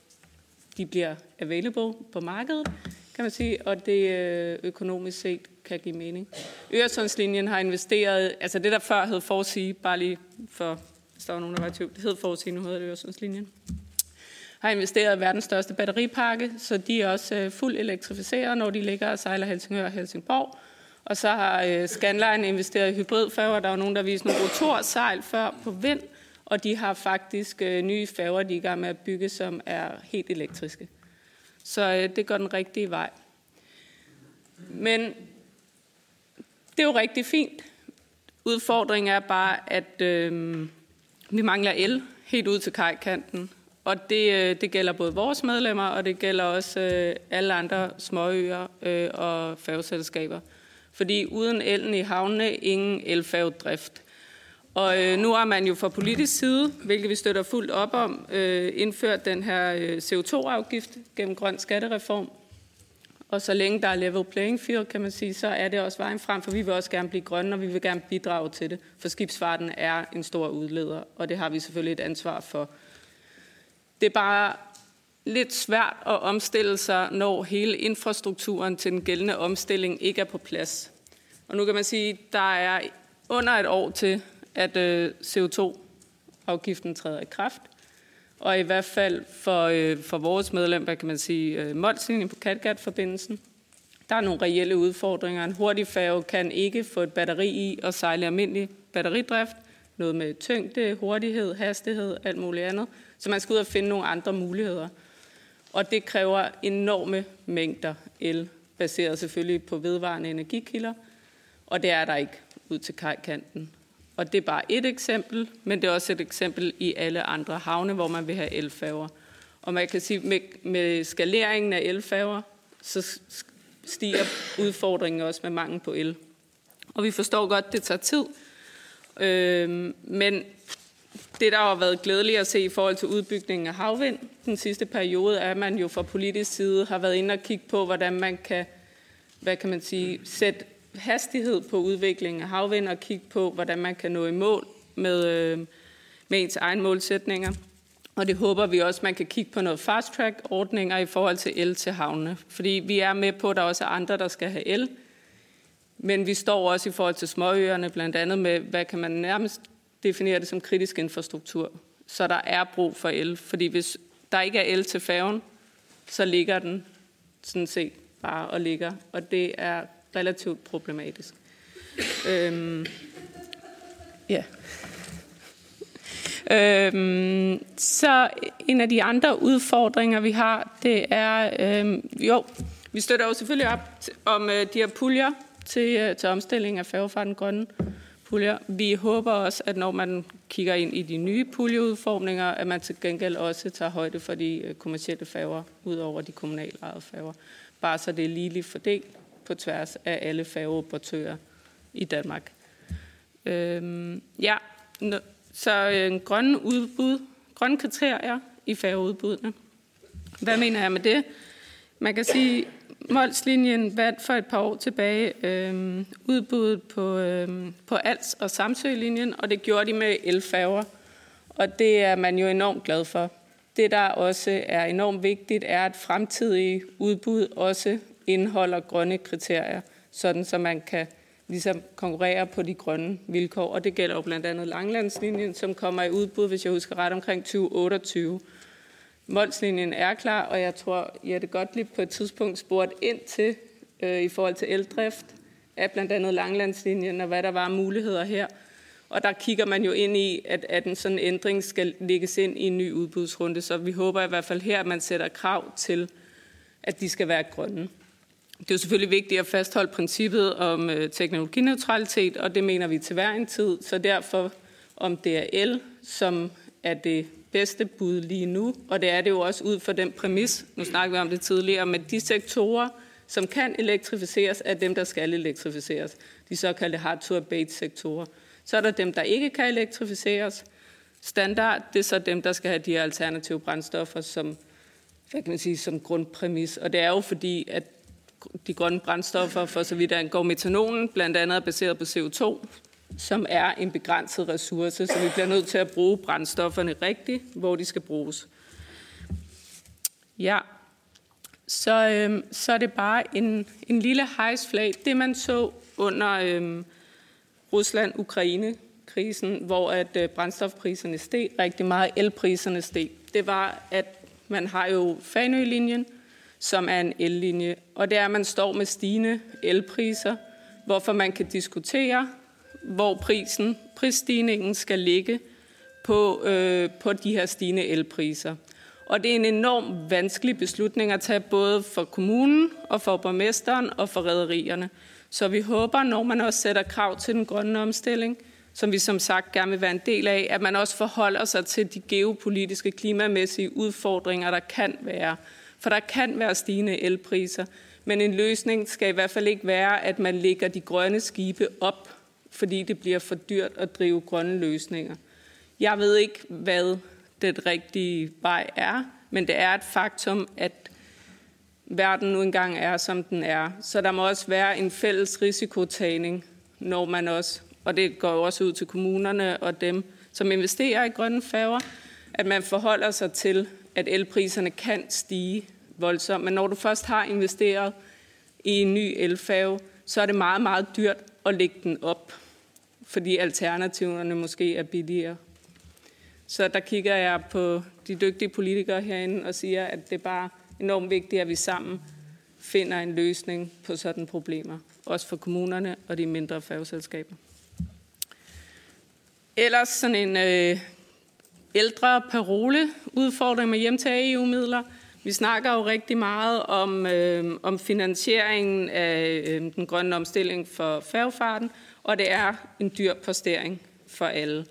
de bliver available på markedet, kan man sige, og det øh, økonomisk set kan give mening. Øresundslinjen har investeret, altså det der før hed Forsige, bare lige for hvis der var nogen, der var i tvivl. Det hed Fortid, nu hedder det Øresundslinjen. Har investeret i verdens største batteripakke, så de er også øh, fuldt elektrificeret, når de ligger og sejler Helsingør og Helsingborg. Og så har øh, Scanline investeret i hybridfærger. Der var nogen, der viste nogle rotorsejl før på vind, og de har faktisk øh, nye færger, de er i gang med at bygge, som er helt elektriske. Så øh, det går den rigtige vej. Men det er jo rigtig fint. Udfordringen er bare, at øh, vi mangler el helt ud til kajkanten, og det, øh, det gælder både vores medlemmer, og det gælder også øh, alle andre småøer øh, og færgeselskaber. Fordi uden elen i havnene, ingen elfærgedrift. Og øh, nu har man jo fra politisk side, hvilket vi støtter fuldt op om, øh, indført den her øh, CO2-afgift gennem grøn skattereform. Og så længe der er level playing field, kan man sige, så er det også vejen frem, for vi vil også gerne blive grønne, og vi vil gerne bidrage til det. For skibsfarten er en stor udleder, og det har vi selvfølgelig et ansvar for. Det er bare lidt svært at omstille sig, når hele infrastrukturen til den gældende omstilling ikke er på plads. Og nu kan man sige, at der er under et år til, at øh, CO2-afgiften træder i kraft. Og i hvert fald for, øh, for vores medlem, hvad kan man sige, øh, Molslinjen på Kattegat-forbindelsen, der er nogle reelle udfordringer. En hurtig færge kan ikke få et batteri i og sejle almindelig batteridrift. Noget med tyngde, hurtighed, hastighed, alt muligt andet. Så man skal ud og finde nogle andre muligheder. Og det kræver enorme mængder el, baseret selvfølgelig på vedvarende energikilder. Og det er der ikke ud til kajkanten. Og det er bare et eksempel, men det er også et eksempel i alle andre havne, hvor man vil have elfærger. Og man kan sige, med, med skaleringen af elfærger, så stiger udfordringen også med mangel på el. Og vi forstår godt, det tager tid. Øh, men det, der har været glædeligt at se i forhold til udbygningen af havvind den sidste periode, er, at man jo fra politisk side har været inde og kigge på, hvordan man kan, hvad kan man sige, sætte hastighed på udviklingen af havvind og kigge på, hvordan man kan nå i mål med, øh, med ens egen målsætninger. Og det håber vi også, man kan kigge på noget fast-track-ordninger i forhold til el til havnene. Fordi vi er med på, at der også er andre, der skal have el. Men vi står også i forhold til småøerne, blandt andet med, hvad kan man nærmest definere det som kritisk infrastruktur. Så der er brug for el. Fordi hvis der ikke er el til færgen, så ligger den sådan set bare og ligger. Og det er relativt problematisk. Øhm, ja. Øhm, så en af de andre udfordringer, vi har, det er, øhm, jo, vi støtter jo selvfølgelig op om øh, de her puljer til, øh, til omstilling af færgefarten grønne puljer. Vi håber også, at når man kigger ind i de nye puljeudformninger, at man til gengæld også tager højde for de øh, kommersielle færger, ud over de kommunale ejede færger. Bare så det er ligeligt fordelt på tværs af alle færgeoperatører i Danmark. Øhm, ja, så øh, grønne udbud, grønne kriterier i færgeudbuddene. Hvad mener jeg med det? Man kan sige, Molslinjen vandt for et par år tilbage øh, udbuddet på, øh, på Als- og Samsø-linjen, og det gjorde de med elfærger. Og det er man jo enormt glad for. Det, der også er enormt vigtigt, er, at fremtidige udbud også indeholder grønne kriterier, sådan så man kan ligesom konkurrere på de grønne vilkår. Og det gælder jo blandt andet Langlandslinjen, som kommer i udbud, hvis jeg husker ret, omkring 2028. Molslinjen er klar, og jeg tror, Jette Gottlieb på et tidspunkt spurgte ind til øh, i forhold til eldrift af blandt andet Langlandslinjen, og hvad der var muligheder her. Og der kigger man jo ind i, at, at en sådan ændring skal lægges ind i en ny udbudsrunde, så vi håber i hvert fald her, at man sætter krav til, at de skal være grønne. Det er jo selvfølgelig vigtigt at fastholde princippet om øh, teknologineutralitet, og det mener vi til hver en tid. Så derfor, om det er el, som er det bedste bud lige nu, og det er det jo også ud fra den præmis, nu snakker vi om det tidligere, med de sektorer, som kan elektrificeres, er dem, der skal elektrificeres. De såkaldte hard-to-abate-sektorer. Så er der dem, der ikke kan elektrificeres. Standard, det er så dem, der skal have de alternative brændstoffer som, hvad kan man sige, som grundpræmis. Og det er jo fordi, at de grønne brændstoffer, for så vidt angår metanolen, blandt andet er baseret på CO2, som er en begrænset ressource, så vi bliver nødt til at bruge brændstofferne rigtigt, hvor de skal bruges. Ja, så, øhm, så er det bare en, en lille hejsflag. Det man så under øhm, Rusland-Ukraine-krisen, hvor at øh, brændstofpriserne steg rigtig meget, elpriserne steg, det var, at man har jo Fanø-linjen, som er en ellinje. Og det er, at man står med stigende elpriser, hvorfor man kan diskutere, hvor prisen, prisstigningen skal ligge på, øh, på de her stigende elpriser. Og det er en enorm vanskelig beslutning at tage både for kommunen og for borgmesteren og for rædderierne. Så vi håber, når man også sætter krav til den grønne omstilling, som vi som sagt gerne vil være en del af, at man også forholder sig til de geopolitiske, klimamæssige udfordringer, der kan være. For der kan være stigende elpriser, men en løsning skal i hvert fald ikke være, at man lægger de grønne skibe op, fordi det bliver for dyrt at drive grønne løsninger. Jeg ved ikke, hvad det rigtige vej er, men det er et faktum, at verden nu engang er, som den er. Så der må også være en fælles risikotagning, når man også, og det går jo også ud til kommunerne og dem, som investerer i grønne færger, at man forholder sig til, at elpriserne kan stige voldsomt. Men når du først har investeret i en ny elfave, så er det meget, meget dyrt at lægge den op, fordi alternativerne måske er billigere. Så der kigger jeg på de dygtige politikere herinde og siger, at det er bare enormt vigtigt, at vi sammen finder en løsning på sådan problemer. Også for kommunerne og de mindre færgeselskaber. Ellers sådan en øh, ældre parole udfordring med hjem til EU-midler. Vi snakker jo rigtig meget om, øh, om finansieringen af øh, den grønne omstilling for færgefarten, og det er en dyr postering for alle.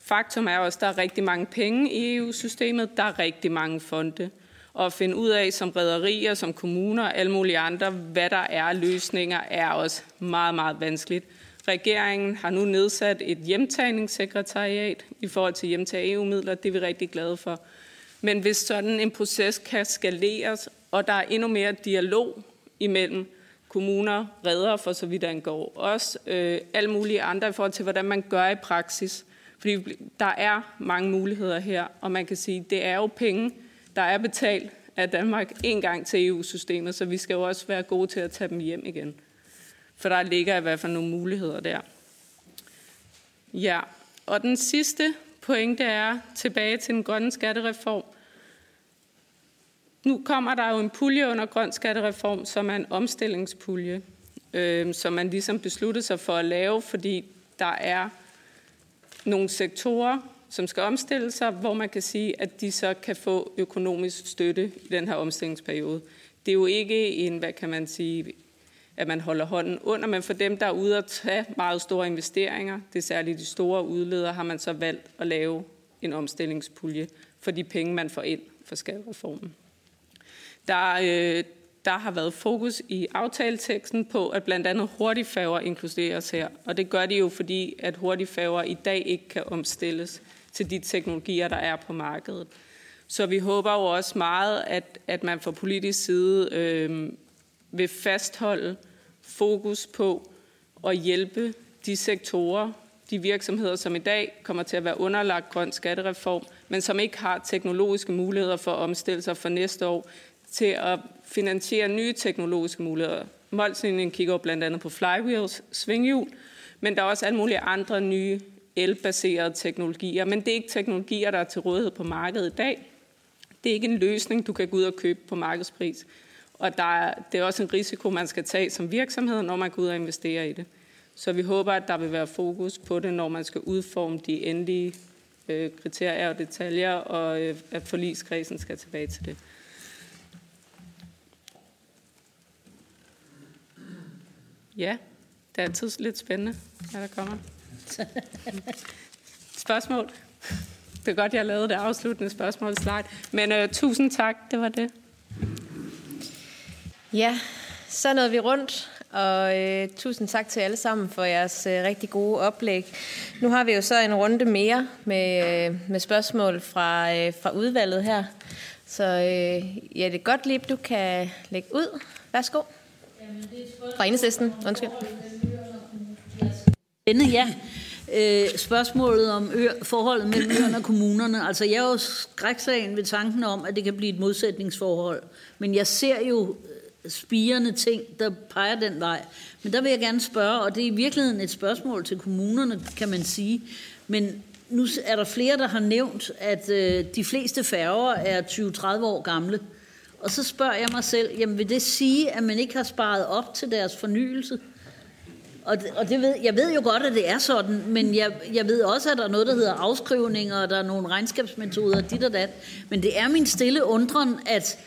Faktum er også, at der er rigtig mange penge i EU-systemet, der er rigtig mange fonde. Og at finde ud af som rædderier, som kommuner og alle mulige andre, hvad der er løsninger, er også meget, meget vanskeligt. Regeringen har nu nedsat et hjemtagningssekretariat i forhold til hjemtag EU-midler. Det er vi rigtig glade for. Men hvis sådan en proces kan skaleres, og der er endnu mere dialog imellem kommuner, redder for så vidt angår, også øh, alle mulige andre i forhold til, hvordan man gør i praksis. Fordi der er mange muligheder her, og man kan sige, det er jo penge, der er betalt af Danmark en gang til EU-systemet, så vi skal jo også være gode til at tage dem hjem igen. For der ligger i hvert fald nogle muligheder der. Ja, og den sidste pointe er tilbage til den grønne skattereform. Nu kommer der jo en pulje under grøn skattereform, som er en omstillingspulje, øh, som man ligesom besluttede sig for at lave, fordi der er nogle sektorer, som skal omstille sig, hvor man kan sige, at de så kan få økonomisk støtte i den her omstillingsperiode. Det er jo ikke en, hvad kan man sige, at man holder hånden under, men for dem, der er ude at tage meget store investeringer, det er særligt de store udledere, har man så valgt at lave en omstillingspulje for de penge, man får ind for skattereformen. Der, øh, der har været fokus i aftaleteksten på, at blandt andet hurtigfærger inkluderes her. Og det gør de jo, fordi at hurtigfærger i dag ikke kan omstilles til de teknologier, der er på markedet. Så vi håber jo også meget, at, at man fra politisk side øh, vil fastholde fokus på at hjælpe de sektorer, de virksomheder, som i dag kommer til at være underlagt grøn skattereform, men som ikke har teknologiske muligheder for at omstille sig for næste år, til at finansiere nye teknologiske muligheder. Molslinjen kigger blandt andet på flywheels, svinghjul, men der er også alle mulige andre nye elbaserede teknologier. Men det er ikke teknologier, der er til rådighed på markedet i dag. Det er ikke en løsning, du kan gå ud og købe på markedspris. Og der er, det er også en risiko, man skal tage som virksomhed, når man går ud og investerer i det. Så vi håber, at der vil være fokus på det, når man skal udforme de endelige øh, kriterier og detaljer, og øh, at forligskredsen skal tilbage til det. Ja, det er altid lidt spændende, hvad der kommer. (laughs) Spørgsmål? Det er godt, jeg lavede det afsluttende spørgsmålslide. Men uh, tusind tak, det var det. Ja, så nåede vi rundt, og øh, tusind tak til alle sammen for jeres øh, rigtig gode oplæg. Nu har vi jo så en runde mere med, øh, med spørgsmål fra, øh, fra udvalget her. Så øh, ja, det er godt, Lib, du kan lægge ud. Værsgo. Fra enhedslisten, undskyld. Denne, ja. Øh, spørgsmålet om ø- forholdet mellem øerne og kommunerne. Altså, jeg er jo skræksagen ved tanken om, at det kan blive et modsætningsforhold. Men jeg ser jo spirende ting, der peger den vej. Men der vil jeg gerne spørge, og det er i virkeligheden et spørgsmål til kommunerne, kan man sige. Men nu er der flere, der har nævnt, at øh, de fleste færger er 20-30 år gamle. Og så spørger jeg mig selv, jamen vil det sige, at man ikke har sparet op til deres fornyelse? Og, det, og det ved, jeg ved jo godt, at det er sådan, men jeg, jeg ved også, at der er noget, der hedder afskrivninger, og der er nogle regnskabsmetoder, dit og dat. Men det er min stille undren, at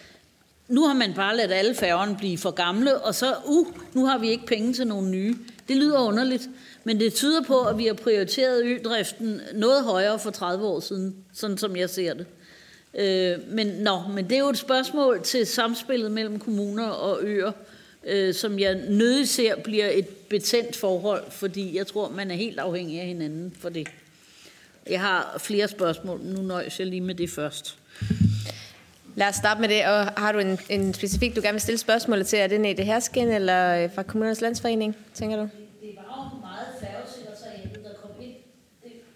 nu har man bare ladet alle færgerne blive for gamle, og så, uh, nu har vi ikke penge til nogle nye. Det lyder underligt, men det tyder på, at vi har prioriteret ødriften noget højere for 30 år siden, sådan som jeg ser det. Øh, men, nå, men det er jo et spørgsmål til samspillet mellem kommuner og øer, øh, som jeg nødig ser bliver et betændt forhold, fordi jeg tror, man er helt afhængig af hinanden for det. Jeg har flere spørgsmål. Nu nøjes jeg lige med det først. Lad os starte med det. Og har du en, en specifik, du gerne vil stille spørgsmålet til? Er det Nete Hersken eller øh, fra Kommunernes Landsforening, tænker du?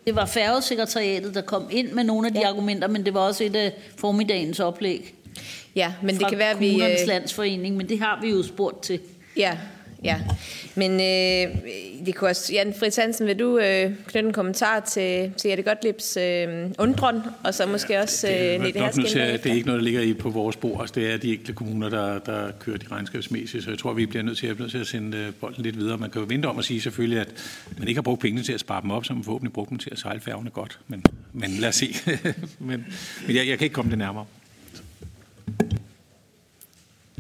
Det var færgesekretariatet, der kom ind med nogle af de ja. argumenter, men det var også et af formiddagens oplæg. Ja, men det kan være, vi... Kommunernes Landsforening, men det har vi jo spurgt til. Ja, Ja, men øh, det kunne også, Jan Fritz Hansen, vil du øh, knytte en kommentar til, til Jette Gottliebs øh, undren, og så måske ja, også øh, det, det, det, det er ikke noget, der ligger i på vores bord. Altså, det er de enkelte kommuner, der, der kører de regnskabsmæssigt, så jeg tror, vi bliver nødt til, at, nødt til at sende øh, bolden lidt videre. Man kan jo vente om at sige selvfølgelig, at man ikke har brugt pengene til at spare dem op, så man forhåbentlig brugt dem til at sejle færgerne godt. Men, men lad os se. (laughs) men, men jeg, jeg kan ikke komme det nærmere.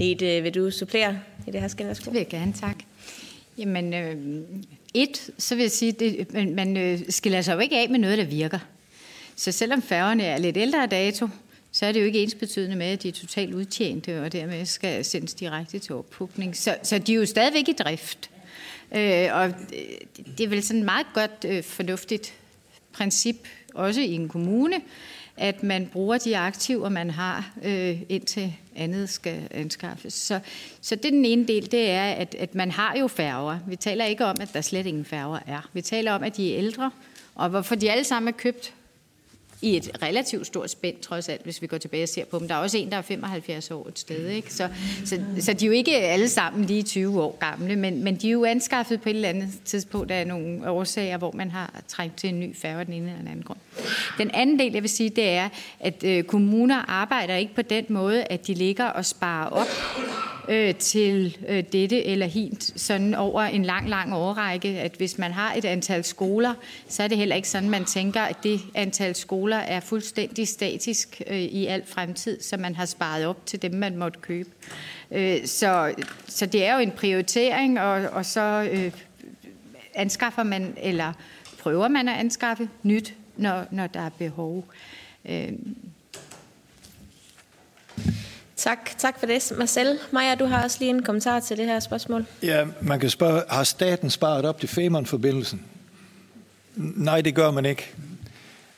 Nete, øh, vil du supplere i det her skænd? Det vil jeg gerne, tak. Jamen, øh, et, så vil jeg sige, at man, man øh, skiller sig jo ikke af med noget, der virker. Så selvom færgerne er lidt ældre dato, så er det jo ikke ens betydende med, at de er totalt udtjente, og dermed skal sendes direkte til oppukning. Så, så de er jo stadigvæk i drift. Øh, og øh, det er vel sådan et meget godt, øh, fornuftigt princip, også i en kommune, at man bruger de aktiver, man har, øh, indtil andet skal anskaffes. Så, så det er den ene del, det er, at, at man har jo færger. Vi taler ikke om, at der slet ingen færger er. Vi taler om, at de er ældre, og hvorfor de alle sammen er købt i et relativt stort spænd, trods alt, hvis vi går tilbage og ser på dem. Der er også en, der er 75 år et sted. Ikke? Så, så, så de er jo ikke alle sammen lige 20 år gamle, men, men de er jo anskaffet på et eller andet tidspunkt. Der er nogle årsager, hvor man har trængt til en ny færge den ene eller den anden grund. Den anden del, jeg vil sige, det er, at øh, kommuner arbejder ikke på den måde, at de ligger og sparer op øh, til øh, dette eller hint, sådan over en lang, lang årrække, at hvis man har et antal skoler, så er det heller ikke sådan, man tænker, at det antal skoler er fuldstændig statisk øh, i al fremtid, så man har sparet op til dem, man måtte købe. Øh, så, så det er jo en prioritering, og, og så øh, anskaffer man, eller prøver man at anskaffe nyt, når, når der er behov. Øh, Tak, tak for det. Marcel, Maja, du har også lige en kommentar til det her spørgsmål. Ja, man kan spørge, har staten sparet op til Femern-forbindelsen? Nej, det gør man ikke.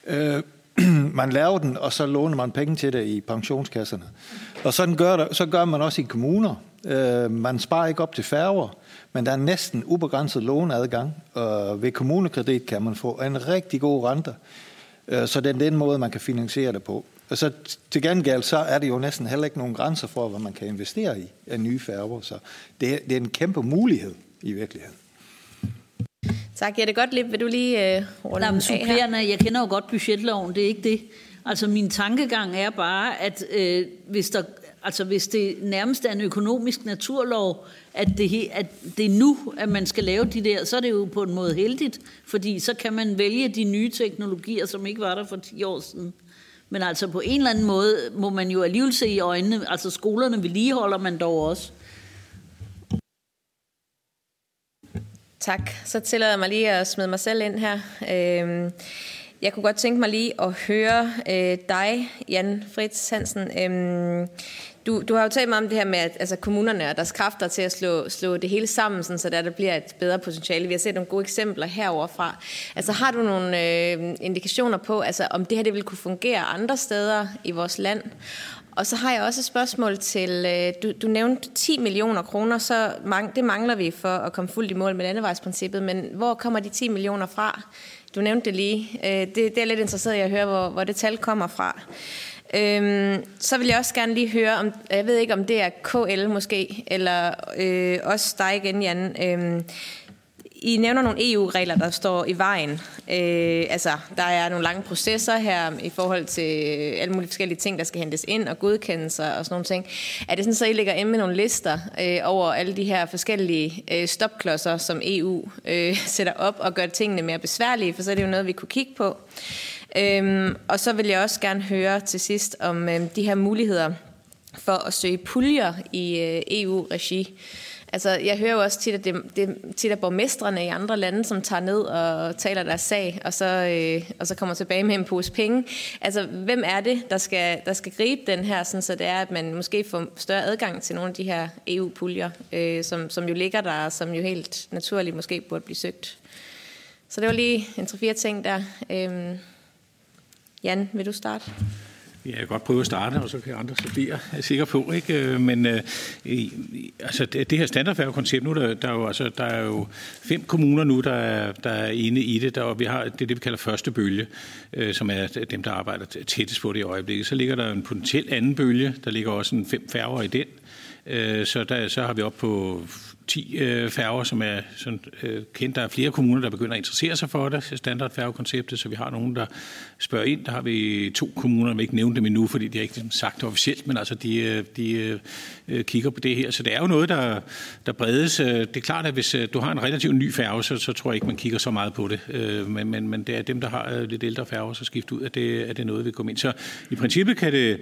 Øh, (clears throat) man laver den, og så låner man penge til det i pensionskasserne. Og sådan gør, der, så gør man også i kommuner. Øh, man sparer ikke op til færger, men der er næsten ubegrænset låneadgang. Og ved kommunekredit kan man få en rigtig god rente. Øh, så det er den måde, man kan finansiere det på. Og så til gengæld, så er det jo næsten heller ikke nogen grænser for, hvad man kan investere i af nye færger. Så det, er, det er en kæmpe mulighed i virkeligheden. Tak, Jette Gottlieb. Vil du lige øh, runde Jamen, supplerende, Jeg kender jo godt budgetloven, det er ikke det. Altså min tankegang er bare, at øh, hvis, der, altså, hvis det nærmest er en økonomisk naturlov, at det, at det er nu, at man skal lave de der, så er det jo på en måde heldigt, fordi så kan man vælge de nye teknologier, som ikke var der for 10 år siden. Men altså på en eller anden måde må man jo alligevel se i øjnene, altså skolerne vedligeholder man dog også. Tak. Så tillader jeg mig lige at smide mig selv ind her. Øhm, jeg kunne godt tænke mig lige at høre øh, dig, Jan Fritz Hansen. Øhm, du, du har jo talt meget om det her med, at altså, kommunerne og deres kræfter til at slå, slå det hele sammen, sådan, så der, der bliver et bedre potentiale. Vi har set nogle gode eksempler heroverfra. Altså, har du nogle øh, indikationer på, altså, om det her det vil kunne fungere andre steder i vores land? Og så har jeg også et spørgsmål til, øh, du, du nævnte 10 millioner kroner, så mang, det mangler vi for at komme fuldt i mål med landevejsprincippet, men hvor kommer de 10 millioner fra? Du nævnte det lige. Øh, det, det er lidt interesseret i at høre, hvor, hvor det tal kommer fra. Øhm, så vil jeg også gerne lige høre, om jeg ved ikke, om det er KL måske, eller øh, også dig igen, Jan. Øhm, I nævner nogle EU-regler, der står i vejen. Øh, altså, der er nogle lange processer her i forhold til alle mulige forskellige ting, der skal hentes ind og godkendelser og sådan nogle ting. Er det sådan, så I lægger ind med nogle lister øh, over alle de her forskellige øh, stopklodser, som EU øh, (laughs) sætter op og gør tingene mere besværlige, for så er det jo noget, vi kunne kigge på. Øhm, og så vil jeg også gerne høre til sidst om øhm, de her muligheder for at søge puljer i øh, EU-regi. Altså, jeg hører jo også tit, at det, det tit er borgmestrene i andre lande, som tager ned og taler deres sag, og så, øh, og så kommer tilbage med en pose penge. Altså, hvem er det, der skal, der skal gribe den her, sådan, så det er, at man måske får større adgang til nogle af de her EU-puljer, øh, som, som jo ligger der, og som jo helt naturligt måske burde blive søgt. Så det var lige en tre-fire ting der. Øh, Jan, vil du starte? Ja, jeg kan godt prøve at starte, og så kan andre studere, er jeg sikker på. Ikke? Øh, men øh, altså, det, det her standardfærgekoncept, nu der, der, er jo, altså, der er jo fem kommuner nu, der er, der er inde i det, der, og vi har det, det vi kalder første bølge, øh, som er dem, der arbejder tættest på det i øjeblikket. Så ligger der en potentiel anden bølge, der ligger også en fem færger i den. Øh, så, der, så har vi op på 10 øh, færger, som er sådan, øh, kendt. Der er flere kommuner, der begynder at interessere sig for det, standardfærgekonceptet, så vi har nogen, der spørge ind. Der har vi to kommuner, vi ikke nævnte dem endnu, fordi de har ikke ligesom sagt det officielt, men altså de, øh, de øh, kigger på det her. Så det er jo noget, der, der bredes. Øh, det er klart, at hvis du har en relativt ny færge, så, så tror jeg ikke, man kigger så meget på det. Men, men, men det er dem, der har lidt ældre færger, så skifte ud, at det, at det er noget, vi kommer ind. Så i princippet kan det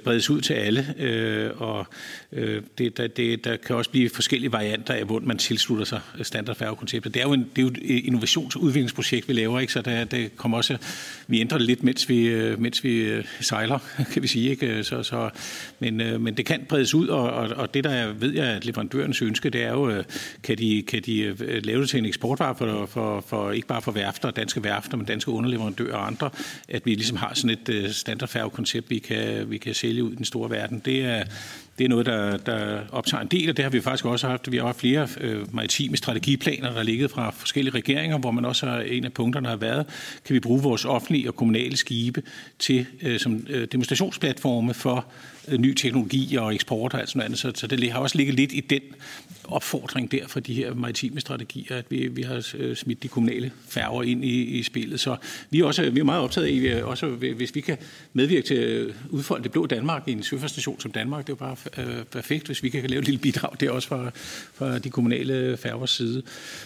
bredes ud til alle, og det, der, det, der kan også blive forskellige varianter af, hvor man tilslutter sig standardfærgekonceptet. Det er jo, en, det er jo et innovations- og udviklingsprojekt, vi laver, ikke? så der, det kommer også, vi ændrer det lidt, mens vi, øh, mens vi øh, sejler, (laughs) kan vi sige. Ikke? Øh, så, så, men, men det kan bredes ud, og, og, og det, der jeg ved jeg, at leverandørens ønske, det er jo, kan de, kan de lave det til en eksportvare for, for, for ikke bare for værfter, danske værfter, men danske underleverandører og andre, at vi ligesom har sådan et standardfærgekoncept, vi kan, vi kan sælge ud i den store verden. Det er, det er noget, der, der optager en del, og det har vi faktisk også haft. Vi har haft flere øh, maritime strategiplaner, der er ligget fra forskellige regeringer, hvor man også har, en af punkterne har været, kan vi bruge vores offentlige og kommunale skibe til øh, som øh, demonstrationsplatforme for øh, Øh, ny teknologi og eksport og alt sådan noget. Så, så det har også ligget lidt i den opfordring der for de her maritime strategier, at vi, vi har øh, smidt de kommunale færger ind i, i spillet. Så vi er, også, vi er meget optaget af, også hvis vi kan medvirke til at udfolde det blå Danmark i en søfartsstation som Danmark, det er jo bare øh, perfekt, hvis vi kan lave et lille bidrag der også fra, fra de kommunale færgers side.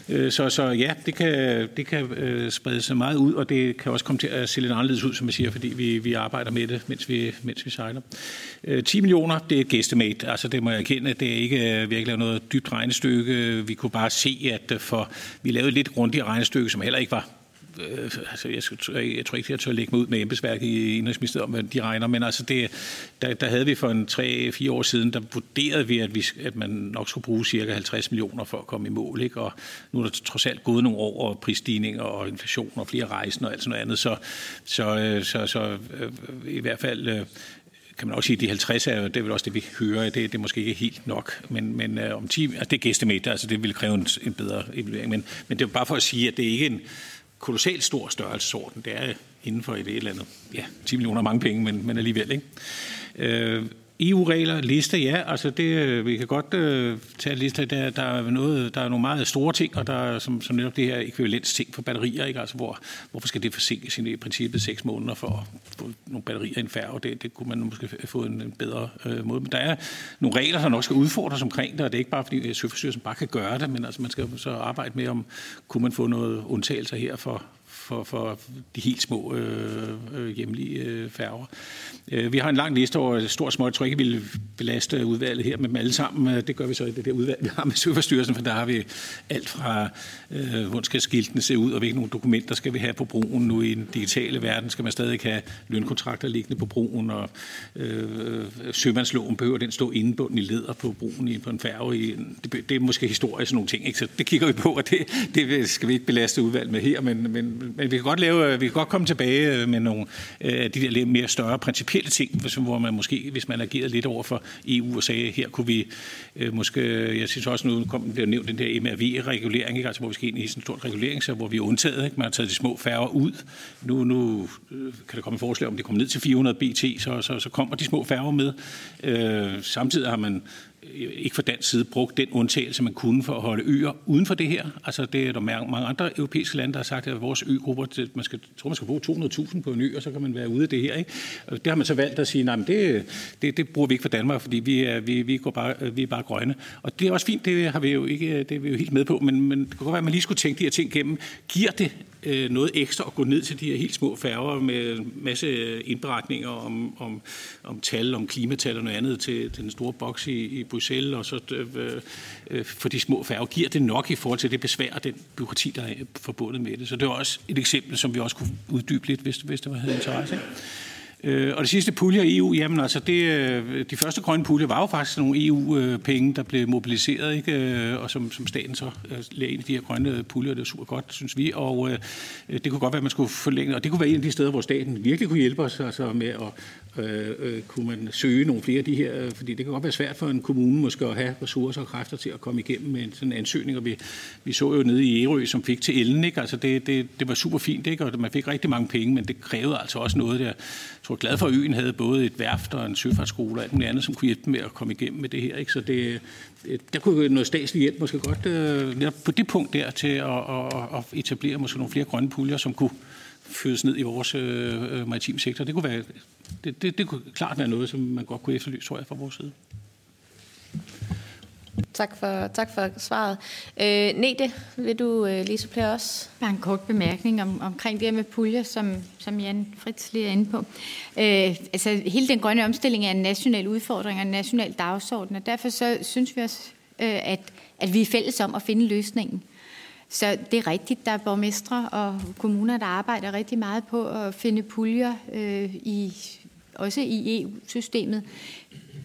Øh, så, så ja, det kan, det kan sprede sig meget ud, og det kan også komme til at se lidt anderledes ud, som jeg siger, fordi vi, vi arbejder med det, mens vi, mens vi sejler. Øh, 10 millioner, det er et guesstimate, altså det må jeg erkende, det er ikke, øh, virkelig noget dybt regnestykke. Vi kunne bare se, at øh, for, vi lavede et lidt grundigt regnestykke, som heller ikke var øh, altså jeg, jeg, jeg tror ikke, jeg tør lægge mig ud med embedsværket i Indrigsministeriet om, hvad de regner, men altså det, der, der havde vi for en 3-4 år siden, der vurderede vi, at, vi, at man nok skulle bruge cirka 50 millioner for at komme i mål, ikke? og nu er der trods alt gået nogle år, og prisstigninger og inflation og flere rejsen og alt sådan noget andet, så, så, så, så, så i hvert fald kan man også sige, at de 50 er det er vel også det, vi hører. Det, det er måske ikke helt nok, men, men øh, om 10, altså det er gæstemæt, altså det vil kræve en, en bedre evaluering. Men, men det er bare for at sige, at det er ikke en kolossalt stor størrelsesorden. Det er inden for et eller andet, ja, 10 millioner er mange penge, men, men alligevel, ikke? Øh, EU-regler, liste, ja, altså det, øh, vi kan godt øh, tage en liste, der, der, er noget, der er nogle meget store ting, og der er som, som netop det her ekvivalensting for batterier, ikke? Altså hvor, hvorfor skal det forsinkes i princippet seks måneder for at få nogle batterier i en færge, det, det kunne man måske få en, en bedre øh, måde, men der er nogle regler, der nok skal udfordres omkring det, og det er ikke bare fordi øh, Søforstyrelsen bare kan gøre det, men altså man skal så arbejde med, om kunne man få noget undtagelser her for, for, for de helt små øh, øh, hjemlige øh, færger. Øh, vi har en lang liste over stort små. småt. Jeg tror ikke, vi vil belaste udvalget her med dem alle sammen. Øh, det gør vi så i det der udvalg, vi har med Søforstyrelsen, for der har vi alt fra, Øh, hvordan skal skiltene se ud, og hvilke nogle dokumenter skal vi have på broen. Nu i den digitale verden skal man stadig have lønkontrakter liggende på broen, og øh, sømandsloven behøver den stå indbunden i leder på broen i, på en færge. I, det, det er måske historisk nogle ting. Ikke? Så det kigger vi på, og det, det skal vi ikke belaste udvalget med her, men, men men vi kan godt, lave, vi kan godt komme tilbage øh, med nogle af øh, de der lidt mere større principielle ting, hvor man måske, hvis man agerede lidt over for EU og sagde, her kunne vi øh, måske, jeg synes også nu kom, blev nævnt den der MRV-regulering, ikke? altså hvor vi skal ind i sådan en stor regulering, så hvor vi er undtaget, ikke? man har taget de små færger ud. Nu, nu øh, kan der komme et forslag om, det kommer ned til 400 BT, så, så, så kommer de små færger med. Øh, samtidig har man ikke fra dansk side brugt den undtagelse, man kunne for at holde øer uden for det her. Altså det er der mange andre europæiske lande, der har sagt, at vores øgrupper, man skal, tror, man skal bruge 200.000 på en ø, og så kan man være ude af det her. Ikke? Det har man så valgt at sige, nej, men det, det, det bruger vi ikke for Danmark, fordi vi er, vi, vi, går bare, vi er bare grønne. Og det er også fint, det har vi jo ikke, det er vi jo helt med på, men, men det kunne godt være, at man lige skulle tænke de her ting igennem. Giver det øh, noget ekstra at gå ned til de her helt små færger med masse indberetninger om, om, om tal, om klimatal og noget andet til, til den store boks i, i Bruxelles, og så øh, øh, øh, for de små færger, giver det nok i forhold til det besvær og den byråkrati, der er forbundet med det. Så det er også et eksempel, som vi også kunne uddybe lidt, hvis, hvis det var havde interesse. Ikke? Øh, og det sidste pulje i EU, jamen altså, det, øh, de første grønne puljer var jo faktisk nogle EU-penge, der blev mobiliseret, ikke? Øh, og som, som staten så lagde ind i de her grønne puljer, det var super godt, synes vi, og øh, det kunne godt være, at man skulle forlænge, og det kunne være en af de steder, hvor staten virkelig kunne hjælpe os altså med at øh, øh, kunne man søge nogle flere af de her, fordi det kan godt være svært for en kommune måske at have ressourcer og kræfter til at komme igennem med en sådan ansøgning, og vi, vi så jo nede i Ærø, som fik til ellen, ikke? Altså det, det, det var super fint, ikke? og man fik rigtig mange penge, men det krævede altså også noget der tror glad for, at øen havde både et værft og en søfartsskole og alt muligt andet, som kunne hjælpe dem med at komme igennem med det her. Ikke? Så det, øh, der kunne noget statslig hjælp måske godt øh, på det punkt der til at, at, at etablere måske nogle flere grønne puljer, som kunne fødes ned i vores øh, øh, maritime sektor. Det kunne, være, det, det, det kunne klart være noget, som man godt kunne efterlyse, tror jeg, fra vores side. Tak for, tak for svaret. Øh, Nete, vil du øh, lige supplere os? Bare en kort bemærkning om, omkring det her med puljer, som, som Jan Fritz lige er inde på. Øh, altså, hele den grønne omstilling er en national udfordring og en national dagsorden, og derfor så synes vi også, øh, at, at vi er fælles om at finde løsningen. Så det er rigtigt, der er borgmestre og kommuner, der arbejder rigtig meget på at finde puljer, øh, i, også i EU-systemet.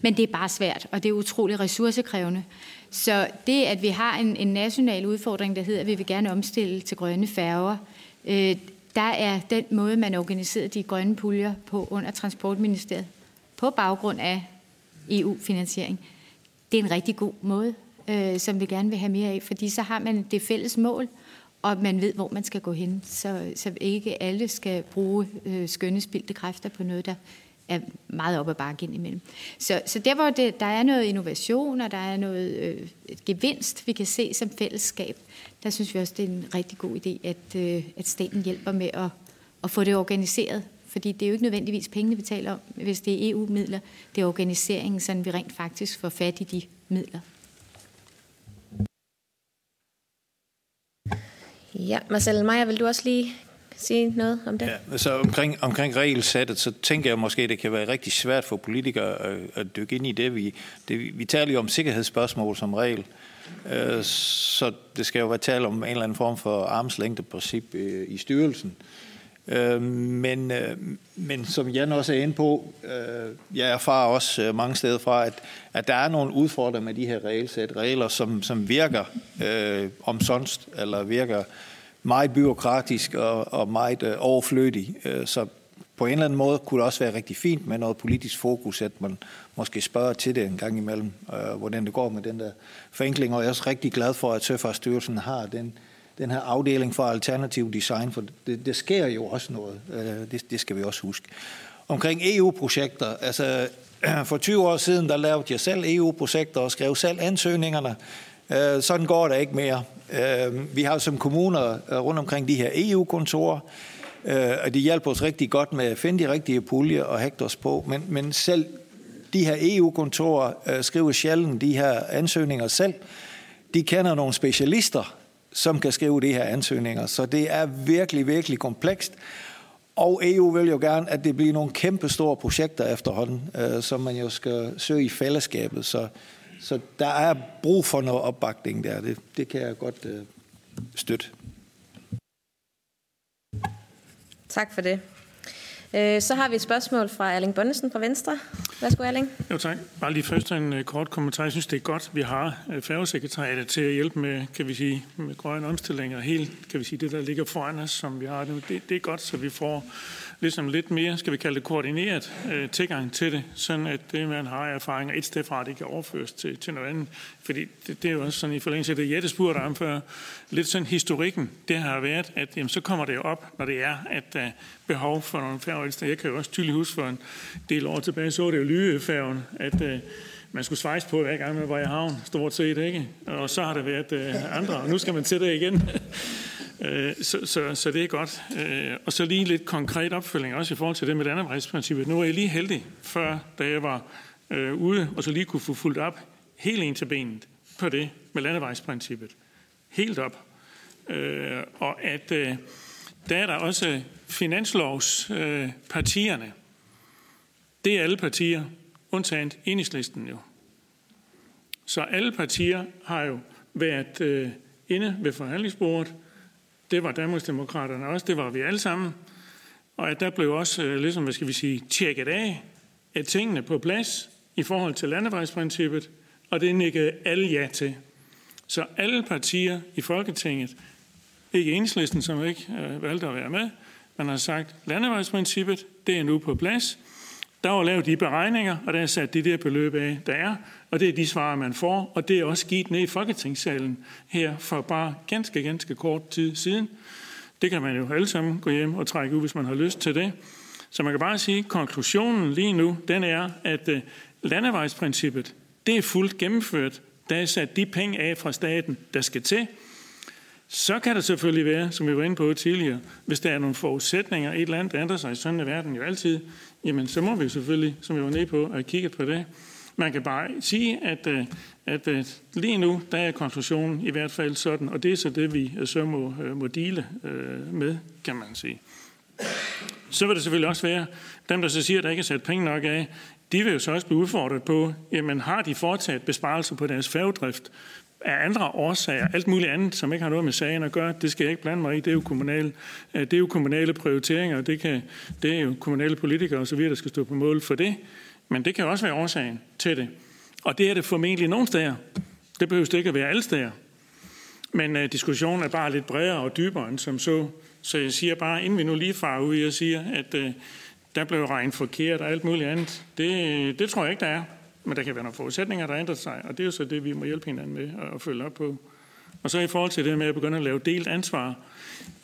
Men det er bare svært, og det er utrolig ressourcekrævende. Så det, at vi har en, en national udfordring, der hedder, at vi vil gerne omstille til grønne færger, øh, der er den måde, man organiserer de grønne puljer på under Transportministeriet, på baggrund af EU-finansiering. Det er en rigtig god måde, øh, som vi gerne vil have mere af, fordi så har man det fælles mål, og man ved, hvor man skal gå hen, så, så ikke alle skal bruge øh, skønne spildte kræfter på noget, der er meget op ad bakke ind imellem. Så, så der hvor det, der er noget innovation, og der er noget øh, gevinst, vi kan se som fællesskab, der synes vi også, det er en rigtig god idé, at, øh, at staten hjælper med at, at få det organiseret. Fordi det er jo ikke nødvendigvis pengene, vi taler om, hvis det er EU-midler. Det er organiseringen, så vi rent faktisk får fat i de midler. Ja, Marcel Meyer, vil du også lige sige noget om det? Ja, så omkring, omkring regelsættet, så tænker jeg måske, at det kan være rigtig svært for politikere at, at dykke ind i det. Vi, det, vi taler jo om sikkerhedsspørgsmål som regel, øh, så det skal jo være tale om en eller anden form for armslængdeprincip øh, i styrelsen. Øh, men, øh, men som Jan også er inde på, øh, jeg erfarer også øh, mange steder fra, at, at der er nogle udfordringer med de her regelsæt, regler, som, som virker øh, omsonst, eller virker meget byråkratisk og, og meget øh, overflødig. Øh, så på en eller anden måde kunne det også være rigtig fint med noget politisk fokus, at man måske spørger til det en gang imellem, øh, hvordan det går med den der forenkling. Og jeg er også rigtig glad for, at Søfartsstyrelsen har den, den her afdeling for alternativ design, for det, det sker jo også noget. Øh, det, det skal vi også huske. Omkring EU-projekter, altså (clears throat) for 20 år siden, der lavede jeg selv EU-projekter og skrev selv ansøgningerne. Øh, sådan går det ikke mere. Øh, vi har som kommuner øh, rundt omkring de her EU-kontorer, øh, og de hjælper os rigtig godt med at finde de rigtige puljer og hægte os på. Men, men selv de her EU-kontorer øh, skriver sjældent de her ansøgninger selv. De kender nogle specialister, som kan skrive de her ansøgninger. Så det er virkelig, virkelig komplekst. Og EU vil jo gerne, at det bliver nogle kæmpe store projekter efterhånden, som man jo skal søge i fællesskabet. Så så der er brug for noget opbakning der. Det, det kan jeg godt øh, støtte. Tak for det. Øh, så har vi et spørgsmål fra Erling Bonnesen fra Venstre. Værsgo, Erling. Jo, tak. Bare lige først en uh, kort kommentar. Jeg synes, det er godt, vi har uh, færgesekretariatet til at hjælpe med, kan vi sige, med grønne omstillinger. Helt, kan vi sige, det, der ligger foran os, som vi har det, det er godt, så vi får ligesom lidt mere, skal vi kalde det koordineret øh, tilgang til det, sådan at det, man har erfaringer et sted fra, det kan overføres til, til noget andet. Fordi det, det er jo også sådan i forlængelse af det, Jette spurgte om før, lidt sådan historikken, det har været, at jamen, så kommer det op, når det er, at der er behov for nogle færger. Jeg kan jo også tydeligt huske for en del år tilbage, så det jo Lyøfærgen, at øh, man skulle svejse på hver gang man var i havn, stort set, ikke? Og så har det været øh, andre, og nu skal man til det igen. (laughs) Øh, så, så, så det er godt. Øh, og så lige lidt konkret opfølging også i forhold til det med landevejsprincippet. Nu er jeg lige heldig, før da jeg var øh, ude, og så lige kunne få fuldt op helt ind til benet på det med landevejsprincippet. Helt op. Øh, og at øh, der er der også finanslovspartierne. Øh, det er alle partier, undtagen enhedslisten jo. Så alle partier har jo været øh, inde ved forhandlingsbordet det var Danmarksdemokraterne også, det var vi alle sammen. og at der blev også, øh, ligesom, hvad skal vi sige, tjekket af, at tingene på plads i forhold til landevejsprincippet, og det nikkede alle ja til. Så alle partier i Folketinget, ikke enslisten, som ikke øh, valgte at være med, man har sagt, landevejsprincippet, det er nu på plads. Der var lavet de beregninger, og der er sat de der beløb af, der er, og det er de svar, man får, og det er også givet ned i Folketingssalen her for bare ganske, ganske kort tid siden. Det kan man jo alle sammen gå hjem og trække ud, hvis man har lyst til det. Så man kan bare sige, at konklusionen lige nu, den er, at øh, landevejsprincippet, det er fuldt gennemført. Der er sat de penge af fra staten, der skal til. Så kan det selvfølgelig være, som vi var inde på tidligere, hvis der er nogle forudsætninger, et eller andet, der ændrer sig, sådan er verden jo altid, jamen så må vi selvfølgelig, som vi var nede på, at kigge på det. Man kan bare sige, at, øh, at, øh, lige nu, der er konklusionen i hvert fald sådan, og det er så det, vi øh, så må, må dele med, kan man sige. Så vil det selvfølgelig også være, dem der så siger, at der ikke er sat penge nok af, de vil jo så også blive udfordret på, jamen har de fortsat besparelser på deres færgedrift af andre årsager, alt muligt andet, som ikke har noget med sagen at gøre, det skal jeg ikke blande mig i, det er jo kommunale, det er jo kommunale prioriteringer, det, kan, det er jo kommunale politikere osv., der skal stå på mål for det, men det kan også være årsagen til det. Og det er det formentlig nogle steder. Det behøver det ikke at være alle steder. Men øh, diskussionen er bare lidt bredere og dybere end som så. Så jeg siger bare, inden vi nu lige farer ud, jeg siger, at øh, der blev regnet forkert og alt muligt andet. Det, øh, det tror jeg ikke, der er. Men der kan være nogle forudsætninger, der ændrer sig, og det er jo så det, vi må hjælpe hinanden med at følge op på. Og så i forhold til det med at begynde at lave delt ansvar,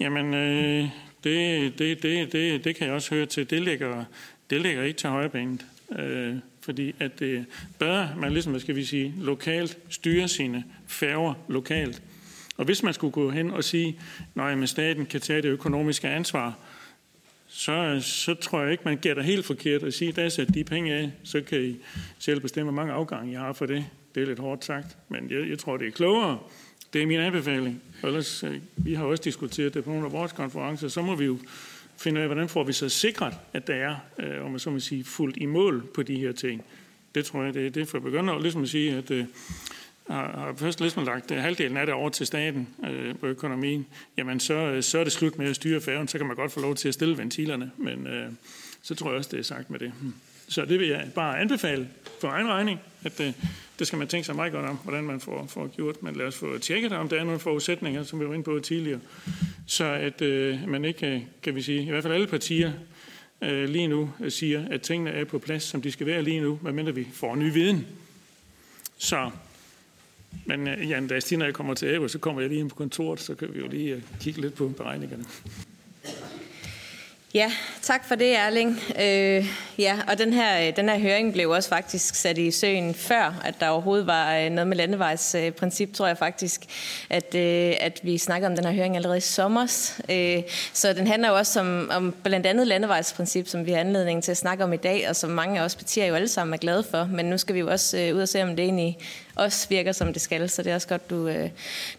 jamen øh, det, det, det, det, det kan jeg også høre til, det ligger, det ligger ikke til højrebenet. Øh, fordi at øh, det bedre, man ligesom, hvad skal vi sige, lokalt styrer sine færger lokalt. Og hvis man skulle gå hen og sige, at staten kan tage det økonomiske ansvar, så, så tror jeg ikke, man gætter helt forkert at sige, at der er de penge af, så kan I selv bestemme, hvor mange afgange jeg har for det. Det er lidt hårdt sagt, men jeg, jeg tror, det er klogere. Det er min anbefaling. Ellers, øh, vi har også diskuteret det på nogle af vores konferencer, så må vi jo finde ud af, hvordan får vi så sikret, at der er, øh, om man så må sige, fuldt i mål på de her ting. Det tror jeg, det er det for at begynde at ligesom at sige, at øh, har først ligesom lagt øh, halvdelen af det over til staten øh, på økonomien, jamen så, øh, så er det slut med at styre færgen. Så kan man godt få lov til at stille ventilerne, men øh, så tror jeg også, det er sagt med det. Hmm. Så det vil jeg bare anbefale for egen regning, at øh, det skal man tænke sig meget godt om, hvordan man får, får gjort. Men lad os få tjekket, om der er nogle forudsætninger, som vi var inde på tidligere, så at øh, man ikke, øh, kan vi sige, i hvert fald alle partier, øh, lige nu øh, siger, at tingene er på plads, som de skal være lige nu, medmindre vi får ny viden. Så men øh, Jan, da jeg kommer til Ærø, så kommer jeg lige ind på kontoret, så kan vi jo lige øh, kigge lidt på beregningerne. Ja, tak for det, Erling. Øh, ja, og den her, øh, den her høring blev også faktisk sat i søen før, at der overhovedet var øh, noget med landevejsprincip, tror jeg faktisk, at, øh, at vi snakkede om den her høring allerede i sommer. Øh, så den handler jo også om, om blandt andet landevejsprincip, som vi har anledning til at snakke om i dag, og som mange af os partier jo alle sammen er glade for. Men nu skal vi jo også øh, ud og se, om det egentlig også virker, som det skal. Så det er også godt, du, øh,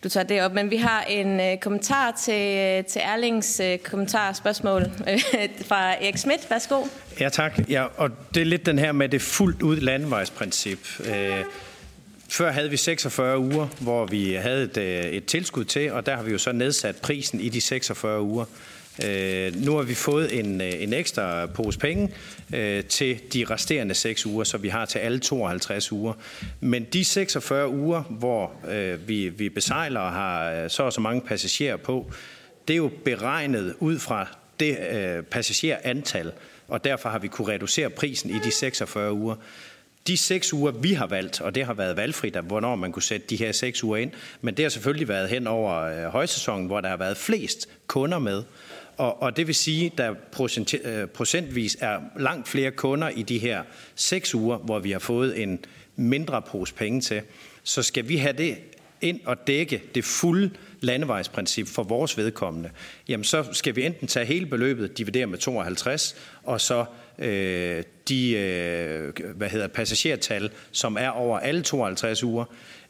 du tager det op. Men vi har en kommentar til, til Erlings kommentar spørgsmål øh, (laughs) fra Erik Schmidt. Værsgo. Ja, tak. Ja, og det er lidt den her med det fuldt ud landevejsprincip. Øh, før havde vi 46 uger, hvor vi havde et, øh, et tilskud til, og der har vi jo så nedsat prisen i de 46 uger. Øh, nu har vi fået en, øh, en ekstra pose penge øh, til de resterende 6 uger, så vi har til alle 52 uger. Men de 46 uger, hvor øh, vi, vi besejler og har øh, så og så mange passagerer på, det er jo beregnet ud fra det øh, passagerantal, og derfor har vi kunne reducere prisen i de 46 uger. De seks uger, vi har valgt, og det har været valgfrit, at hvornår man kunne sætte de her seks uger ind, men det har selvfølgelig været hen over øh, højsæsonen, hvor der har været flest kunder med. Og, og det vil sige, at der procent, øh, procentvis er langt flere kunder i de her seks uger, hvor vi har fået en mindre pose penge til. Så skal vi have det ind og dække det fulde landevejsprincip for vores vedkommende, jamen så skal vi enten tage hele beløbet, dividere med 52, og så øh, de øh, hvad hedder, passagertal, som er over alle 52 uger,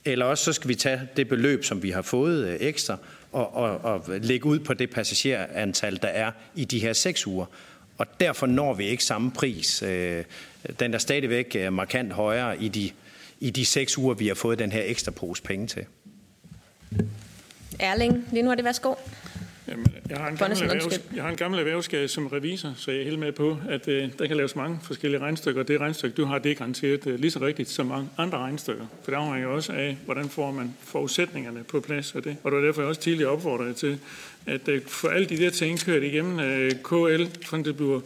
eller også så skal vi tage det beløb, som vi har fået øh, ekstra, og, og, og lægge ud på det passagerantal, der er i de her seks uger. Og derfor når vi ikke samme pris. Øh, den er stadigvæk øh, markant højere i de, i de seks uger, vi har fået den her ekstra pose penge til. Erling, lige nu er det værsgo. Jamen, jeg, har en gammel erhvervs, jeg har en gammel erhvervsskade som revisor, så jeg er helt med på, at øh, der kan laves mange forskellige regnstykker. Det regnstykke, du har, det er garanteret øh, lige så rigtigt som mange andre regnstykker. For der afhænger også af, hvordan får man forudsætningerne på plads af det. Og det var derfor, jeg også tidligere opfordrede til, at øh, for alle de der ting kørt igennem øh, KL, for det bliver,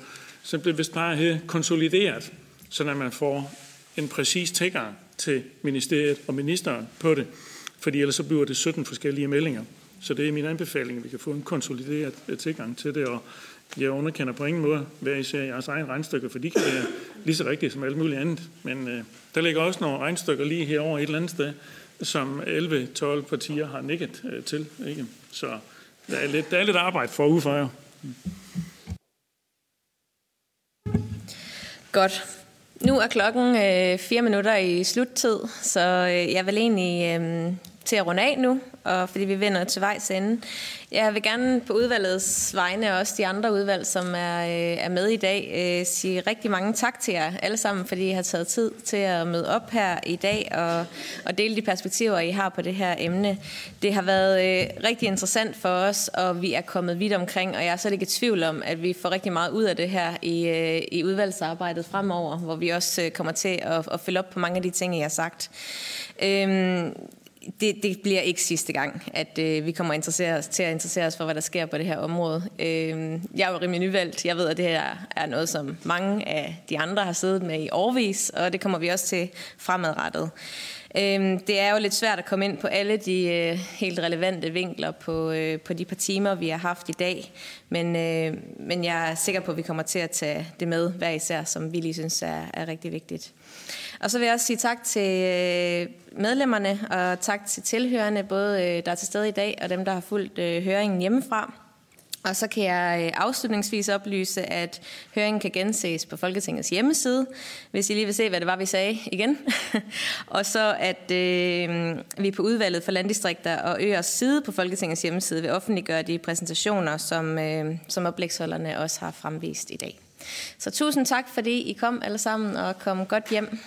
bliver vist bare her konsolideret, så man får en præcis tilgang til ministeriet og ministeren på det. Fordi ellers så bliver det 17 forskellige meldinger. Så det er min anbefaling, at vi kan få en konsolideret øh, tilgang til det, og jeg underkender på ingen måde hver især jeres egen regnstykker, for de kan være lige så rigtige som alt muligt andet. Men øh, der ligger også nogle regnstykker lige herover et eller andet sted, som 11-12 partier har nikket øh, til. Ikke? Så der er, lidt, der er lidt arbejde for at jer. Godt. Nu er klokken øh, fire minutter i sluttid, så øh, jeg vil egentlig øh, til at runde af nu, og fordi vi vender til vejs ende. Jeg vil gerne på udvalgets vegne, og også de andre udvalg, som er, øh, er med i dag, øh, sige rigtig mange tak til jer alle sammen, fordi I har taget tid til at møde op her i dag og, og dele de perspektiver, I har på det her emne. Det har været øh, rigtig interessant for os, og vi er kommet vidt omkring, og jeg er slet ikke i tvivl om, at vi får rigtig meget ud af det her i, øh, i udvalgsarbejdet fremover, hvor vi også kommer til at, at følge op på mange af de ting, I har sagt. Øhm, det, det bliver ikke sidste gang, at øh, vi kommer at interessere os, til at interessere os for, hvad der sker på det her område. Øh, jeg er jo rimelig nyvalgt. Jeg ved, at det her er noget, som mange af de andre har siddet med i årvis, og det kommer vi også til fremadrettet. Øh, det er jo lidt svært at komme ind på alle de øh, helt relevante vinkler på, øh, på de par timer, vi har haft i dag, men, øh, men jeg er sikker på, at vi kommer til at tage det med hver især, som vi lige synes er, er rigtig vigtigt. Og så vil jeg også sige tak til øh, medlemmerne, og tak til tilhørende, både øh, der er til stede i dag, og dem, der har fulgt øh, høringen hjemmefra. Og så kan jeg afslutningsvis oplyse, at høringen kan genses på Folketingets hjemmeside, hvis I lige vil se, hvad det var, vi sagde igen. (laughs) og så at øh, vi på udvalget for landdistrikter og øers side på Folketingets hjemmeside vil offentliggøre de præsentationer, som, øh, som oplægsholderne også har fremvist i dag. Så tusind tak, fordi I kom alle sammen og kom godt hjem.